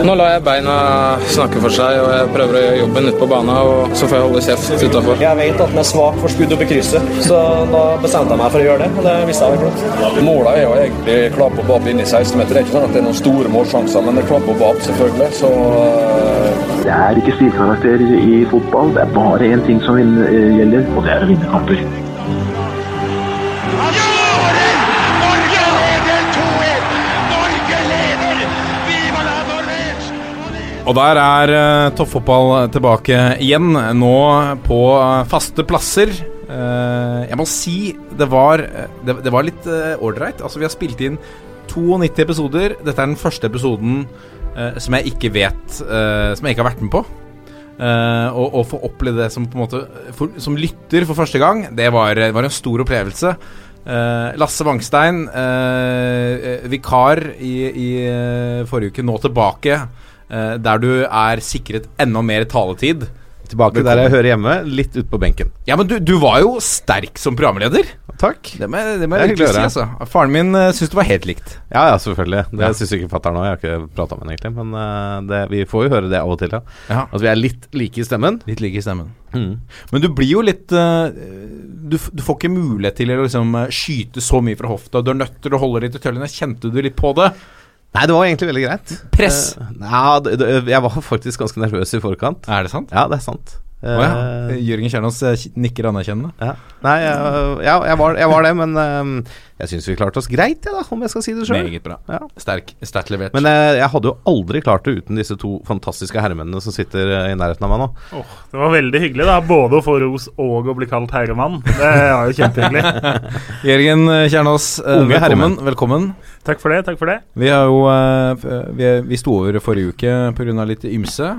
Nå lar jeg beina snakke for seg, og jeg prøver å gjøre jobben ute på banen. Og så får jeg holde kjeft utafor. Jeg vet at den er svak for skudd opp i krysset, så da bestemte jeg meg for å gjøre det. Og det visste jeg vel flott. Målet er jo egentlig klapp og inn i 16-meter. Det er ikke sånn at det er noen store målsjanser, men det er klapp og bap, selvfølgelig. Så uh... Det er ikke stilkarakter i fotball. Det er bare én ting som gjelder, og det er å vinne kamper. Og der er uh, toppfotball tilbake igjen, nå på uh, faste plasser. Uh, jeg må si det var, det, det var litt ålreit. altså, vi har spilt inn 92 episoder. Dette er den første episoden som jeg ikke vet Som jeg ikke har vært med på. og å få oppleve det som måte for, Som lytter for første gang, det var, var en stor opplevelse. Lasse Wangstein, vikar i, i forrige uke, nå tilbake. Uh, der du er sikret enda mer taletid. Tilbake der jeg hører hjemme, litt ute på benken. Ja, men du, du, var jo sterk som programleder. Takk. Det må, det må jeg virkelig si, altså. Faren min uh, syns det var helt likt. Ja, ja, selvfølgelig. Det ja. syns ikke fatter'n òg. Jeg har ikke prata med henne egentlig. Men uh, det, vi får jo høre det av og til, ja. ja. At vi er litt like i stemmen. Litt like i stemmen. Mm. Men du blir jo litt uh, du, du, får ikke mulighet til å liksom, skyte så mye fra hofta. Du er nødt til å holde litt i tøllene. Kjente du litt på det? Nei, det var egentlig veldig greit. Press? Uh, ja, jeg var faktisk ganske nervøs i forkant. Er det sant? Ja, det er sant. Oh, ja. Eh, Jørgen Kjernås eh, nikker anerkjennende. Ja. Nei, jeg, ja, jeg, var, jeg, var, det, men jeg syns vi klarte oss greit, jeg, da, om jeg skal si det sjøl. Meget bra. Ja. Sterk, sterkt levert. Men jeg hadde jo aldri klart det uten disse to fantastiske herremennene som sitter i nærheten av meg nå. Oh, det var veldig hyggelig, da. Både å få ros og å bli kalt herremann. Det var jo kjempehyggelig. Jørgen Kjernås, Unge velkommen. velkommen. Takk for det. takk for det Vi har jo Vi, vi sto over forrige uke pga. litt ymse.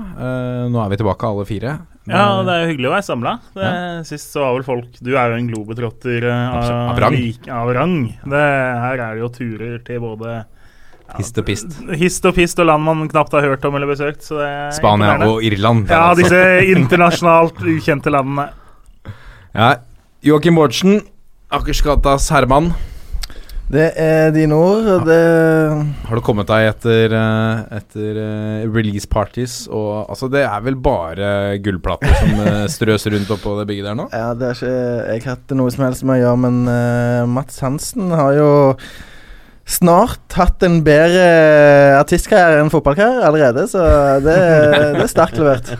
Nå er vi tilbake alle fire. Ja, det er hyggelig å være samla. Ja. Sist så var vel folk Du er jo en globetrotter uh, av, av, rang. av rang. Det, her er det jo turer til både ja, Hist og pist. Hist og pist og land man knapt har hørt om eller besøkt. Spania og Irland. Ja, altså. disse internasjonalt ukjente landene. Ja, Joakim Bårdsen, Akersgatas herremann. Det er dine ord. Det Har du kommet deg etter, eh, etter eh, release parties? Og, altså, det er vel bare gullplater som eh, strøs rundt oppå det bygget der nå? Ja, det er ikke jeg har hatt noe som helst med å gjøre, men uh, Mats Hansen har jo snart hatt en bedre artistkarriere enn fotballkarriere allerede, så det, det er sterkt levert.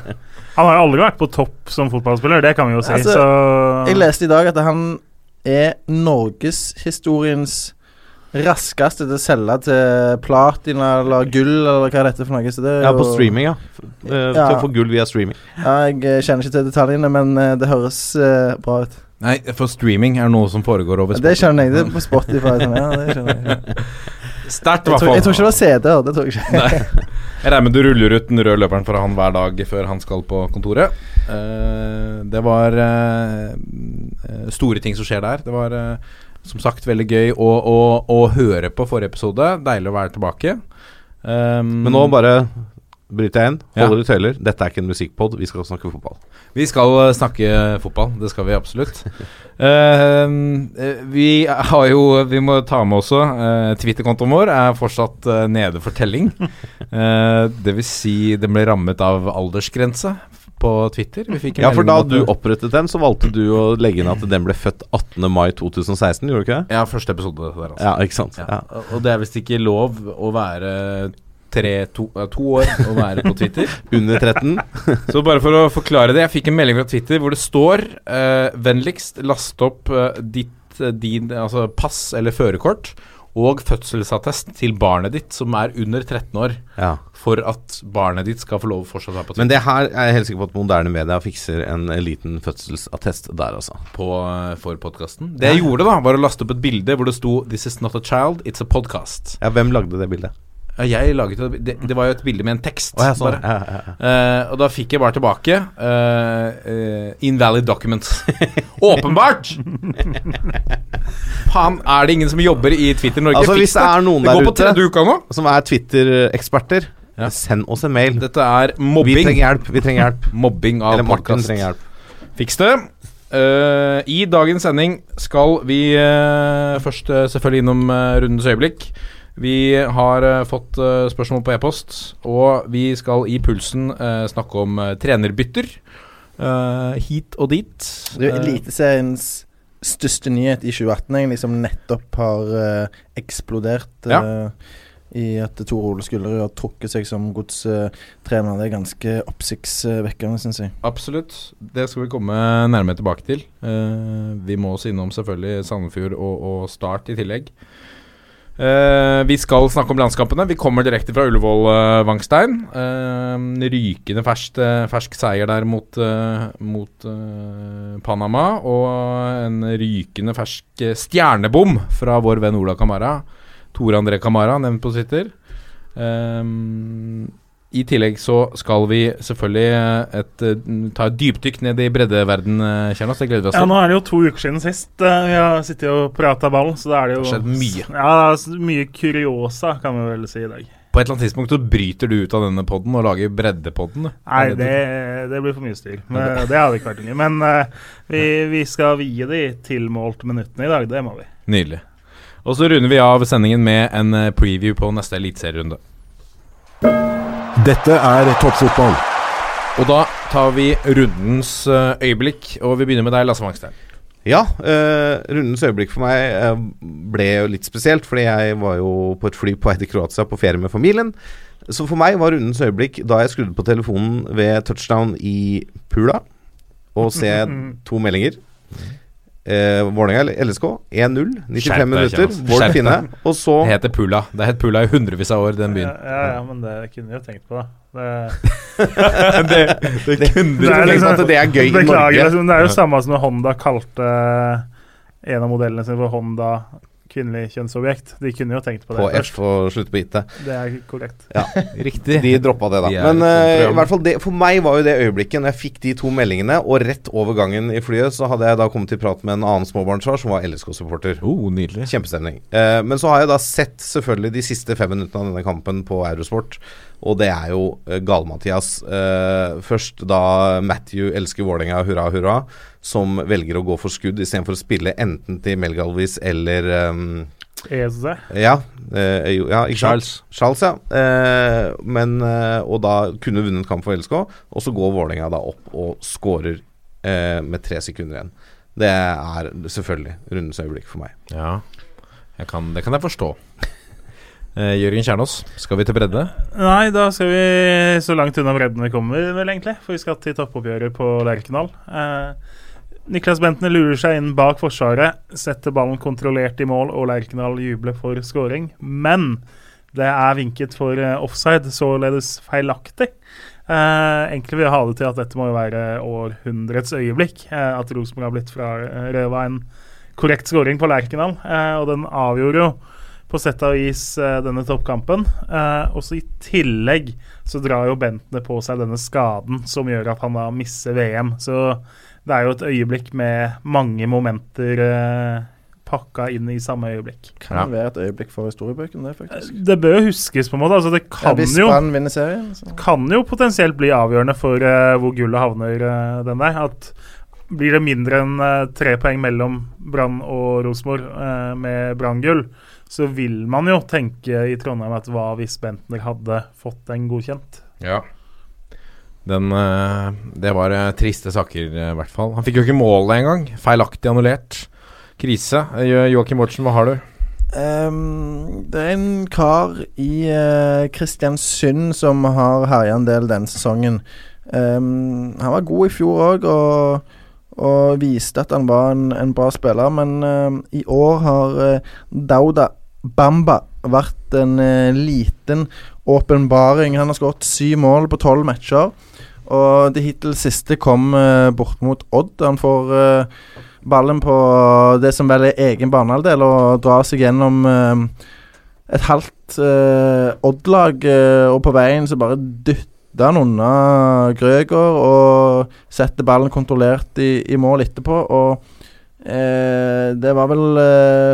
Han har jo aldri vært på topp som fotballspiller, det kan vi jo si. Altså, jeg leste i dag at han er norgeshistoriens raskeste til å selge til platina eller gull, eller hva er dette for noe? Det ja, på streaming, ja. Uh, ja. Til å få gull via streaming. Ja, jeg eh, kjenner ikke til detaljene, men uh, det høres uh, bra ut. Nei, for streaming er noe som foregår over Spotify. Det skjønner jeg. Det er på Spotify. Sånn, ja, det skjønner jeg. Sterkt, i hvert fall. Jeg tror ikke det var CD-er. Det tror jeg ikke. Nei. Jeg regner med du ruller ut den røde løperen for han hver dag før han skal på kontoret. Uh, det var uh, store ting som skjer der. Det var uh, som sagt veldig gøy å, å, å, høre på forrige episode. Deilig å være tilbake. Um, Men nå bare bryter jeg inn. Holder ja. i tøyler. Dette er ikke en musikkpod, vi skal snakke fotball. Vi skal snakke fotball, det skal vi absolutt. uh, vi har jo Vi må ta med også uh, Twitter-kontoen vår er fortsatt uh, nede for telling. Uh, det vil si den ble rammet av aldersgrense på Twitter. ja, for da du opprettet den, så valgte du å legge inn at den ble født 18. mai 2016, gjorde du ikke det? Ja, første episode der, altså. Ja, ikke sant. Ja. Ja. Og det er visst ikke lov å være tre, to, to, år å være på Twitter. Under 13. så bare for å forklare det, jeg fikk en melding fra Twitter hvor det står uh, vennligst last opp uh, ditt, uh, din altså pass eller førerkort og fødselsattest til barnet ditt som er under 13 år, ja. for at barnet ditt skal få lov å fortsatt være på Twitter. Men det her er jeg helt sikker på at moderne media fikser en liten fødselsattest der, altså. På, eh, for podkasten. Det jeg gjorde, da, var å laste opp et bilde hvor det sto 'This is not a child, it's a podcast'. Ja, Hvem lagde det bildet? Jeg laget det, det var jo et bilde med en tekst. Oh, ja, sånn. ja, ja, uh, og da fikk jeg bare tilbake uh, uh, Invalid documents. Åpenbart! Faen, er det ingen som jobber i Twitter Norge? Altså Hvis det er noen der ute som er Twitter-eksperter, send oss en mail. Dette er mobbing. Vi trenger hjelp. Vi trenger hjelp. mobbing av Eller Martin podcast. trenger hjelp. Fiks det. I dagens sending skal vi først selvfølgelig innom rundens øyeblikk. Vi har uh, fått uh, spørsmål på e-post, og vi skal i Pulsen uh, snakke om trenerbytter. hit og dit. Er Eliteseriens største nyhet i 2018, egentlig, som nettopp har eksplodert. Ja. I at Tor Ole Skullerud har trukket seg som godstrener. Det er ganske oppsiktsvekkende, syns jeg. Absolutt. Det skal vi komme nærmere tilbake til. vi må også innom selvfølgelig Sandefjord og, og Start i tillegg. Uh, vi skal snakke om landskampene. Vi kommer direkte fra Ullevål, uh, Vangstein. Uh, rykende fersk, fersk, seier der mot, mot Panama. Og en rykende fersk stjernebom fra vår venn Ola Kamara. Tore André Kamara, nevnt på Twitter. Um, i tillegg så skal vi selvfølgelig eh, et, eh, ta et dypdykk ned i breddeverden, eh, Kjernos. Det gleder vi oss til. Ja, nå er det jo to uker siden sist vi har sittet og prata ball, så da er det jo Skjedd mye. Ja, mye kuriosa, kan vi vel si i dag. På et eller annet tidspunkt så bryter du ut av denne poden og lager breddepodden? Nei, det, det, blir for mye styr. Men, det hadde ikke vært mye. Men uh, vi, vi, skal vie de tilmålte minuttene i dag. Det må vi. Nydelig. Og så runder vi av sendingen med en preview på neste eliteserierunde. Dette er toppfotball. Og da tar vi rundens uh, øyeblikk, og vi begynner med deg, Lasse Mangstein. Ja, eh, rundens øyeblikk for meg uh, ble jo litt spesielt, fordi jeg var jo på et fly på vei til Kroatia på ferie med familien. Så for meg var rundens øyeblikk da jeg skrudde på telefonen ved touchdown i Pula og se to meldinger. Eh, Vålerenga LSK 1-0, 95 minutter. Vård Finne. Og så Det heter Pula. Det het Pula i hundrevis av år, den byen. Ja, ja, ja, men det kunne vi jo tenkt på, da. Det, det, det kunne det er, liksom, at det er gøy beklager, i Norge. Liksom, det er jo samme som når Honda kalte en av modellene sine for Honda kvinnelig kjønnsobjekt. De kunne jo tenkt på det på først. På F og slutte på IT. Det er korrekt. Ja, Riktig. De droppa det, da. De Men uh, i hvert fall det, for meg var jo det øyeblikket når jeg fikk de to meldingene, og rett over gangen i flyet så hadde jeg da kommet til prat med en annen småbarnsfar som var LSK-supporter. Oh, nydelig. Kjempestemning. Uh, men så har jeg da sett selvfølgelig de siste fem minuttene av denne kampen på Eurosport. Og det er jo uh, Gale-Mathias. Uh, først da Matthew elsker Vålerenga, hurra, hurra som velger å gå for skudd istedenfor å spille enten til Melgalvis eller um, Eze? Ja, eh, ja Charles. Charles, ja. Eh, men, eh, og da kunne vunnet kamp for LSK, og så går Vålerenga da opp og skårer eh, med tre sekunder igjen. Det er selvfølgelig rundens øyeblikk for meg. Ja, kan, det kan jeg forstå. Uh, Jørgen Kjernås, skal vi til bredde? Nei, da skal vi så langt unna bredden vi kommer, vel egentlig. For vi skal til toppoppgjøret på Lerkendal. Uh, Niklas Bentner lurer seg inn bak forsvaret, setter ballen kontrollert i mål, og Lerkendal jubler for scoring. Men det er vinket for uh, offside, således feilaktig. Eh, egentlig vil jeg ha det til at dette må jo være århundrets øyeblikk. Eh, at Rosenborg har blitt fra røva en korrekt scoring på Lerkendal. og den avgjorde jo på sett og vis denne toppkampen. også i tillegg så drar jo Bentner på seg denne skaden som gjør at han da misser VM. Så det er jo et øyeblikk med mange momenter eh, pakka inn i samme øyeblikk. Kan ja. være et øyeblikk for historiebøkene, det, faktisk. Eh, det bør huskes, på en måte. Altså, det kan, ja, jo, serien, kan jo potensielt bli avgjørende for uh, hvor gullet havner, uh, den der. At blir det mindre enn uh, tre poeng mellom Brann og Rosenborg med Brann-gull, så vil man jo tenke i Trondheim at hva hvis Bentner hadde fått den godkjent? Ja. Den, eh, det var eh, triste saker, eh, i hvert fall. Han fikk jo ikke målet engang. Feilaktig annullert. Krise. Joakim Mortsen, hva har du? Um, det er en kar i uh, Kristiansund som har herja en del den sesongen. Um, han var god i fjor òg, og, og, viste at han var en, en bra spiller. Men uh, i år har uh, Dauda Bamba vært en liten åpenbaring. Han har skåret syv mål på tolv matcher. Og det hittil siste kom uh, bort mot Odd. Han får uh, ballen på det som vel er egen banehalvdel, og drar seg gjennom uh, et halvt Odd-lag, og på veien så bare dytter han unna Grøger og setter ballen kontrollert i, i mål etterpå. Og det var vel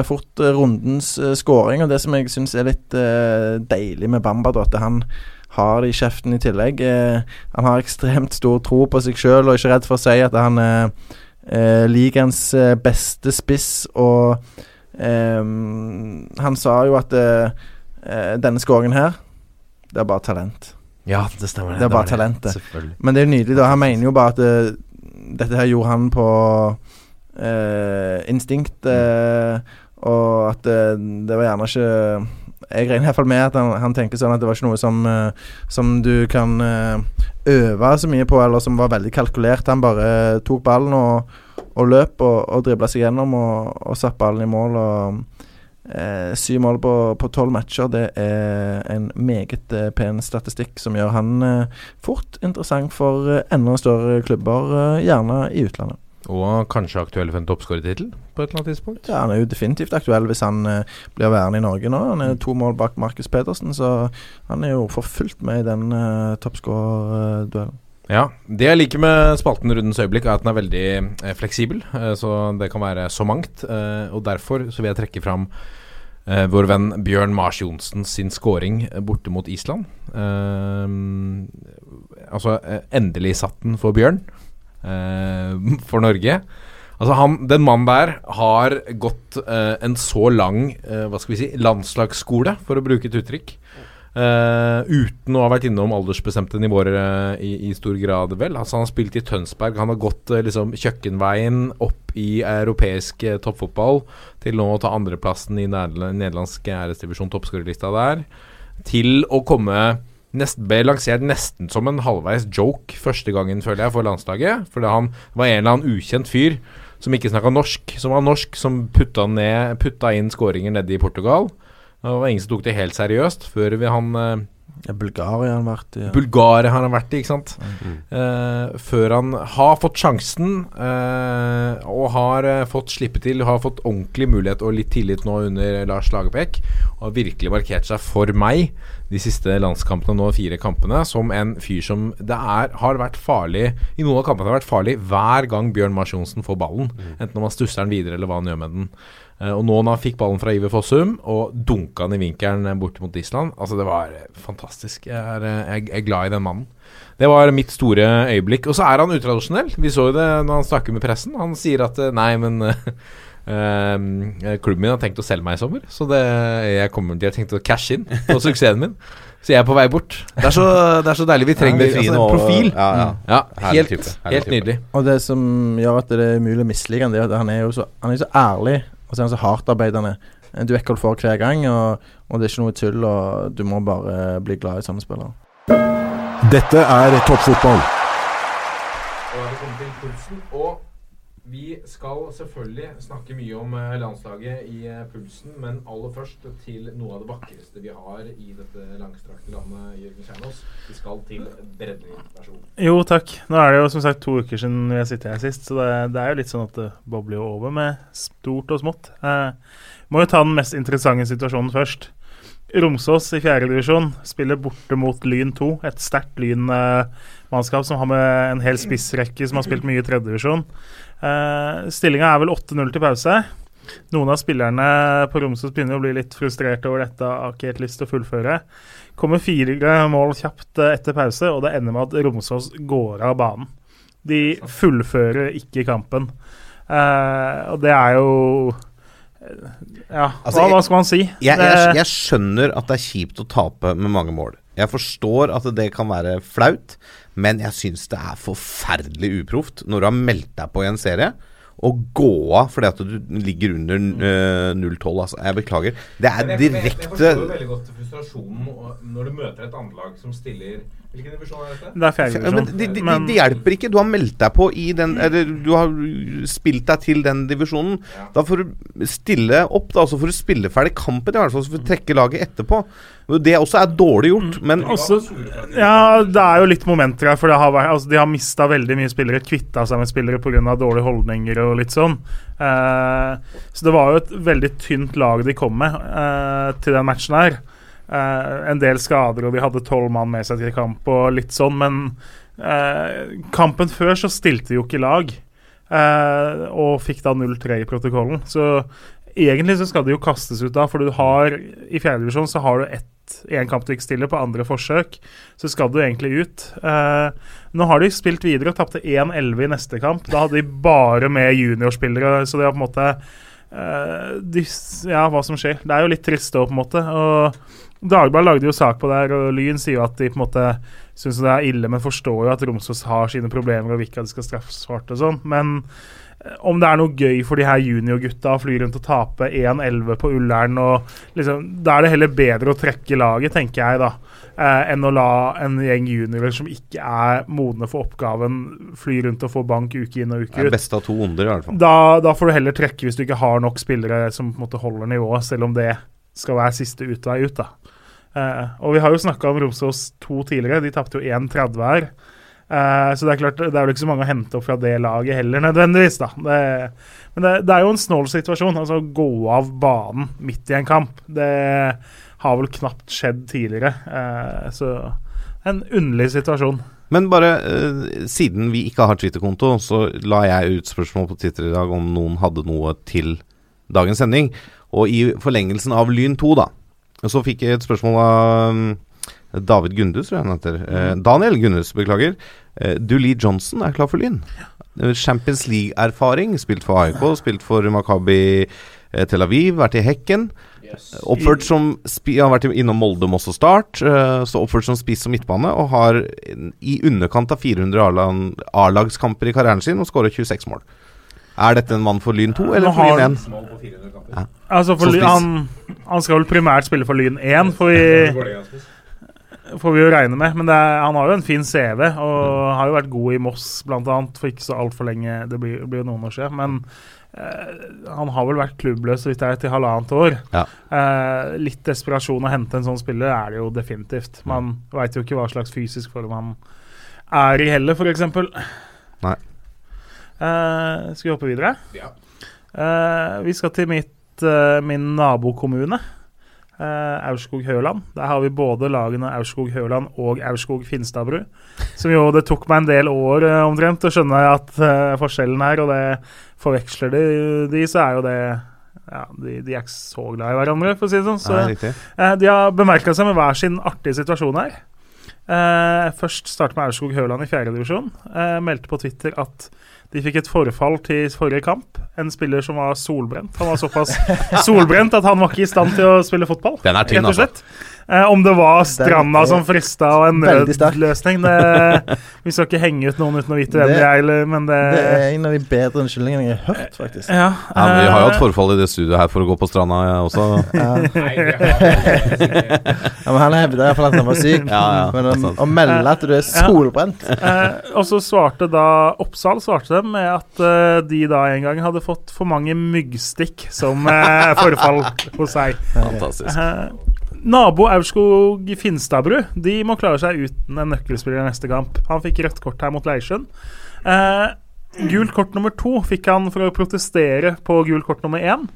fort rundens skåring, og det som jeg syns er litt deilig med Bamba, da, at han har det i kjeften i tillegg. Eh, han har ekstremt stor tro på seg sjøl og er ikke redd for å si at han er eh, ligaens eh, beste spiss. Og eh, han sa jo at eh, eh, denne skåringen her, det er bare talent. Ja, det stemmer. Det er bare talentet. Men det er jo nydelig, da. Han mener jo bare at eh, dette her gjorde han på eh, instinkt, eh, og at eh, det var gjerne ikke Jeg regner i hvert fall med at han, han tenker sånn at det var ikke noe som, eh, som du kan eh, øve så mye på, eller som var veldig kalkulert. Han bare tok ballen og, og løp og, og dribla seg gjennom og, og satt ballen i mål. og Eh, syv mål på, tolv matcher, det er en meget eh, pen statistikk som gjør han eh, fort interessant for eh, enda større klubber, eh, gjerne i utlandet. Og kanskje aktuell for en toppskårertittel på et eller annet tidspunkt. Ja, Han er jo definitivt aktuell hvis han eh, blir værende i Norge nå. Han er to mål bak Markus Pedersen, så han er jo for fullt med i den uh, toppskårerduellen. Ja, Det jeg liker med spalten Rundens øyeblikk, er at den er veldig eh, fleksibel. Eh, så det kan være så mangt. Eh, og derfor så vil jeg trekke fram eh, vår venn Bjørn Mars Johnsen sin scoring eh, borte mot Island. Eh, altså, eh, endelig satt den for Bjørn. Eh, for Norge. Altså han, Den mannen der har gått eh, en så lang eh, hva skal vi si, landslagsskole, for å bruke et uttrykk. Eh, uten å ha vært innom aldersbestemte nivåer eh, i, i stor grad, vel. Altså Han har spilt i Tønsberg. Han har gått eh, liksom kjøkkenveien opp i europeisk toppfotball til nå å ta andreplassen i nederl- nederlandsk æresdivisjon, toppskårerlista der. Til å komme Nest, ble lansert nesten som en halvveis joke første gangen, føler jeg, for landslaget. Fordi han var en eller annen ukjent fyr som ikke snakka norsk, som var norsk, som putta, ned, putta inn skåringer nede i Portugal. Det var ingen som tok det helt seriøst før vi han eh, Ja, Bulgaria har han vært i. Ja. Bulgaria har han vært i, ikke sant? Eh, før han har fått sjansen uh, og har uh, fått slippe til, har fått ordentlig mulighet og litt tillit nå under Lars Lagerbäck. Og har virkelig markert seg for meg de siste landskampene nå, fire kampene, som en fyr som det er, har vært farlig I noen av kampene har vært farlig hver gang Bjørn Mars Johnsen får ballen. Enten om han stusser den videre, eller hva han gjør med den. Eh, og nå når han fikk ballen fra Iver Fossum og dunka den i vinkelen bort mot Island Altså, det var eh, fantastisk. Jeg er, eh, jeg er glad i den mannen. Det var mitt store øyeblikk. Og så er han utradisjonell. Vi så jo det når han snakker med pressen. Han sier at nei, men klubben min har tenkt å selge meg i sommer, så det, jeg kommer, de har tenkt å cashe inn på suksessen min. Så jeg er på vei bort. Det er så, det er så deilig. Vi trenger altså, en og- profil. Ja, ja. Ja, helt, type, helt nydelig. Og det som gjør at det er mulig å mislike han, det er at han er jo så, han er så ærlig, og så er han så hardtarbeidende. Du er du får hver gang, og, og det er ikke noe tull, og du må bare bli glad i sånne spillere. Dette er toppfotball. Vi skal selvfølgelig snakke mye om eh, landslaget i eh, pulsen, men aller først til noe av det vakreste vi har i dette langstrakte landet, Jørgen Kjernås. Vi skal til. Vær. Jo, takk. Nå er det jo som sagt to uker siden vi har sittet her sist, så det, det er jo litt sånn at det bobler jo over med stort og smått. Eh, må jo ta den mest interessante situasjonen først. Romsås i fjerdedivisjon spiller borte mot Lyn 2, et sterkt Lyn-mannskap som har med en hel spissrekke som har spilt mye i tredjedivisjon. Uh, Stillinga er vel 8-0 til pause. Noen av spillerne på Romsås begynner å bli litt frustrerte over dette, har ikke helt lyst til å fullføre. Kommer fire mål kjapt eh, etter pause, og det ender med at Romsås går av banen. De fullfører ikke kampen. Uh, og det er jo eh, Ja, Altså, hva, hva skal man si? Jeg, jeg, jeg skjønner at det er kjipt å tape med mange mål. Jeg forstår at det kan være flaut, men jeg syns det er forferdelig uproft når du har meldt deg på i en serie. Å gå av fordi at du ligger under uh, 0-12, altså. Jeg beklager. Det er direkte veldig godt frustrasjonen når du møter et anlag som stiller Hvilken divisjon er dette? det er Ja, men fjerdedivisjon. det, de, de, det hjelper ikke. Du har meldt deg på i den Eller du har spilt deg til den divisjonen. Da får du stille opp, da. Så får du spille ferdig kampen, i hvert fall. Så får du trekke laget etterpå. Det også er dårlig gjort, men Også, ja, det er jo litt momenter her, for det har vært, altså, de har mista veldig mye spillere. Kvitta seg med spillere pga. dårlige holdninger og litt sånn. Uh, så det var jo et veldig tynt lag de kom med uh, til den matchen her. Eh, en del skader, og de hadde tolv mann med seg til kamp og litt sånn, men eh, kampen før så stilte de jo ikke lag. eh, og fikk da 0-3 i protokollen. Så egentlig så skal de jo kastes ut da, for du har i fjerdedivisjon så har du én kamp du ikke stiller, på andre forsøk, så skal du egentlig ut. Eh, nå har de spilt videre og tapte 1-11 i neste kamp. Da hadde de bare med juniorspillere, så det var på en måte eh, de, Ja, hva som skjer. Det er jo litt trist òg, på en måte. Og Dagbladet lagde jo sak på det her, og Lyn sier jo at de på en måte syns det er ille, men forstår jo at Romsås har sine problemer og vil ikke at de skal straffes for det og sånn. Men eh, om det er noe gøy for de her juniorgutta å fly rundt og tape 1-11 på Ullern og liksom, Da er det heller bedre å trekke laget, tenker jeg, da. Eh, enn å la en gjeng juniorer som ikke er modne for oppgaven, fly rundt og få bank uke inn og uke ut. Det er best beste av to onder, i hvert fall. Da, da får du heller trekke hvis du ikke har nok spillere som på en måte holder nivået, selv om det skal være siste utvei ut. da. Eh, og vi har jo snakka om Romsås 2 tidligere, de tapte jo 1-30 her. Eh, så det er klart, det er vel ikke så mange å hente opp fra det laget heller, nødvendigvis. da. Det, men det, det er jo en snål situasjon. altså Å gå av banen midt i en kamp, det har vel knapt skjedd tidligere. Eh, så en underlig situasjon. Men bare eh, siden vi ikke har Twitter-konto, så la jeg ut spørsmål på Twitter i dag om noen hadde noe til dagens sending. Og i forlengelsen av Lyn 2, da, så fikk jeg et spørsmål av mm, David Gundus, tror jeg han heter. Eh, Daniel Gundus, beklager. Eh, Dulee Johnson er klar for Lyn. Eh, Champions League-erfaring. Spilt for AIK, spilt for Makabi eh, Tel Aviv, vært i Hekken. Oppført som spi Han har vært innom Molde, Moss og Start. eh, så oppført som spiss og midtbane, og har i underkant av 400 A-lag- A-lagskamper i karrieren sin og skårer 26 mål. Er dette en mann for Lyn 2 eller for Lyn 1? han- Altså for Lyn, han, han skal vel primært spille for Lyn 1, får vi, får vi jo regne med. Men det er, han har jo en fin CV, og har jo vært god i Moss bl.a. for ikke så altfor lenge. Det blir, blir jo noen år siden. Men eh, han har vel vært klubbløs hvis det er til halvannet år. Ja. Eh, litt desperasjon å hente en sånn spiller er det jo definitivt. Man veit jo ikke hva slags fysisk form han er i heller, f.eks. Nei. Uh, skal vi hoppe videre? Eh, vi skal til mitt, uh, min nabokommune, uh, Aurskog-Høland. Der har vi både lagene Aurskog-Høland og Aurskog-Finstadbru. Som jo det tok meg en del år omtrent å skjønne at forskjellen her, og det forveksler de, de så er jo det ja, de, de er ikke så glad i hverandre, for å si det sånn. Så, Nei, eh, de har bemerka seg med hver sin artige situasjon her. Eh, først startet med Aurskog Høland i fjerdedivisjon. Uh, meldte på Twitter at de fikk et forfall til forrige kamp. En spiller som var solbrent. Han var såpass solbrent at han var ikke i stand til å spille fotball. Den er tynn. Eh, om det var stranda er som frista og en nødløsning det, Vi skal ikke henge ut noen uten å vite hvem Det- de er, eller, men det, Det er en av de bedre unnskyldningene jeg har hørt, faktisk. ja, Ja, men vi har jo hatt eh, forfall i det studioet her for å gå på stranda ja, også. Ja, men han hevder iallfall at han var syk. Ja, ja, men å, melde at du er solbrent Eh, og så svarte da Oppsal svarte dem med at eh, de da en gang hadde fått for mange myggstikk som eh, forfall hos seg. Fantastisk. Nabo Aurskog Finstadbru De må klare seg uten en nøkkelspiller neste kamp. Han fikk rødt kort her mot Leirsund. Eh, gult kort nummer to fikk han for å protestere på gult kort nummer én.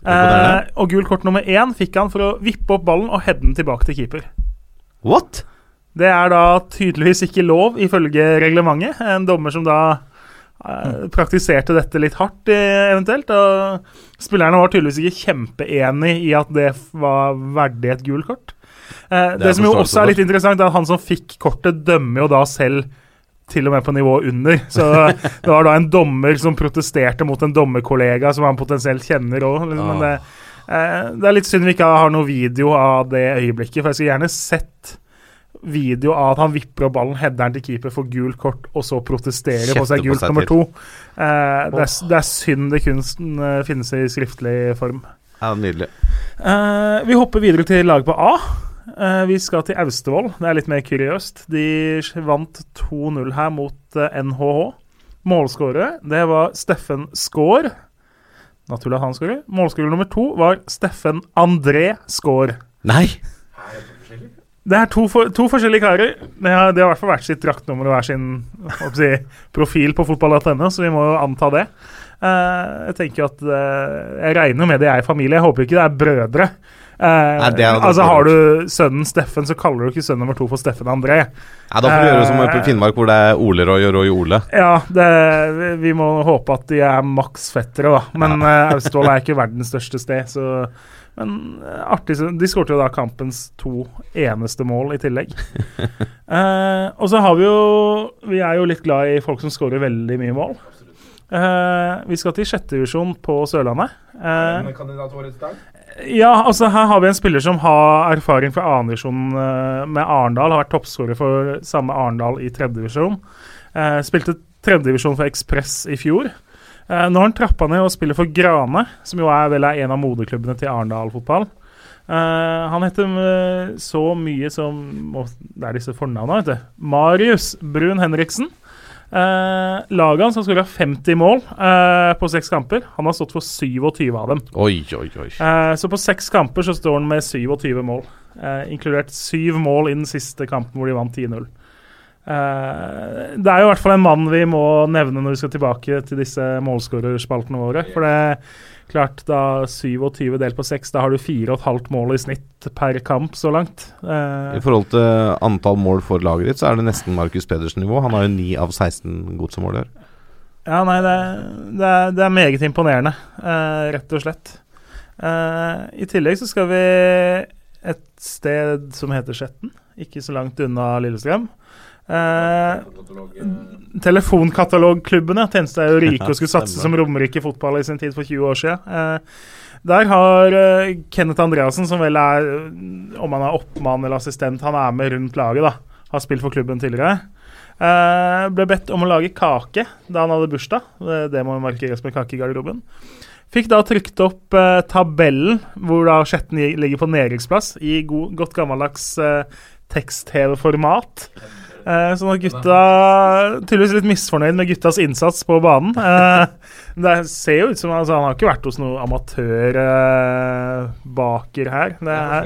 Eh, og gult kort nummer én fikk han for å vippe opp ballen og heade den tilbake til keeper. What? Det er da tydeligvis ikke lov, ifølge reglementet. En dommer som da praktiserte dette litt hardt, eh, eventuelt. Og spillerne var tydeligvis ikke kjempeenig i at det var verdig et gult kort. Eh, Det det som jo også er litt interessant, er at han som fikk kortet, dømmer jo da selv til og med på nivå under. Så det var da en dommer som protesterte mot en dommerkollega som han potensielt kjenner òg. Liksom, men det, eh, det er litt synd vi ikke har noe video av det øyeblikket, for jeg skulle gjerne sett video av at han vipper opp ballen, header til keeper, får gult kort, og så protesterer på seg på gult seg nummer to. Eh, det, er, det er synd det kunsten eh, finnes i skriftlig form. Ja, Nydelig. Eh, vi hopper videre til lag på A. Eh, vi skal til Austevoll. Det er litt mer kuriøst. De vant 2-0 her mot eh, NHH. Målskårere, det var Steffen Skaar. Naturlig at han skårer. Målskårer nummer to var Steffen André Skaar. Nei! Det er to, for, to forskjellige karer. Det har, det har i hvert fall hvert sitt draktnummer og hver sin si, profil på fotball.no, så vi må jo anta det. Uh, jeg tenker at uh, Jeg regner med det er i familie. Jeg håper ikke det er brødre. Uh, Nei, det er altså Har du sønnen Steffen, så kaller du ikke sønn nummer to for Steffen André. Nei, da får du gjøre som på Finnmark, hvor det er Ole Roy og Roy Ole. Ja, det, vi- må håpe at de er maks fettere, da. Men Austevoll er ikke verdens største sted, så Men eh, artig. De skårte jo da kampens to eneste mål i tillegg. Eh, og så har vi jo Vi er jo litt glad i folk som skårer veldig mye mål. Eh, vi skal til sjette divisjon på Sørlandet. Eh, Ja, altså her har vi en spiller som har erfaring fra annendivisjon uh, med Arendal. Har vært toppskårer for samme Arendal i tredjedivisjon. Uh, spilte tredjedivisjon for Ekspress i fjor. Uh, nå har han trappa ned og spiller for Grane, som jo er vel er en av moderklubbene til Arendal fotball. Uh, han heter uh, så mye som og Det er disse fornavna, vet du. Marius Brun Henriksen. Uh, laget hans har skåra 50 mål på seks kamper. Han har stått for 27 av dem. Oi, oi, oi. så på seks kamper så står han med 27 mål. inkludert syv mål i den siste kampen hvor de vant 10-0. Det er jo i hvert fall en mann vi må nevne når vi skal tilbake til disse målskårerspaltene våre. For det er Klart, da 27 delt på 6, da har du 4,5 mål i snitt per kamp så langt. Eh. I forhold til antall mål for laget ditt, så er det nesten Markus Pedersen-nivå. Han har jo 9 av 16 godsemål i år. Ja, nei, det, det, er, det, er, meget imponerende, eh, rett og slett. Eh, I tillegg så skal vi et sted som heter Skjetten, ikke så langt unna Lillestrøm. Eh, telefonkatalogklubbene. Tjeneste er jo rike og skulle satse som Romerike fotball i sin tid for 20 år siden. Eh, der har eh, Kenneth Andreassen, som vel er Om han er oppmann eller assistent, han er med rundt laget, da. Har spilt for klubben tidligere. Uh, ble bedt om å lage kake da han hadde bursdag. Det, det må markeres med kake i garderoben. Fikk da trykt opp eh, tabellen hvor da Skjetten ligger på nedrykksplass i god, godt gammeldags tekst-TV-format. Eh, sånn at gutta Tydeligvis litt misfornøyd med guttas innsats på banen. Eh, det ser jo ut som altså, Han har ikke vært hos noen amatørbaker eh, her. Det er,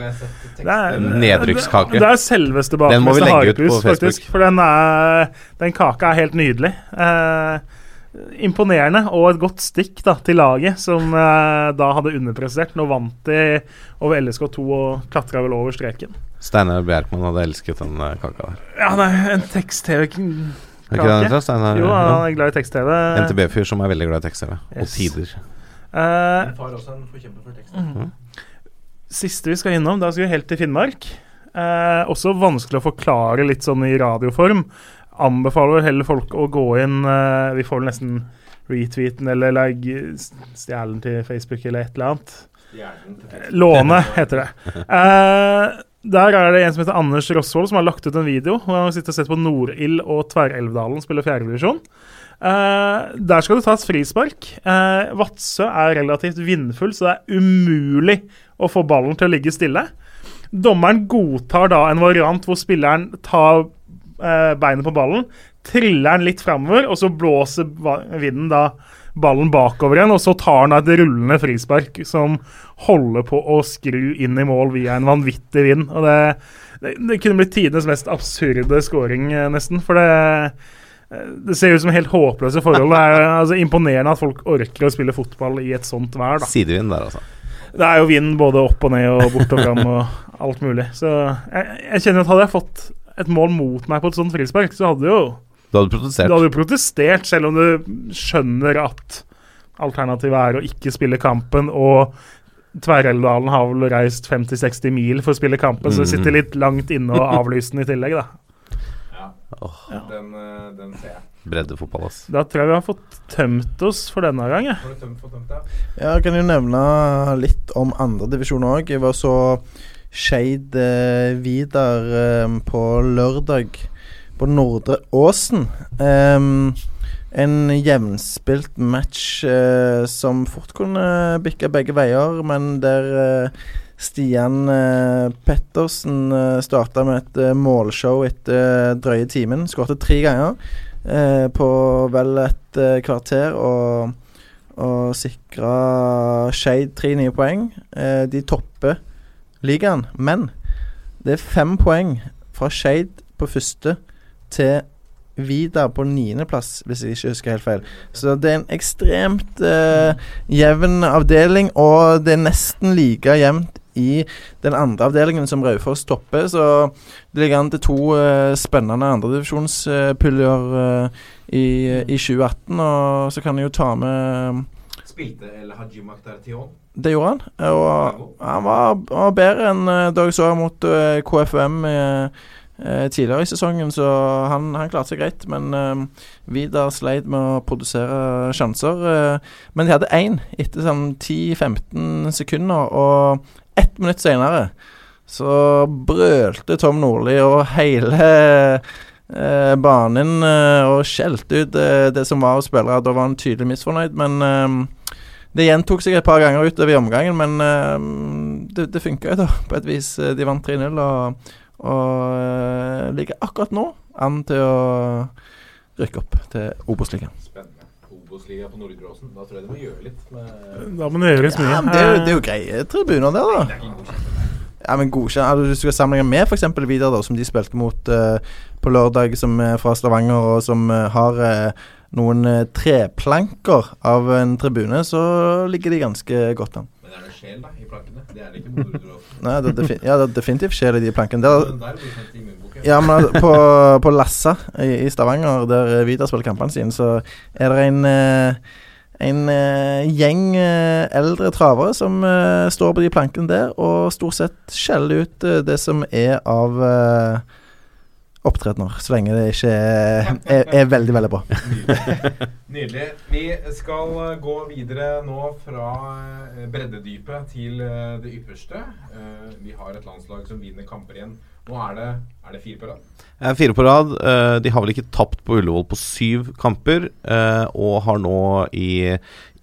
det er Nedrykkskake. Det er selveste bakermester Den må vi legge ut på Facebook. Faktisk, for den, er, den kaka er helt nydelig. Eh, imponerende og et godt stikk da, til laget, som eh, da hadde underprestert. Nå vant de over LSK2 og klatra vel over streken. Steinar Bjerkman hadde elsket den uh, kaka der. Ja, det er en tekst-TV Er ikke det han Steinar? Jo, han er glad i tekst-TV. NTB-fyr som er veldig glad i tekst-TV. Yes. Og tider. Uh, far også en forkjemper for tekst. Mm. Siste vi skal innom, da skal vi helt til Finnmark. Uh, også vanskelig å forklare litt sånn i radioform. Anbefaler heller folk å gå inn uh, Vi får nesten retweeten eller legge stjelen til Facebook eller et eller annet. Låne, heter det. Uh, der er det en som heter Anders Rosvold, som har lagt ut en video. hvor Han sitter og sett på Nordild og Tverrelvdalen spille fjerdedivisjon. Uh, der skal det tas frispark. Uh, Vadsø er relativt vindfull, så det er umulig å få ballen til å ligge stille. Dommeren godtar da en variant hvor spilleren tar uh, beinet på ballen, triller den litt framover, og så blåser vinden da ballen bakover igjen, og så tar han et rullende frispark som holder på å skru inn i mål via en vanvittig vind. Og det, det, det kunne blitt tidenes mest absurde scoring, eh, nesten. For det, eh, det ser ut som helt håpløse forhold. Det er altså, imponerende at folk orker å spille fotball i et sånt vær. da. Sidevind der, altså. Det er jo vind både opp og ned og bort og fram og alt mulig. Så jeg, jeg kjenner at hadde jeg fått et mål mot meg på et sånt frispark, så hadde jo du hadde protestert? Du hadde protestert, selv om du skjønner at alternativet er å ikke spille kampen. og Tverreldalen har vel reist 50-60 mil for å spille kampen, mm. så det sitter mhm. litt langt inne og avlyse den i tillegg, da. Ja, oh. ja. Den, eh, den, ser jeg. Breddefotball, ass. Da tror jeg vi har fått tømt oss for denne gang. Ja. ja, jeg kan jo nevne litt om andredivisjon òg. Jeg var så Skeid eh, Vidar eh, på lørdag på Nordre Åsen. Um, en jevnspilt match uh, som fort kunne bikke begge veier, men der uh, Stian uh, Pettersen uh, starta med et målshow etter drøye timen. Skåret tre ganger på vel et kvarter og, og sikra Skeid tre nye poeng. de topper ligaen, men det er fem poeng fra Skeid på første til Vidar på niendeplass, hvis jeg ikke husker helt feil. Så det er en ekstremt uh, jevn avdeling, og det er nesten like jevnt i den andre avdelingen som Raufoss topper. Så det ligger an til to uh, spennende andredivisjonspuljer uh, i, i 2018. Og så kan jeg jo ta med Spilte El Haji Makhtar Det gjorde han. Og han var, var bedre enn da jeg så mot KFM. Eh, tidligere i sesongen, så han, han klarte seg greit. Men eh, Vidar sleit med å produsere sjanser. Eh, men de hadde én etter sånn 10-15 sekunder, og ett minutt senere så brølte Tom Nordli og hele eh, banen eh, og skjelte ut eh, det som var av spillere. Da var han tydelig misfornøyd, men eh, det gjentok seg et par ganger utover i omgangen, men eh, det, det funka jo da, på et vis. De vant 3-0 og, og eh, ligger akkurat nå an til å rykke opp til Obos-ligaen. Spennende. Obos-liga på Nordgråsen. Da tror jeg de må gjøre litt med Da må det litt mye. Ja, men det, er jo, det er jo greie tribuner der, da. Ja, men godkjent altså, Du skal sammenligne med f.eks. Vidar, da, som de spilte mot uh, på lørdag, som er fra Stavanger, og som uh, har uh, noen eh, treplanker av en tribune, så ligger de ganske godt an. Men er det sjel da, i plankene? Det er det ikke på Nordgråsen. Nei, det defi ja, det er definitivt skjer i de plankene. Der, ja, men altså, på, på Lassa i, i Stavanger, der Vidar spiller kampene sine, så er det en eh, en eh, gjeng eh, eldre travere som står på de plankene der og stort sett skjeller ut det som er av opptredener, så lenge det ikke er, er, er veldig, veldig bra. Nydelig. Vi skal eh, gå videre nå fra eh, breddedypet til eh, det ypperste. Eh, Vi har et landslag som vinner kamper igjen. Nå er det, er det fire på rad. Eh, Fire på rad. Eh, De har vel ikke tapt på Ullevål på syv kamper, eh, og har nå i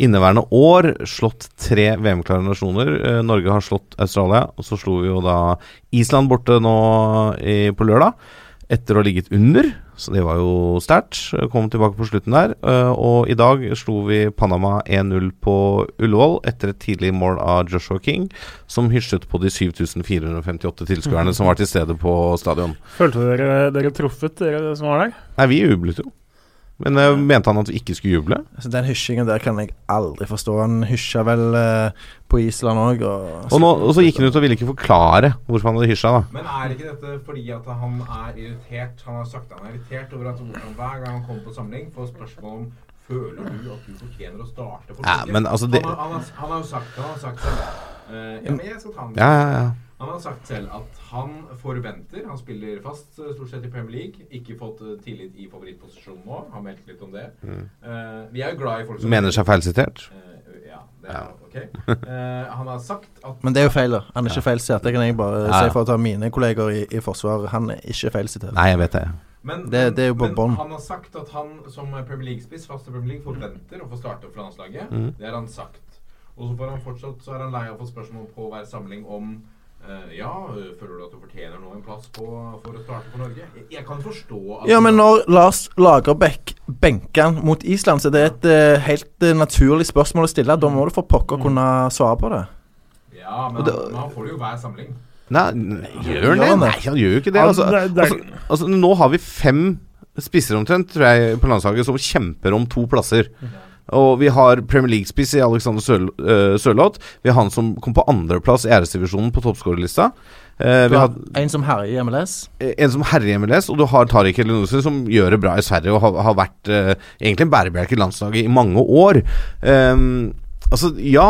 inneværende år slått tre VM-klare nasjoner. Norge har slått Australia, og så slo vi jo da Island borte nå i, på lørdag. Etter å ha ligget under, så det var jo sterkt. Eh, Kom tilbake på slutten der. Eh, Og i dag slo vi Panama 1-0 på Ullevål etter et tidlig mål av Joshua King, som hysjet på de 7458 tilskuerne som var til stede på stadion. Følte dere dere truffet, dere som var der? Nei, vi jublet jo. Men uh, mente han at vi ikke skulle juble? Altså, den hysjingen der kan jeg aldri forstå. Han hysja vel uh, på Island òg, og Og, og så gikk han ut og ville ikke forklare hvorfor han hadde hysja, da. Men er ikke dette fordi at han er irritert? Han har sagt han er irritert over at hvordan hver gang han kommer på samling, får spørsmål om Føler du at du fortjener å starte for Ja, men altså det- han, har, han, har, han har jo sagt, han har sagt selv uh, Ja, men jeg skal ta den. Ja, ja, ja. Han har sagt selv at han forventer Han spiller fast eh, stort sett i Premier League. Ikke fått eh, tillit i favorittposisjonen nå. Har meldt litt om det. Mm. Uh, vi er jo glad i folk som Mener seg feilsitert? Uh, ja, det er ok. Uh, han har sagt at Men det er jo feil, da. Han er ikke feilsitert. Det kan jeg bare Ja, ja. si for å ta mine kolleger i, i forsvar. Han er ikke feilsitert. Nei, jeg vet det. Men, Det- det er men han har sagt at han som Premier League-spiss fast i Premier League forventer å få starte opp for landslaget. Mm. Det har han sagt. Og så får han fortsatt Så er han lei av å få spørsmål på hver samling om Ja, øh, føler du at du fortjener nå en plass på, for å starte for Norge? Jeg, jeg kan forstå at Ja, men når Lars Lagerbäck benker han mot Island, så det er et uh, helt uh, naturlig spørsmål å stille. Da må du for pokker kunne svare på det. Ja, men, det- han, men han får det jo hver samling. Nei, gjør han det? Nei, han gjør jo ikke det. Altså, altså, altså, nå har vi fem spisser omtrent, tror jeg, på landslaget som kjemper om to plasser. Og vi har Premier League-spiss i Alexander Søl, uh, Sørloth. Vi har han som kom på andreplass i æresdivisjonen på toppskårerlista. Uh, vi har en som herjer i MLS. eh, en som herjer i MLS, og du har Tariq Elinoussi som gjør det bra i Sverige og har, har vært uh, egentlig en bærebjelke i landslaget i mange år. Ehm, altså, ja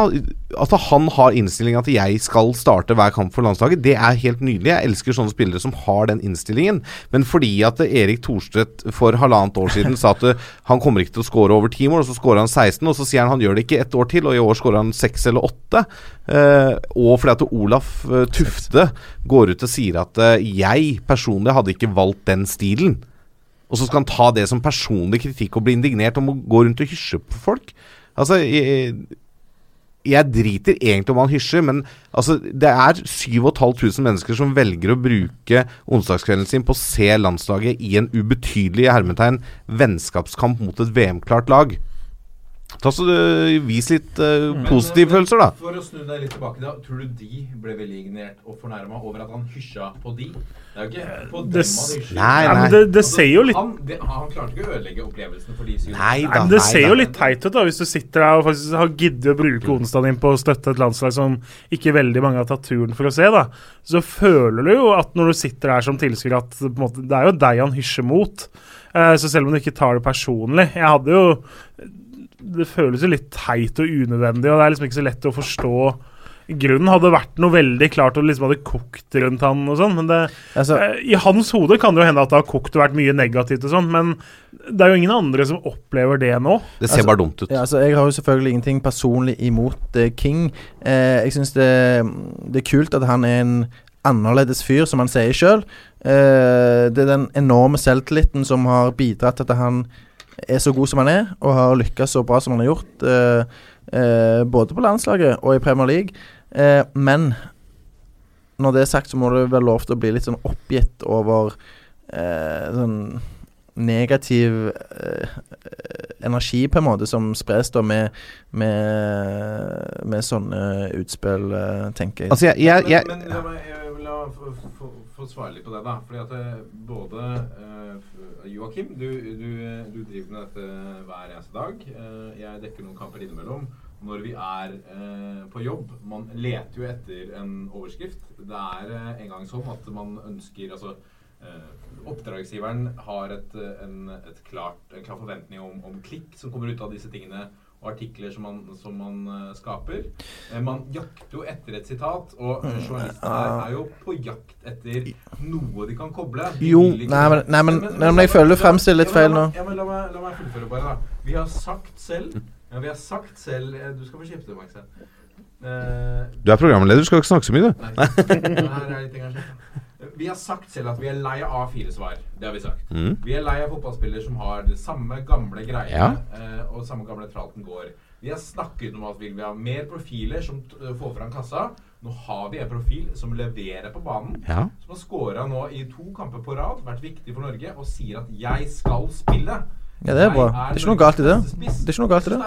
At han har innstillinga at jeg skal starte hver kamp for landslaget, det er helt nydelig. Jeg elsker sånne spillere som har den innstillingen. Men fordi at Erik Thorstvedt for halvannet år siden sa at eh, han kommer ikke til å skåre over ti mål, og så skårer han 16, og så sier han han gjør det ikke ett år til, og i år skårer han seks eller åtte. Uh, og fordi at Olaf uh, Tufte går ut og sier at uh, jeg personlig hadde ikke valgt den stilen. Og så skal han ta det som personlig kritikk og bli indignert om å gå rundt og hysje på folk. Altså, jeg, jeg driter egentlig om han hysjer, men altså, det er 7500 mennesker som velger å bruke onsdagskvelden sin på å se landslaget i en ubetydelig hermetegn vennskapskamp mot et VM-klart lag. Ta så uh, Vis litt uh, positive men følelser, da. For å snu deg litt tilbake, da. Tror du de ble veldig og fornærma over at han hysja på de? Det er jo ikke på dem Det han s- hysjer. Nei, nei. men det, det ser jo litt Han, det, han klarte ikke å ødelegge opplevelsen for de syv. Nei Nei, da. men Det nei ser da. jo litt teit ut da hvis du sitter der og faktisk har giddet å bruke onsdagen din på å støtte et landslag som ikke veldig mange har tatt turen for å se. da Så føler du jo at når du sitter der som tilskuer, at det, på en måte, det er jo deg han hysjer mot. Uh, så selv om du ikke tar det personlig Jeg hadde jo Det føles jo litt teit og unødvendig, og det er liksom ikke så lett å forstå grunnen hadde vært noe veldig klart og liksom hadde kokt rundt han og sånn. Men det, Altså- eh, i hans hode kan det jo hende at det har kokt og vært mye negativt og sånn, men det er jo ingen andre som opplever det nå. Det ser bare dumt ut. Ja, altså, jeg har jo selvfølgelig ingenting personlig imot eh, King. Eh, jeg syns det, det er kult at han er en annerledes fyr, som han sier sjøl. Eh, det er den enorme selvtilliten som har bidratt til at han er så god som han er, og har lykkes så bra som han har gjort. eh, eh, både på landslaget og i Premier League. Eh, men når det er sagt, så må det være lov til å bli litt sånn oppgitt over eh, sånn negativ eh, energi, på en måte, som spres da med, med, med sånne utspill, eh, tenker jeg. Altså, jeg, jeg, jeg men, men la meg jeg la, få, svare litt på det, da. Fordi at eh, både uh, Joakim, du, du, du driver med dette hver eneste dag. Uh, jeg dekker noen kamper innimellom. Når vi er uh, på jobb Man leter jo etter en overskrift. Det er uh, en gang sånn at man ønsker altså Oppdragsgiveren har et, en, et klart, en klar forventning om, om klikk som kommer ut av disse tingene og artikler som man, som man eh, skaper. Eh, man jakter jo etter et sitat, og journalister journalistene her er jo på jakt etter noe de kan koble. De Jo, nei, men- nei, men- men, men jeg føler du fremstiller litt feil nå. Ja, men la meg, la meg fullføre bare, da. Vi har sagt selv ja, Vi har sagt selv eh, Du skal få kjefte, Max. Uh, Du er programleder, du skal ikke snakke så mye, du. Nei. Her er litt engasjert. Vi har sagt selv at vi er lei av A4-svar. Det har vi sagt. Mm. Vi er lei av fotballspillere som har det samme gamle greiene Ja. eh, og samme gamle tralten går. Vi har snakket om at vi vil ha mer profiler som eh, får fram kassa. Nå har vi en profil som leverer på banen. Ja. Som har scora nå i to kamper på rad, vært viktig for Norge, og sier at 'jeg skal spille'. Ja, det er bra. Det er ikke noe galt i det. Det er ikke noe galt i det.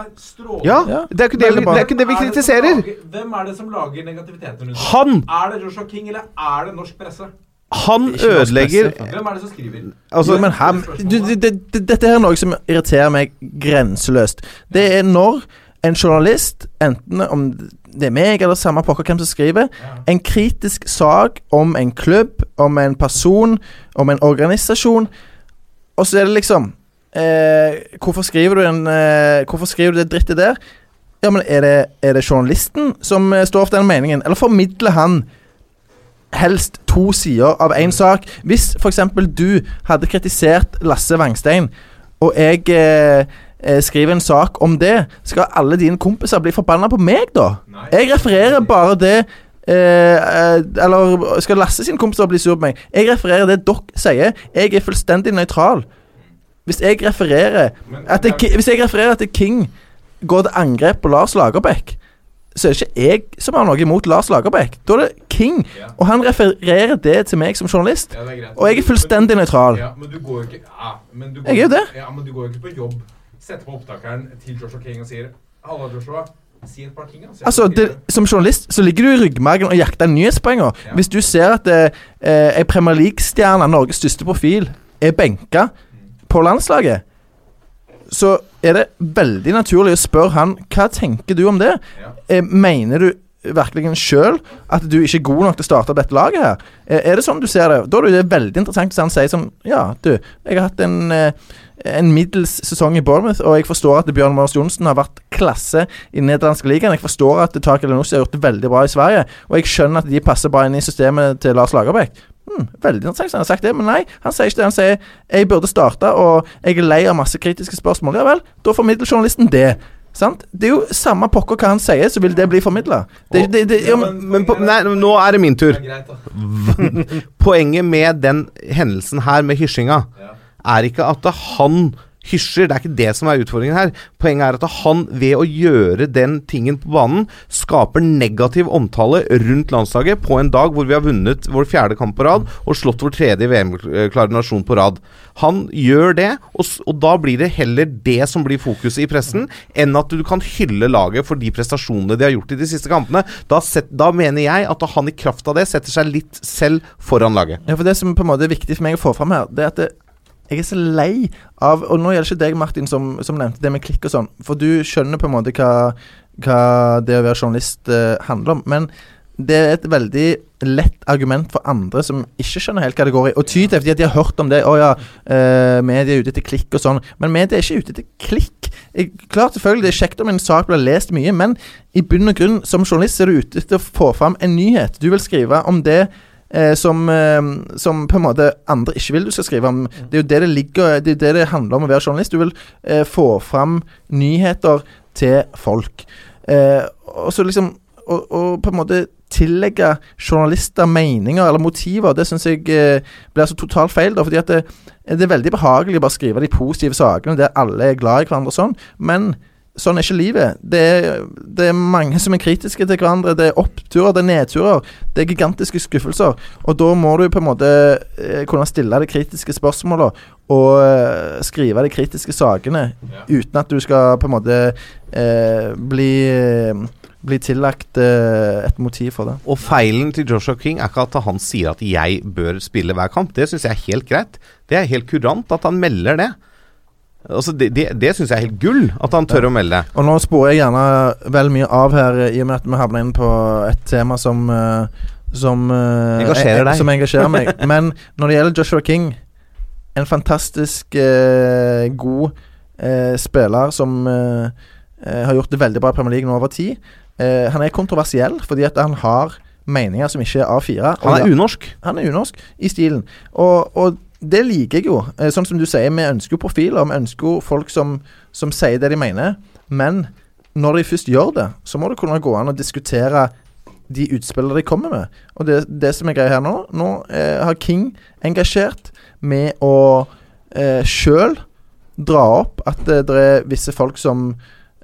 Ja, det er ikke det vi, det, er ikke det vi kritiserer. Hvem er det som lager negativiteten Han! Er det Joshua King, eller er det norsk presse? Han ødelegger Hvem er det som skriver? Altså, men han, du, det, det, dette er noe som irriterer meg grenseløst. Det er når en journalist, enten om det er meg eller samme pokker hvem som skriver, en kritisk sak om en klubb, om en person, om en organisasjon, og så er det liksom eh, Hvorfor skriver du en eh, Hvorfor skriver du det drittet der? Ja, men er det, er det journalisten som eh, står for den meningen, eller formidler han helst to sider av én sak. Hvis f.eks. du hadde kritisert Lasse Wangstein, og jeg eh, eh, skriver en sak om det, skal alle dine kompiser bli forbanna på meg, da? Jeg refererer bare det eh, eh, Eller skal Lasse sine kompiser bli sur på meg? Jeg refererer det dere sier. Jeg er fullstendig nøytral. Hvis jeg refererer at det, Hvis jeg refererer at King går til angrep på Lars Lagerbäck så er det ikke jeg som har noe imot Lars Lagerbäck. Da er det King. Og han refererer det til meg som journalist. Ja. Og jeg er fullstendig nøytral. Ja, men du går jo ikke ja, men du går, Jeg er jo det. Ja, men du går jo ikke på jobb, setter på opptakeren til Joshua King og sier Halla, Joshua. Si et par ting. altså, Altså, det. Som journalist så ligger du i ryggmargen og jakter nyhetspoenger. Hvis du ser at eh, eh, ei Premier League-stjerne, Norges største profil, er benka på landslaget, så er det veldig naturlig å spørre han hva tenker du om det. Eh, mener du virkelig sjøl at du ikke er god nok til å starte dette laget her? Er det sånn du ser det? Da er det veldig interessant hvis han sier som Ja, du, jeg har hatt en eh, en middels sesong i Bournemouth, og jeg forstår at Bjørn Mars Johnsen har vært klasse i den nederlandske ligaen. Jeg forstår at Takel Lenossi har gjort det veldig bra i Sverige, og jeg skjønner at de passer bra inn i systemet til Lars Lagerbäck. Hmm, veldig interessant at han har sagt det, men nei, han sier ikke det. Han sier jeg burde starte, og jeg er lei av masse kritiske spørsmål. Ja vel, da formidler journalisten det. Sant? Det er jo samme pokker hva han sier, så vil det bli formidla. Det, det, det, ja, men, Men på, nei, nå er det min tur. Poenget med den hendelsen her med hysjinga er ikke at han hysjer. Det er ikke det som er utfordringen her. Poenget er at han ved å gjøre den tingen på banen, skaper negativ omtale rundt landslaget på en dag hvor vi har vunnet vår fjerde kamp på rad og slått vår tredje VM-klare nasjon på rad. Han gjør det, og, og da blir det heller det som blir fokuset i pressen, enn at du kan hylle laget for de prestasjonene de har gjort i de siste kampene. Da, set, da mener jeg at han i kraft av det setter seg litt selv foran laget. Ja, for Det som på en måte er viktig for meg å få fram her, det er at det, jeg er så lei av Og nå gjelder ikke deg, Martin, som, som nevnte det med klikk og sånn. For du skjønner på en måte hva, hva det å være journalist uh, handler om. Men det er et veldig lett argument for andre som ikke skjønner helt hva det går i. Og ty til fordi at de har hørt om det. Å ja, uh, media er ute etter klikk og sånn. Men media er ikke ute etter klikk. jeg, Klart selvfølgelig det er kjekt om en sak blir lest mye, men i bunn og grunn, som journalist, er du ute etter å få fram en nyhet. Du vil skrive om det eh, som, eh, som på en måte andre ikke vil du skal skrive om. Det er jo det det ligger Det er det det handler om å være journalist. Du vil eh, få fram nyheter til folk. Eh, og så liksom og, og på en måte tillegge journalister meninger eller motiver, det syns jeg eh, blir så totalt feil. da, fordi at det, det er veldig behagelig å bare skrive de positive sakene der alle er glad i hverandre og sånn, men sånn er ikke livet. Det er, det er mange som er kritiske til hverandre. Det er oppturer, det er nedturer. Det er gigantiske skuffelser. Og da må du på en måte eh, kunne stille de kritiske spørsmåla og eh, skrive de kritiske sakene uten at du skal på en måte eh, bli bli tillagt eh, et motiv for det. Og feilen til Joshua King er ikke at han sier at 'jeg bør spille hver kamp'. Det syns jeg er helt greit. Det er helt kurant at han melder det. Altså Det, det, det syns jeg er helt gull, at han tør å melde. det. Og nå sporer jeg gjerne vel mye av her, i og med at vi havner inn på et tema som eh, Som eh, Engasjerer deg. Som engasjerer meg. Men når det gjelder Joshua King, en fantastisk eh, god eh, spiller som eh, eh, har gjort det veldig bra i Premier League nå over tid. Eh, han er kontroversiell fordi at han har meninger som ikke er A4. Han er unorsk. Han er unorsk i stilen. Og, og det liker jeg jo. Eh, Sånn som du sier, vi ønsker jo profiler. Vi ønsker jo folk som, som sier det de mener. Men når de først gjør det, så må det kunne gå an å diskutere de utspillene de kommer med. Og det, det som er greia her nå Nå eh, har King engasjert med å eh, sjøl dra opp at det, det er visse folk som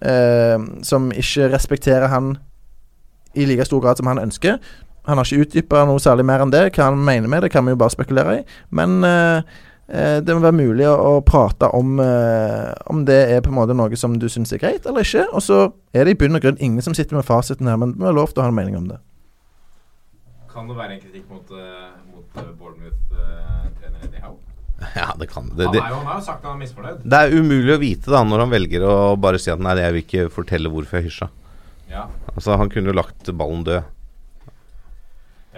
eh, Som ikke respekterer han i like stor grad som han ønsker. Han har ikke utdypa noe særlig mer enn det. Hva han mener med det, kan vi jo bare spekulere i. Men eh, eh, det må være mulig å, å prate om eh, Om det er på en måte noe som du syns er greit eller ikke. Og så er det i bunn og grunn ingen som sitter med fasiten her, men vi har lov til å ha en mening om det. Kan det være en kritikk mot, uh, mot Bournemouth-trener Eddie Howe? Ja, det kan det. Han, det. er jo, han har jo sagt han er misfornøyd. Det er umulig å vite da når han velger å bare si at nei, jeg vil ikke fortelle hvorfor jeg hysja. Ja. Altså, han kunne jo lagt ballen død.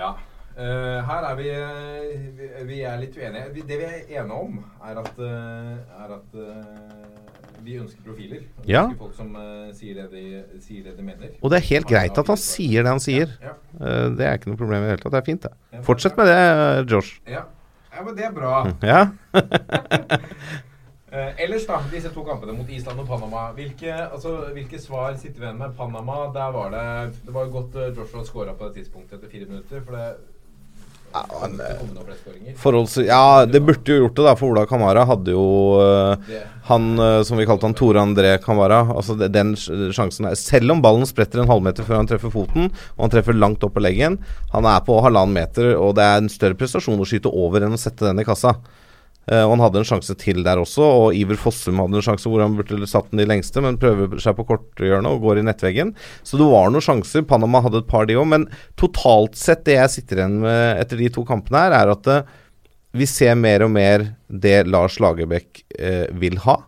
Ja. Uh, her er vi, eh, vi Vi er litt uenige. Vi, det vi er enige om, er at, uh, er at uh, vi ønsker profiler. Vi Ja. ønsker folk som sier, det de, sier det de mener. Og det er helt greit at han sier det han sier. Ja, Eh, det er ikke noe problem i det hele tatt. Det er fint, det. Fortsett med det, Josh. ja. ja, men det er bra. Ja. Eh, ellers, da, disse to kampene mot Island og Panama. Hvilke, altså, hvilke svar sitter vi igjen med? Panama, der var det Det var godt eh, Joshua scora på det tidspunktet etter fire minutter. For det ja, skåringer. Forholds, ja, det burde jo gjort det, da, for Ola Kamara hadde jo uh, Han uh, som vi kalte han Tore André Kamara. Altså det, Den sjansen er Selv om ballen spretter en halvmeter før han treffer foten, og han treffer langt opp på leggen Han er på halvannen meter, og det er en større prestasjon å skyte over enn å sette den i kassa. Eh, og han hadde en sjanse til der også, og Iver Fossum hadde en sjanse hvor han burde satt den i lengste, men prøver seg på korthjørnet og går i nettveggen. Så det var noen sjanser. Panama hadde et par, de òg. Men totalt sett, det jeg sitter igjen med etter de to kampene her, er at eh, vi ser mer og mer det Lars Lagerbäck eh, vil ha.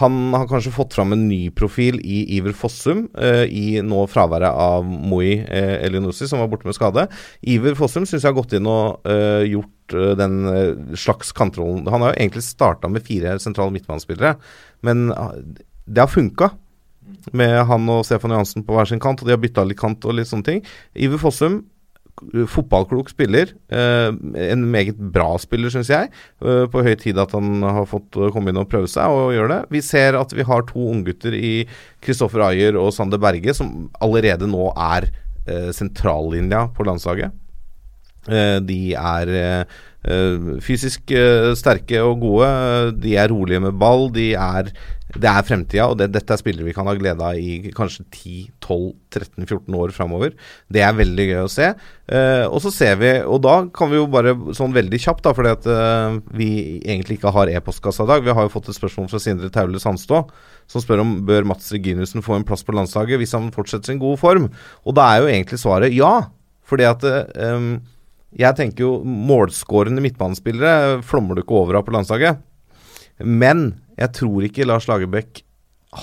Han har kanskje fått fram en ny profil i Iver Fossum, eh, i nå fraværet av Moi eh, Elionussi, som var borte med skade. Iver Fossum syns jeg har gått inn og eh, gjort eh, den eh, slags kantrollen Han har jo egentlig starta med fire sentrale midtbanespillere, men ah, det har funka. Med han og Stefan Johansen på hver sin kant, og de har bytta litt kant og litt sånne ting. Iver Fossum fotballklok spiller. En meget bra spiller, syns jeg. På høy tid at han har fått komme inn og prøve seg og gjøre det. Vi ser at vi har to unggutter i Kristoffer Ayer og Sander Berge som allerede nå er sentrallinja på landslaget. Eh, de er eh, eh, fysisk sterke og gode. De er rolige med ball. De er, det er fremtida, og det, dette er spillere vi kan ha glede av i kanskje 10-12-13-14 år framover. Det er veldig gøy å se. Og så ser vi, og da kan vi jo bare sånn veldig kjapt, da, fordi at vi egentlig ikke har e-postkassa i dag. Vi har jo fått et spørsmål fra Sindre Taule Sandstå, som spør om bør Mats Reginussen få en plass på landslaget hvis han fortsetter sin gode form. Og da er jo egentlig svaret ja. Fordi at eh, jeg tenker jo målskårende midtbanespillere flommer du ikke over av på landslaget. Men jeg tror ikke Lars Lagerbäck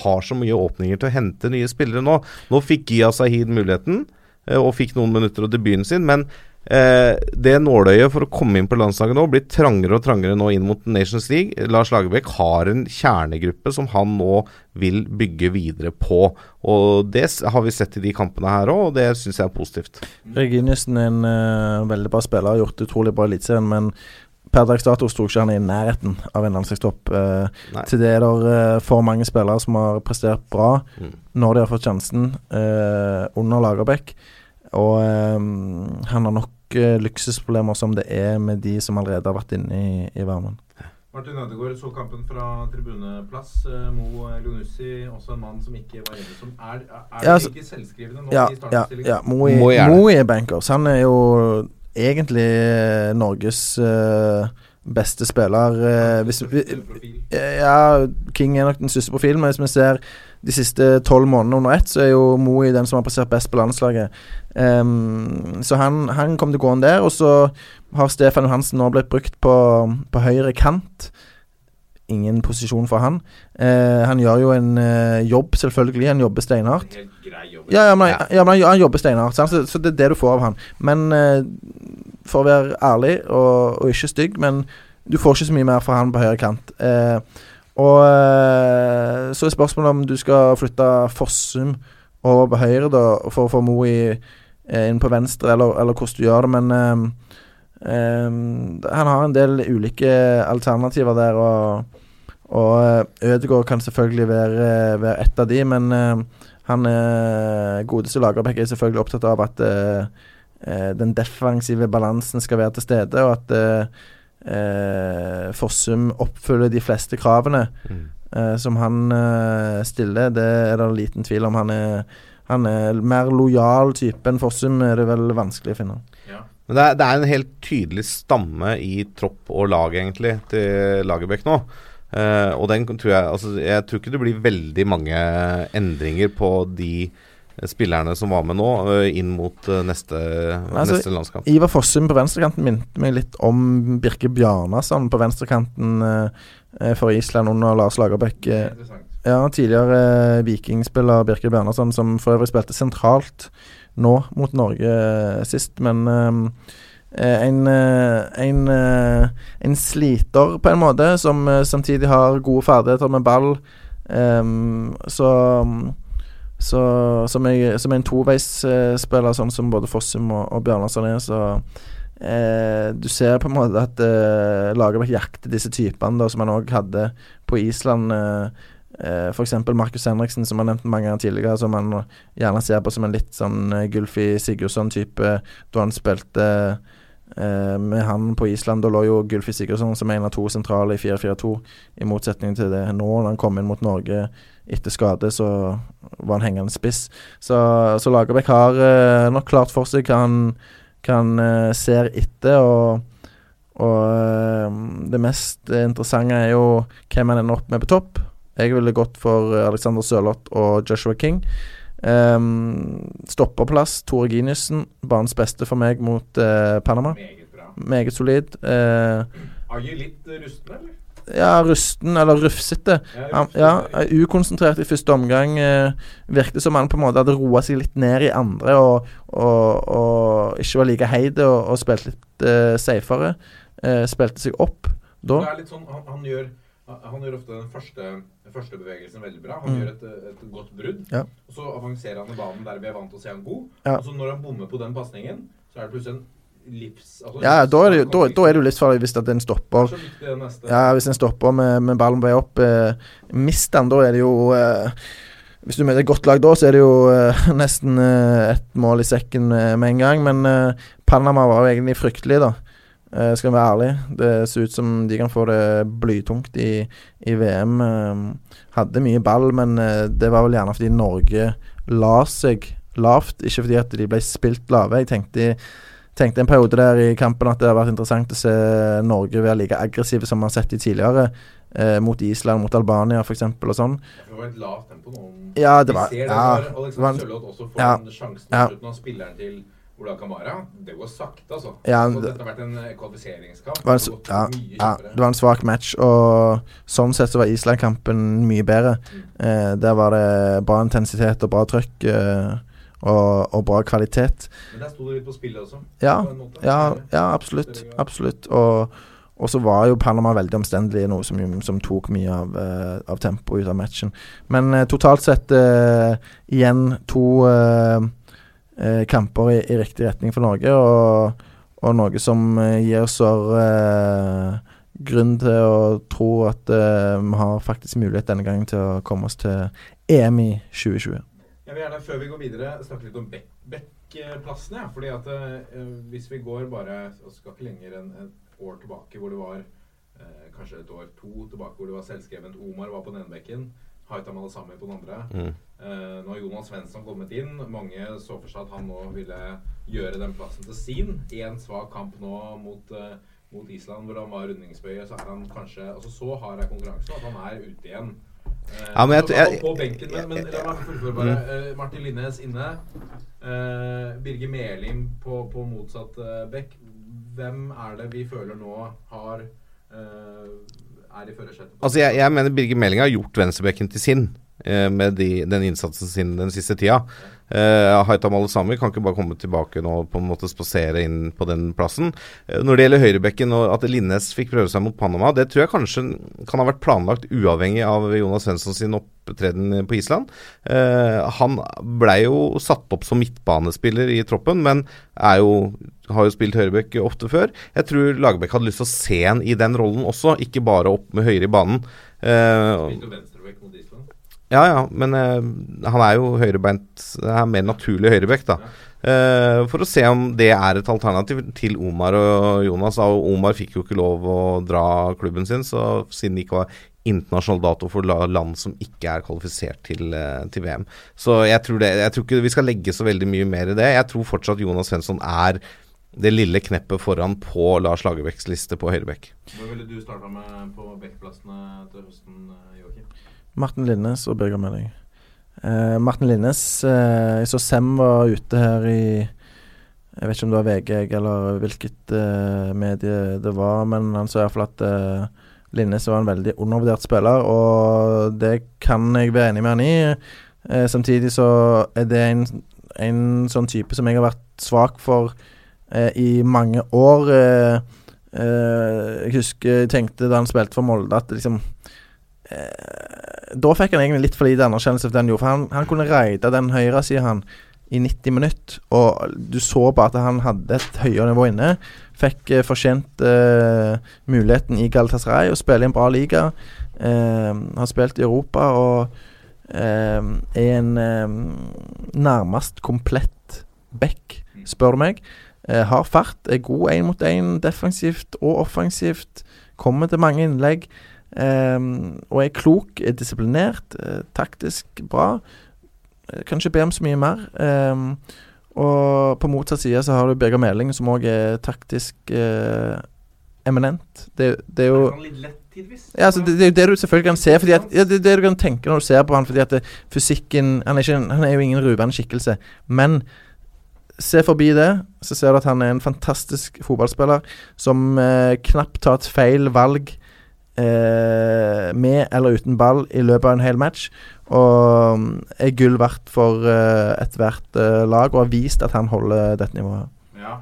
har så mye åpninger til å hente nye spillere nå. Nå fikk Gia Sahid muligheten, eh, og fikk noen minutter av debuten sin, men Eh, det nåløyet for å komme inn på landslaget nå blir trangere og trangere nå inn mot Nations League. Lars Lagerbäck har en kjernegruppe som han nå vil bygge videre på. Og Det har vi sett i de kampene her òg, og det syns jeg er positivt. Reginiussen er en uh, veldig bra spiller, har gjort det utrolig bra i Eliteserien, men per dags dato sto ikke han i nærheten av en landslagstopp. Eh, til det er det eh, for mange spillere som har prestert bra Mm. når de har fått sjansen eh, under Lagerbäck. Og eh, han har nok luksusproblemer som det er med de som allerede har vært inne i, i varmen. Martin Ødegaard så kampen fra tribuneplass. Eh, Mo Elionussi, også en mann som ikke var inne. Som er, er Ja, det altså- ikke selvskrivende nå Ja, i ja, startoppstillingen? ja. Moi, Må gjerne. Mo, er bankers. Han er jo egentlig eh, Norges uh, beste spiller. Uh, hvis, vi, ja, King er nok den største profilen, men hvis vi ser de siste tolv månedene under ett, så er jo Moi den som har prestert best på landslaget. Um, så han, han kom til å gå inn der. Og så har Stefan Johansen nå blitt brukt på, på høyre kant. Ingen posisjon for han. Uh, han gjør jo en uh, jobb, selvfølgelig. Han jobber steinhardt. Ja, ja, men, ja. men han, han jobber steinhardt, så, så det er det du får av han. Men uh, for å være ærlig og, og ikke stygg, men du får ikke så mye mer fra han på høyre kant. Eh, og eh, så er spørsmålet om du skal flytte Fossum over på høyre da, for å få Mo i, eh, inn på venstre, eller, eller hvordan du gjør det, men um, um, han har en del ulike alternativer der, og, og Ødegaard kan selvfølgelig være, være ett av de, men um, han godeste Lagerbäck er selvfølgelig opptatt av at eh, den defensive balansen skal være til stede, og at eh, eh, Fossum oppfyller de fleste kravene Mm. eh, som han eh, stiller. Det er det liten tvil om. Han er, han er mer lojal type enn Fossum, er det vel vanskelig å finne. Men det er, det er en helt tydelig stamme i tropp og lag, egentlig, til Lagerbäck nå. Eh, og den tror jeg Altså, jeg tror ikke det blir veldig mange endringer på de spillerne som var med nå, eh, inn mot eh, neste, Altså, neste landskamp. Ivar Fossum på venstrekanten minte meg litt om Birke Bjarnason på venstrekanten eh, for Island under Lars Lagerbäck. Ja, tidligere eh, vikingspiller Birke Bjarnason, som for øvrig spilte sentralt nå mot Norge eh, sist, men en, eh, en, eh, en sliter på en måte, som eh, samtidig har gode ferdigheter med ball. Em, så så som, jeg, som en toveisspiller, sånn som både Fossum og, og Bjarnason er, så eh, Du ser på en måte at eh, Lagerbäck jakter disse typene, da, som han òg hadde på Island. Eh, eh, F.eks. Markus Henriksen, som har nevnt mange ganger tidligere, som man gjerne ser på som en litt sånn eh, Gulfi Sigurdsson-type, da han spilte eh, med han på Island. Da lå jo Gulfi Sigurdsson som en av to sentrale i 4-4-2, i motsetning til det nå, når han kom inn mot Norge etter skade, så var han hengende spiss. Så, så Lagerbäck har uh, nok klart for seg hva han, kan han eh, ser etter, og, og uh, det mest interessante er jo hvem han ender opp med på topp. Jeg ville gått for Alexander Sørloth og Joshua King. Um, stopperplass, Tore Giniussen. Banens beste for meg mot Panama. Meget bra. Meget solid. Uh, Are you litt rusten, eller? Ja, rusten, eller rufsete. Ja, Han, ja, ukonsentrert i første omgang. Eh, virket som han på en måte hadde roa seg litt ned i andre og, og, og ikke var like heid og, og spilte litt eh, safere. Eh, spilte seg opp da. Det er litt sånn, han, han, gjør, han gjør ofte den første, den første bevegelsen veldig bra. Han Mm. gjør et, et godt brudd. Ja. Og så avanserer han i banen der vi er vant til å se han god. Ja. Og så når han bommer på den pasningen, så er det plutselig en livs... Altså, Ja, da er det, da, da er det jo livsfarlig hvis den en stopper. Ja, hvis den stopper med, med ballen på vei opp, eh, mister den, da er det jo eh, Hvis du møter et godt lag da, så er det jo eh, nesten eh, et mål i sekken med, med en gang. Men eh, Panama var jo egentlig fryktelig, da. Eh, skal vi være ærlig. Det ser ut som de kan få det blytungt i, i VM. Eh, hadde mye ball, men eh, det var vel gjerne fordi Norge la seg lavt. Ikke fordi at de ble spilt lave. Jeg tenkte tenkte en periode der i kampen at det har vært interessant å se Norge være like aggressive som man har sett de tidligere. Eh, mot Island, mot Albania f.eks. og sånn. Det var et lavt tempo nå. Ja, det var- Vi ser det ja, Alexander en- Sørloth også får ja, sjansen ja. slutten av spilleren til Ola Kamara. Det går sakte, altså. Ja, det- dette har vært en eh, kvalifiseringskamp. Var, en, ja, ja, det var en svak match, og sånn sett så var Island-kampen mye bedre. Eh, der var det bra intensitet og bra trøkk. Eh, og, og bra kvalitet. Men der sto det litt på spillet også. Ja, ja, ja absolutt. Absolutt. Og, og så var jo Panama veldig omstendelig, noe som, som tok mye av, uh, av tempoet ut av matchen. Men uh, totalt sett uh, igjen to kamper i, i riktig retning for Norge, og, og noe som gir oss grunn til å tro at vi har faktisk mulighet denne gangen til å komme oss til EM i 2020. Jeg vil gjerne, før vi går videre, snakke litt om bekkplassene. Ja. Fordi at eh, hvis vi går bare og skal ikke lenger enn et år tilbake, hvor det var eh, kanskje et år to tilbake, hvor det var selvskrevent Omar var på den ene bekken, Haitam Alasami på den andre. Mm. Eh, nå har Jonas Svensson kommet inn. Mange så for seg at han nå ville gjøre den plassen til sin. Én svak kamp nå mot, eh, mot Island, hvor han var rundingsbøye, så er han kanskje altså Så hard er konkurransen at han er ute igjen. Eh, Ja, men jeg jeg, jeg- på benken, men, men la meg fullføre bare. Eh, Martin Linnes inne. Uh, Birger Melim på, på motsatt uh, bekk. Hvem er det vi føler nå har uh, er i førersetet? Altså, jeg, jeg mener Birger Meling har gjort venstrebekken til sin. Eh, Med de, den innsatsen sin den siste tida. Uh, Haitam Alesami kan ikke bare komme tilbake nå på en måte spasere inn på den plassen. Uh, når det gjelder høyrebekken og at Linnes fikk prøve seg mot Panama, det tror jeg kanskje kan ha vært planlagt uavhengig av Jonas Svensson sin opptreden på Island. Uh, han blei jo satt opp som midtbanespiller i troppen, men jo har jo spilt høyrebekk ofte før. Jeg tror Lagerbäck hadde lyst til å se han i den rollen også, ikke bare opp med høyre i banen. Eh, Spilte venstrebekk mot Island. Ja, ja, men uh, han er jo høyrebeint Det er mer naturlig høyrebekk, da. Uh, for å se om det er et alternativ til Omar og Jonas. Da. Og Omar fikk jo ikke lov å dra klubben sin, så siden det ikke var internasjonal dato for land som ikke er kvalifisert til, eh, til VM. Så jeg tror, det, jeg tror ikke vi skal legge så veldig mye mer i det. Jeg tror fortsatt Jonas Svensson er det lille kneppet foran på Lars Lagerbäcks liste på høyrebekk. Hva ville du starta med på bekkplassene til høsten, eh, Joakim? Martin Linnes og Birger Meling. Eh, Martin Linnes eh, Jeg så Sem var ute her i Jeg vet ikke om det var VG eller hvilket eh, medie det var, men han sa iallfall at eh, Linnes var en veldig undervurdert spiller, og det kan jeg være enig med han i. Eh, samtidig så er det en, en sånn type som jeg har vært svak for eh, i mange år. Jeg husker jeg tenkte da han spilte for Molde, at liksom Da fikk han egentlig litt for lite anerkjennelse for han gjorde. For han, han kunne raide den høyre, sier han i 90 minutter, og du så bare at han hadde et høyere nivå inne. Fikk eh, fortjent eh, muligheten i Galatasaray å spille i en bra liga. Eh, har spilt i Europa og eh, er en eh, nærmest komplett back, spør du meg. Eh, har fart, er god én mot én defensivt og offensivt. Kommer til mange innlegg. Um, og er klok, er disiplinert, eh, taktisk bra. Eh, kan ikke be om så mye mer. Um, og på motsatt side så har du Birger Meling, som òg er taktisk uh, eminent. Det, det er jo sånn ja, altså det, det er jo det du selvfølgelig kan se. Fordi at, ja, det er det du kan tenke når du ser på han Fordi at fysikken han er, ikke, han er jo ingen ruvende skikkelse. Men se forbi det, så ser du at han er en fantastisk fotballspiller som eh, knapt tar et feil valg eh, med eller uten ball i løpet av en hel match. Og mm, er gull verdt for eh, ethvert eh, lag, og har vist at han holder dette nivået. Ja.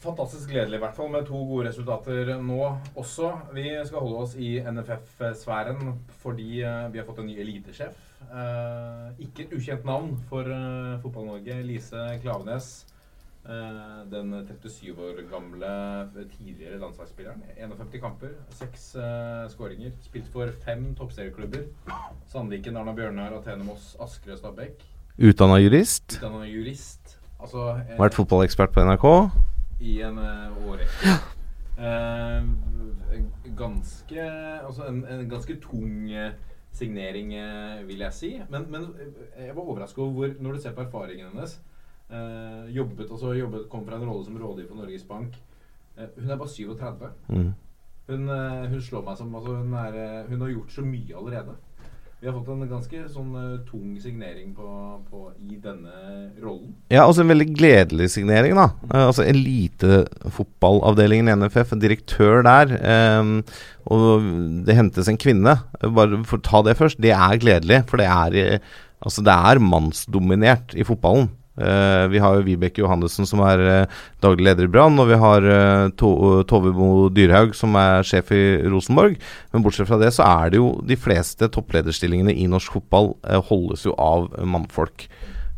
Fantastisk gledelig i hvert fall med to gode resultater nå også. Vi skal holde oss i NFF-sfæren fordi eh, vi har fått en ny elitesjef. Eh, ikke et ukjent navn for eh, Fotball-Norge. Lise Klavenes. Eh, den 37 år gamle tidligere landslagsspilleren. 51 kamper, seks uh, skåringer. Spilt for fem toppserieklubber. Sandviken, Arna Bjørnar, Athene Moss, Asker og Stabæk. Utdanna jurist. Utdanna jurist. Altså, eh, Vært fotballekspert på NRK. i en uh, årrekke. Eh, ganske Altså en, en ganske tung eh, signering, eh, vil jeg si. Men, men eh, jeg var overraska over hvor, når du ser på erfaringen hennes eh, Jobbet, altså jobbet, kom fra en rolle som rådgiver for Norges Bank. Eh, hun er bare 37. Mm. Hun, eh, hun slår meg som altså hun, er, eh, hun har gjort så mye allerede. Vi har fått en ganske sånn eh, tung signering på, på, i denne rollen. Ja, også en veldig gledelig signering, da. Eh, altså Elitefotballavdelingen i NFF, en direktør der. Um, og det hentes en kvinne. Bare for å ta det først. Det er gledelig, for det er, eh, Altså, det er mannsdominert i fotballen. Eh, vi har jo Vibeke Johannessen som er eh, daglig leder i Brann, og vi har eh, Tove Mo Dyrhaug som er sjef i Rosenborg. Men bortsett fra det så er det jo de fleste topplederstillingene i norsk fotball holdes jo av mannfolk.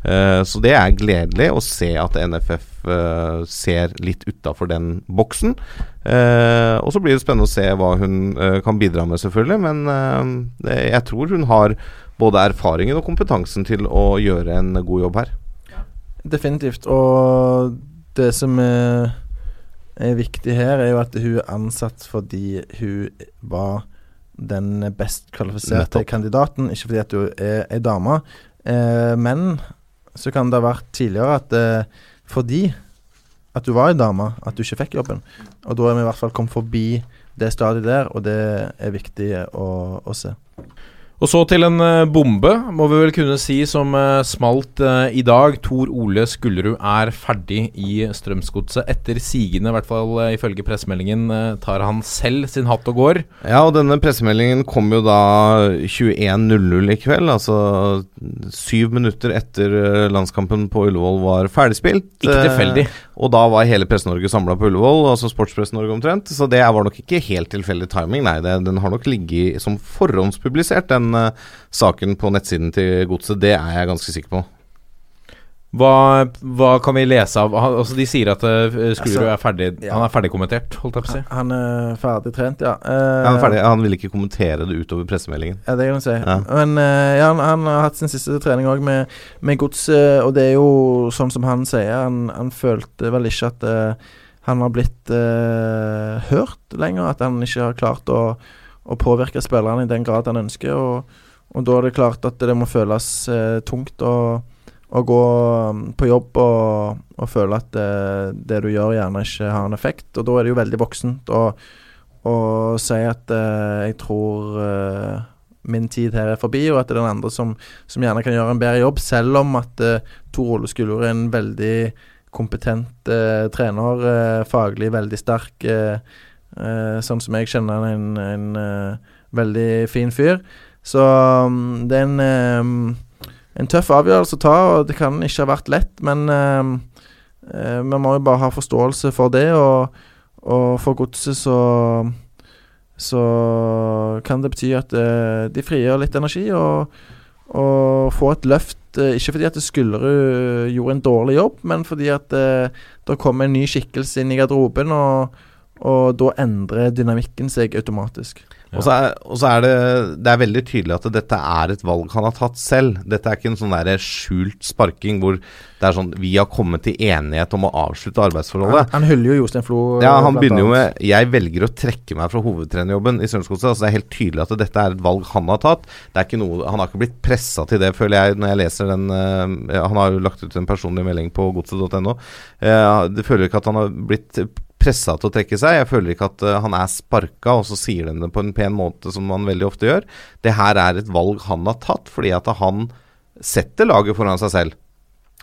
Så det er gledelig å se at NFF ser litt utafor den boksen. Og så blir det spennende å se hva hun kan bidra med, selvfølgelig. Men jeg tror hun har både erfaringen og kompetansen til å gjøre en god jobb her. Definitivt. Og det som er, er viktig her, er jo at hun er ansatt fordi hun var den best kvalifiserte Nettopp. kandidaten, ikke fordi at hun er ei dame. Eh, men så kan det ha vært tidligere at eh, fordi at du var ei dame, at du ikke fikk jobben. Og da er vi i hvert fall kommet forbi det stadiet der, og det er viktig å, å se. Og så til en eh, bombe, må vi vel kunne si, som eh, smalt eh, i dag. Tor Ole Skullerud er ferdig i Strømsgodset. Etter sigende, i hvert fall ifølge pressemeldingen, tar han selv sin hatt og går. Ja, og denne pressemeldingen kom jo da 21.00 i kveld, altså syv minutter etter landskampen på Ullevål var ferdigspilt. Ikke tilfeldig. Og da var hele Presse-Norge samla på Ullevål, altså Sportspresse-Norge omtrent. Så det var nok ikke helt tilfeldig timing, nei. Det, den har nok ligget som forhåndspublisert, den uh, saken på nettsiden til Godset. Det er jeg ganske sikker på. Hva, hva kan vi lese av han, altså De sier at uh, Skullerud Altså, er ferdig ja. Han er ferdigkommentert, holdt jeg på å si. Han er ferdig trent, ja. Uh, Han, er ferdig, han vil ikke kommentere det utover pressemeldingen. Ja, det kan du si. Ja. Men uh, ja, han, han har hatt sin siste trening òg med, med godset, og det er jo sånn som han sier. Han, han følte vel ikke at eh, han har blitt eh, hørt lenger. At han ikke har klart å, å påvirke spillerne i den grad han ønsker. Og, og da er det klart at det må føles eh, tungt å, å gå um, på jobb og, og føle at det, det du gjør, gjerne ikke har en effekt. Og da er det jo veldig voksent å, si at eh, jeg tror eh, min tid her er forbi, og at det er den andre som, som gjerne kan gjøre en bedre jobb, selv om at uh, Tor Ole Skuller er en veldig kompetent eh, trener, eh, faglig veldig sterk, eh, eh, sånn som jeg kjenner en, en eh, veldig fin fyr. Så um, det er en, eh, en tøff avgjørelse å ta, og det kan ikke ha vært lett, men eh, eh, vi må jo bare ha forståelse for det, og, og for godset så så kan det bety at uh, de frigjør litt energi og, og får et løft. Uh, ikke fordi at Skullerud gjorde en dårlig jobb, men fordi at uh, det kommer en ny skikkelse inn i garderoben, og, og da endrer dynamikken seg automatisk. Og så er, og så er det, det er veldig tydelig at dette er et valg han har tatt selv. Dette er ikke en sånn der skjult sparking hvor det er sånn Vi har kommet til enighet om å avslutte arbeidsforholdet. han hyller jo Jostein Flo. Ja, eh, Han begynner jo med 'Jeg velger å trekke meg fra hovedtrenerjobben i Strømsgodset'. Altså, det er helt tydelig at dette er et valg han har tatt. Det er ikke noe, Han har ikke blitt pressa til det, føler jeg, når jeg leser den uh, Han har jo lagt ut en personlig melding på godset.no. Uh, det føler ikke at han har blitt pressa til å trekke seg. Jeg føler ikke at eh, han er sparka, og så sier de det på en pen måte, som han veldig ofte gjør. Det her er et valg han har tatt, fordi at han setter laget foran seg selv.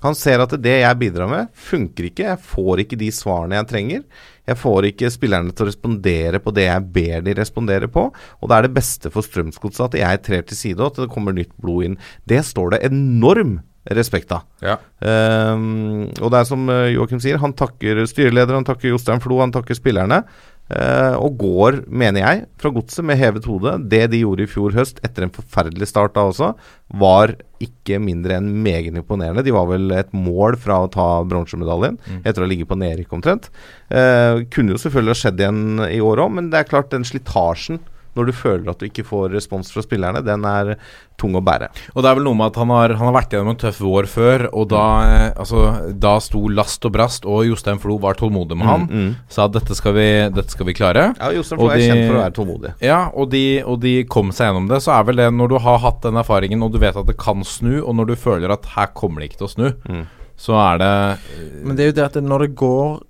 Han ser at det jeg bidrar med, funker ikke. Jeg får ikke de svarene jeg trenger. Jeg får ikke spillerne til å respondere på det jeg ber de respondere på. Og det er det beste for Strømsgodset at jeg trer til side, og at det kommer nytt blod inn. Det står det enorm respekt av. Ja. Um, og det er som uh, Joakim sier, han takker styreleder, han takker Jostein Flo, han takker spillerne. Uh, og går, mener jeg, fra godset med hevet hode. Det de gjorde i fjor høst, etter en forferdelig start da også, var ikke mindre enn meget imponerende. De var vel et mål fra å ta bronsemedaljen, etter å ligge på nedrykk omtrent. Uh, kunne jo selvfølgelig ha skjedd igjen i år òg, men det er klart den slitasjen når du føler at du ikke får respons fra spillerne, den er tung å bære. Og det er vel noe med at han har, han har vært gjennom en tøff vår før, og da, eh, altså, da sto last og brast, og Jostein Flo var tålmodig med han. Mm, mm. Sa at dette skal vi, dette skal vi klare. Ja, Jostein Flo er de- kjent for å være tålmodig. Ja, og de, og de kom seg gjennom det. Så er vel det når du har hatt den erfaringen, og du vet at det kan snu, og når du føler at her kommer det ikke til å snu, Mm. så er det Men det er jo det at når det går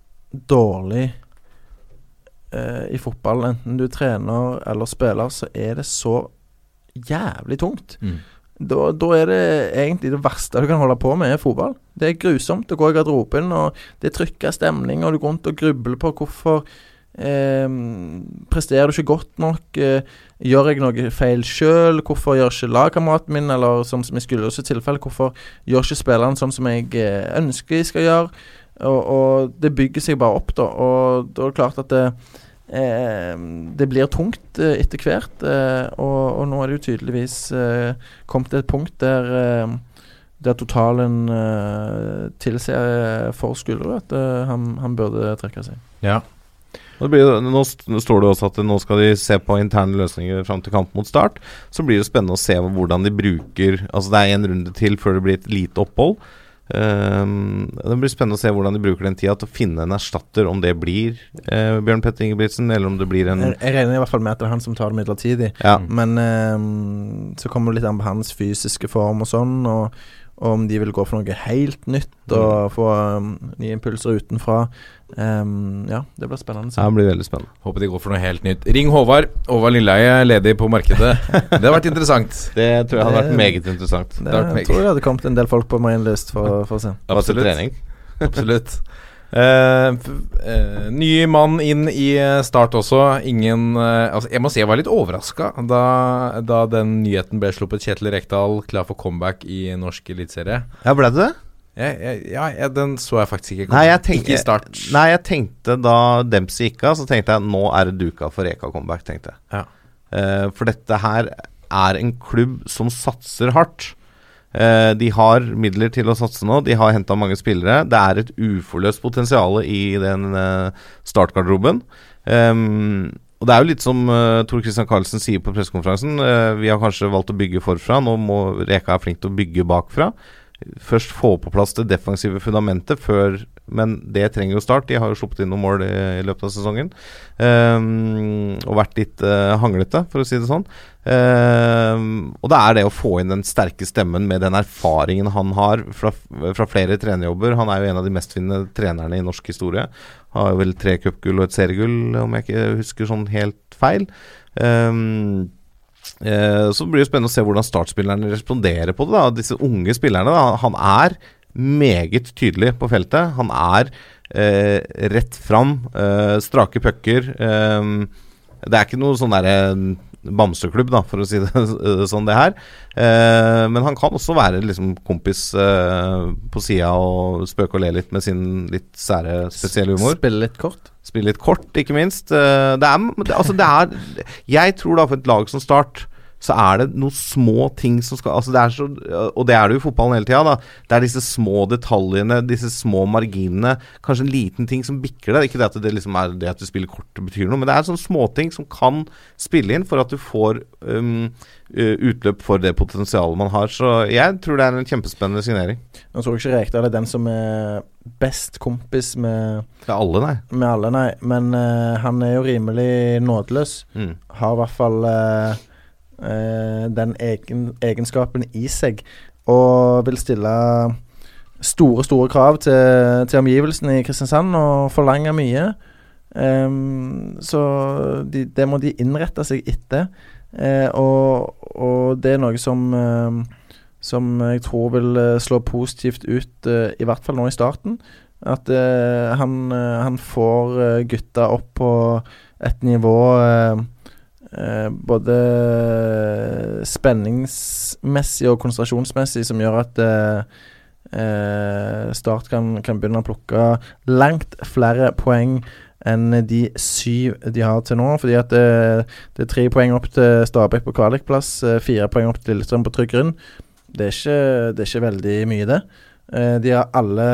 dårlig eh, i fotball, enten du trener eller spiller, så er det så jævlig tungt. Mm. Da, da er det egentlig det verste du kan holde på med, er fotball. Det er grusomt å gå i garderoben, og det er trykka stemning, og du går rundt og grubler på hvorfor eh, Presterer du ikke godt nok? Eh, gjør jeg noe feil sjøl? Hvorfor gjør ikke lagkameraten min, eller som, som i Skuldres tilfelle, hvorfor gjør ikke spillerne sånn som jeg eh, ønsker de skal gjøre? Og, og det bygger seg bare opp, da. Og da er det klart at det, eh, det blir tungt eh, etter hvert. Eh, og, og nå er det jo tydeligvis eh, kommet til et punkt der eh, der totalen uh, tilsier for Skulderud at eh, han, han burde trekke seg. Ja. Det nå står det også at nå skal de se på interne løsninger fram til kamp mot start. Så blir det spennende å se hvordan de bruker Altså det er en runde til før det blir et lite opphold. Ehm, det blir spennende å se hvordan de bruker den tida til å finne en erstatter, om det blir eh, Bjørn Petter Ingebrigtsen, eller om det blir en Jeg, jeg regner i hvert fall med at det er han som tar det midlertidig. Ja. Men eh, så kommer det litt an på hans fysiske form og sånn, og, og om de vil gå for noe helt nytt og få um, nye impulser utenfra. Um, ja, det blir spennende. Så. Ja, det blir veldig spennende. Håper de går for noe helt nytt. Ring Håvard. Håvard Lilleheie er ledig på markedet. Det har vært interessant. Det tror jeg hadde vært meget interessant. Det, det vært jeg meget- tror det hadde kommet en del folk på Marienlyst for, for å se. Absolutt. Absolutt. Eh, ny mann inn i eh, Start også. Ingen uh, altså Jeg må si jeg var litt overraska da, da den nyheten ble sluppet. Kjetil Rekdal klar for comeback i norsk eliteserie. Ja, ble det det? Ja, ja, ja, den så jeg faktisk ikke. Nei jeg, tenkte, ikke i Start. nei, jeg tenkte da Dempsey gikk av, så tenkte jeg nå er det duka for Reka comeback, tenkte jeg. Ja. For dette her er en klubb som satser hardt. Eh, de har midler til å satse nå. De har henta mange spillere. Det er et uforløst potensial i den eh, startgarderoben. Um, og det er jo litt som uh, Tor Christian Karlsen sier på pressekonferansen. vi har kanskje valgt å bygge forfra. Nå må Reka er flink til å bygge bakfra. Først få på plass det defensive fundamentet før Men det trenger jo start. De har jo sluppet inn noen mål i, i løpet av sesongen. Um, og vært litt uh, hanglete, for å si det sånn. Um, og det er det å få inn den sterke stemmen med den erfaringen han har fra, fra flere trenerjobber. Han er jo en av de mestvinnende trenerne i norsk historie. Har jo vel tre cupgull og et seriegull, om jeg ikke husker sånn helt feil. Eh, så blir det spennende å se hvordan startspillerne responderer på det. da Disse unge spillerne. da Han er meget tydelig på feltet. Han er eh, rett fram, eh, strake pucker. Eh, det er ikke noe sånn derre bamseklubb, da, for å si det sånn, det her. Eh, men han kan også være liksom kompis eh, på sida og spøke og le litt med sin litt sære, spesielle humor. Spille litt kort. Spille litt kort, ikke minst. Eh, Det er, altså det er Jeg tror da for et lag som Start så er det noen små ting som skal altså det er så, Og det er det jo i fotballen hele tida. Det er disse små detaljene, disse små marginene. Kanskje en liten ting som bikker det. Ikke det at det liksom er det at du spiller kort betyr noe, men det er sånne småting som kan spille inn for at du får um, uh, utløp for det potensialet man har. Så jeg tror det er en kjempespennende signering. Nå tror jeg ikke Rekdal er den som er best kompis med er alle, nei. Med alle, nei. Men uh, han er jo rimelig nådeløs. Mm. Har i hvert fall eh, eh, den egen, egenskapen i seg. Og vil stille store, store krav til, til omgivelsene i Kristiansand og forlange mye. Um, så de, det må de innrette seg etter. Eh, og, og det er noe som eh, Som jeg tror vil eh, slå positivt ut, eh, i hvert fall nå i starten. At eh, han, eh, han får eh, gutta opp på et nivå eh, eh, både spenningsmessig og konsentrasjonsmessig som gjør at eh, eh, Start kan, kan begynne å plukke langt flere poeng enn de syv de har til nå. Fordi at det, det er tre poeng opp til Stabæk på kvalikplass, eh, fire poeng opp til Lillestrøm på trygg grunn. Det er ikke, det er ikke veldig mye, det. Eh, de har alle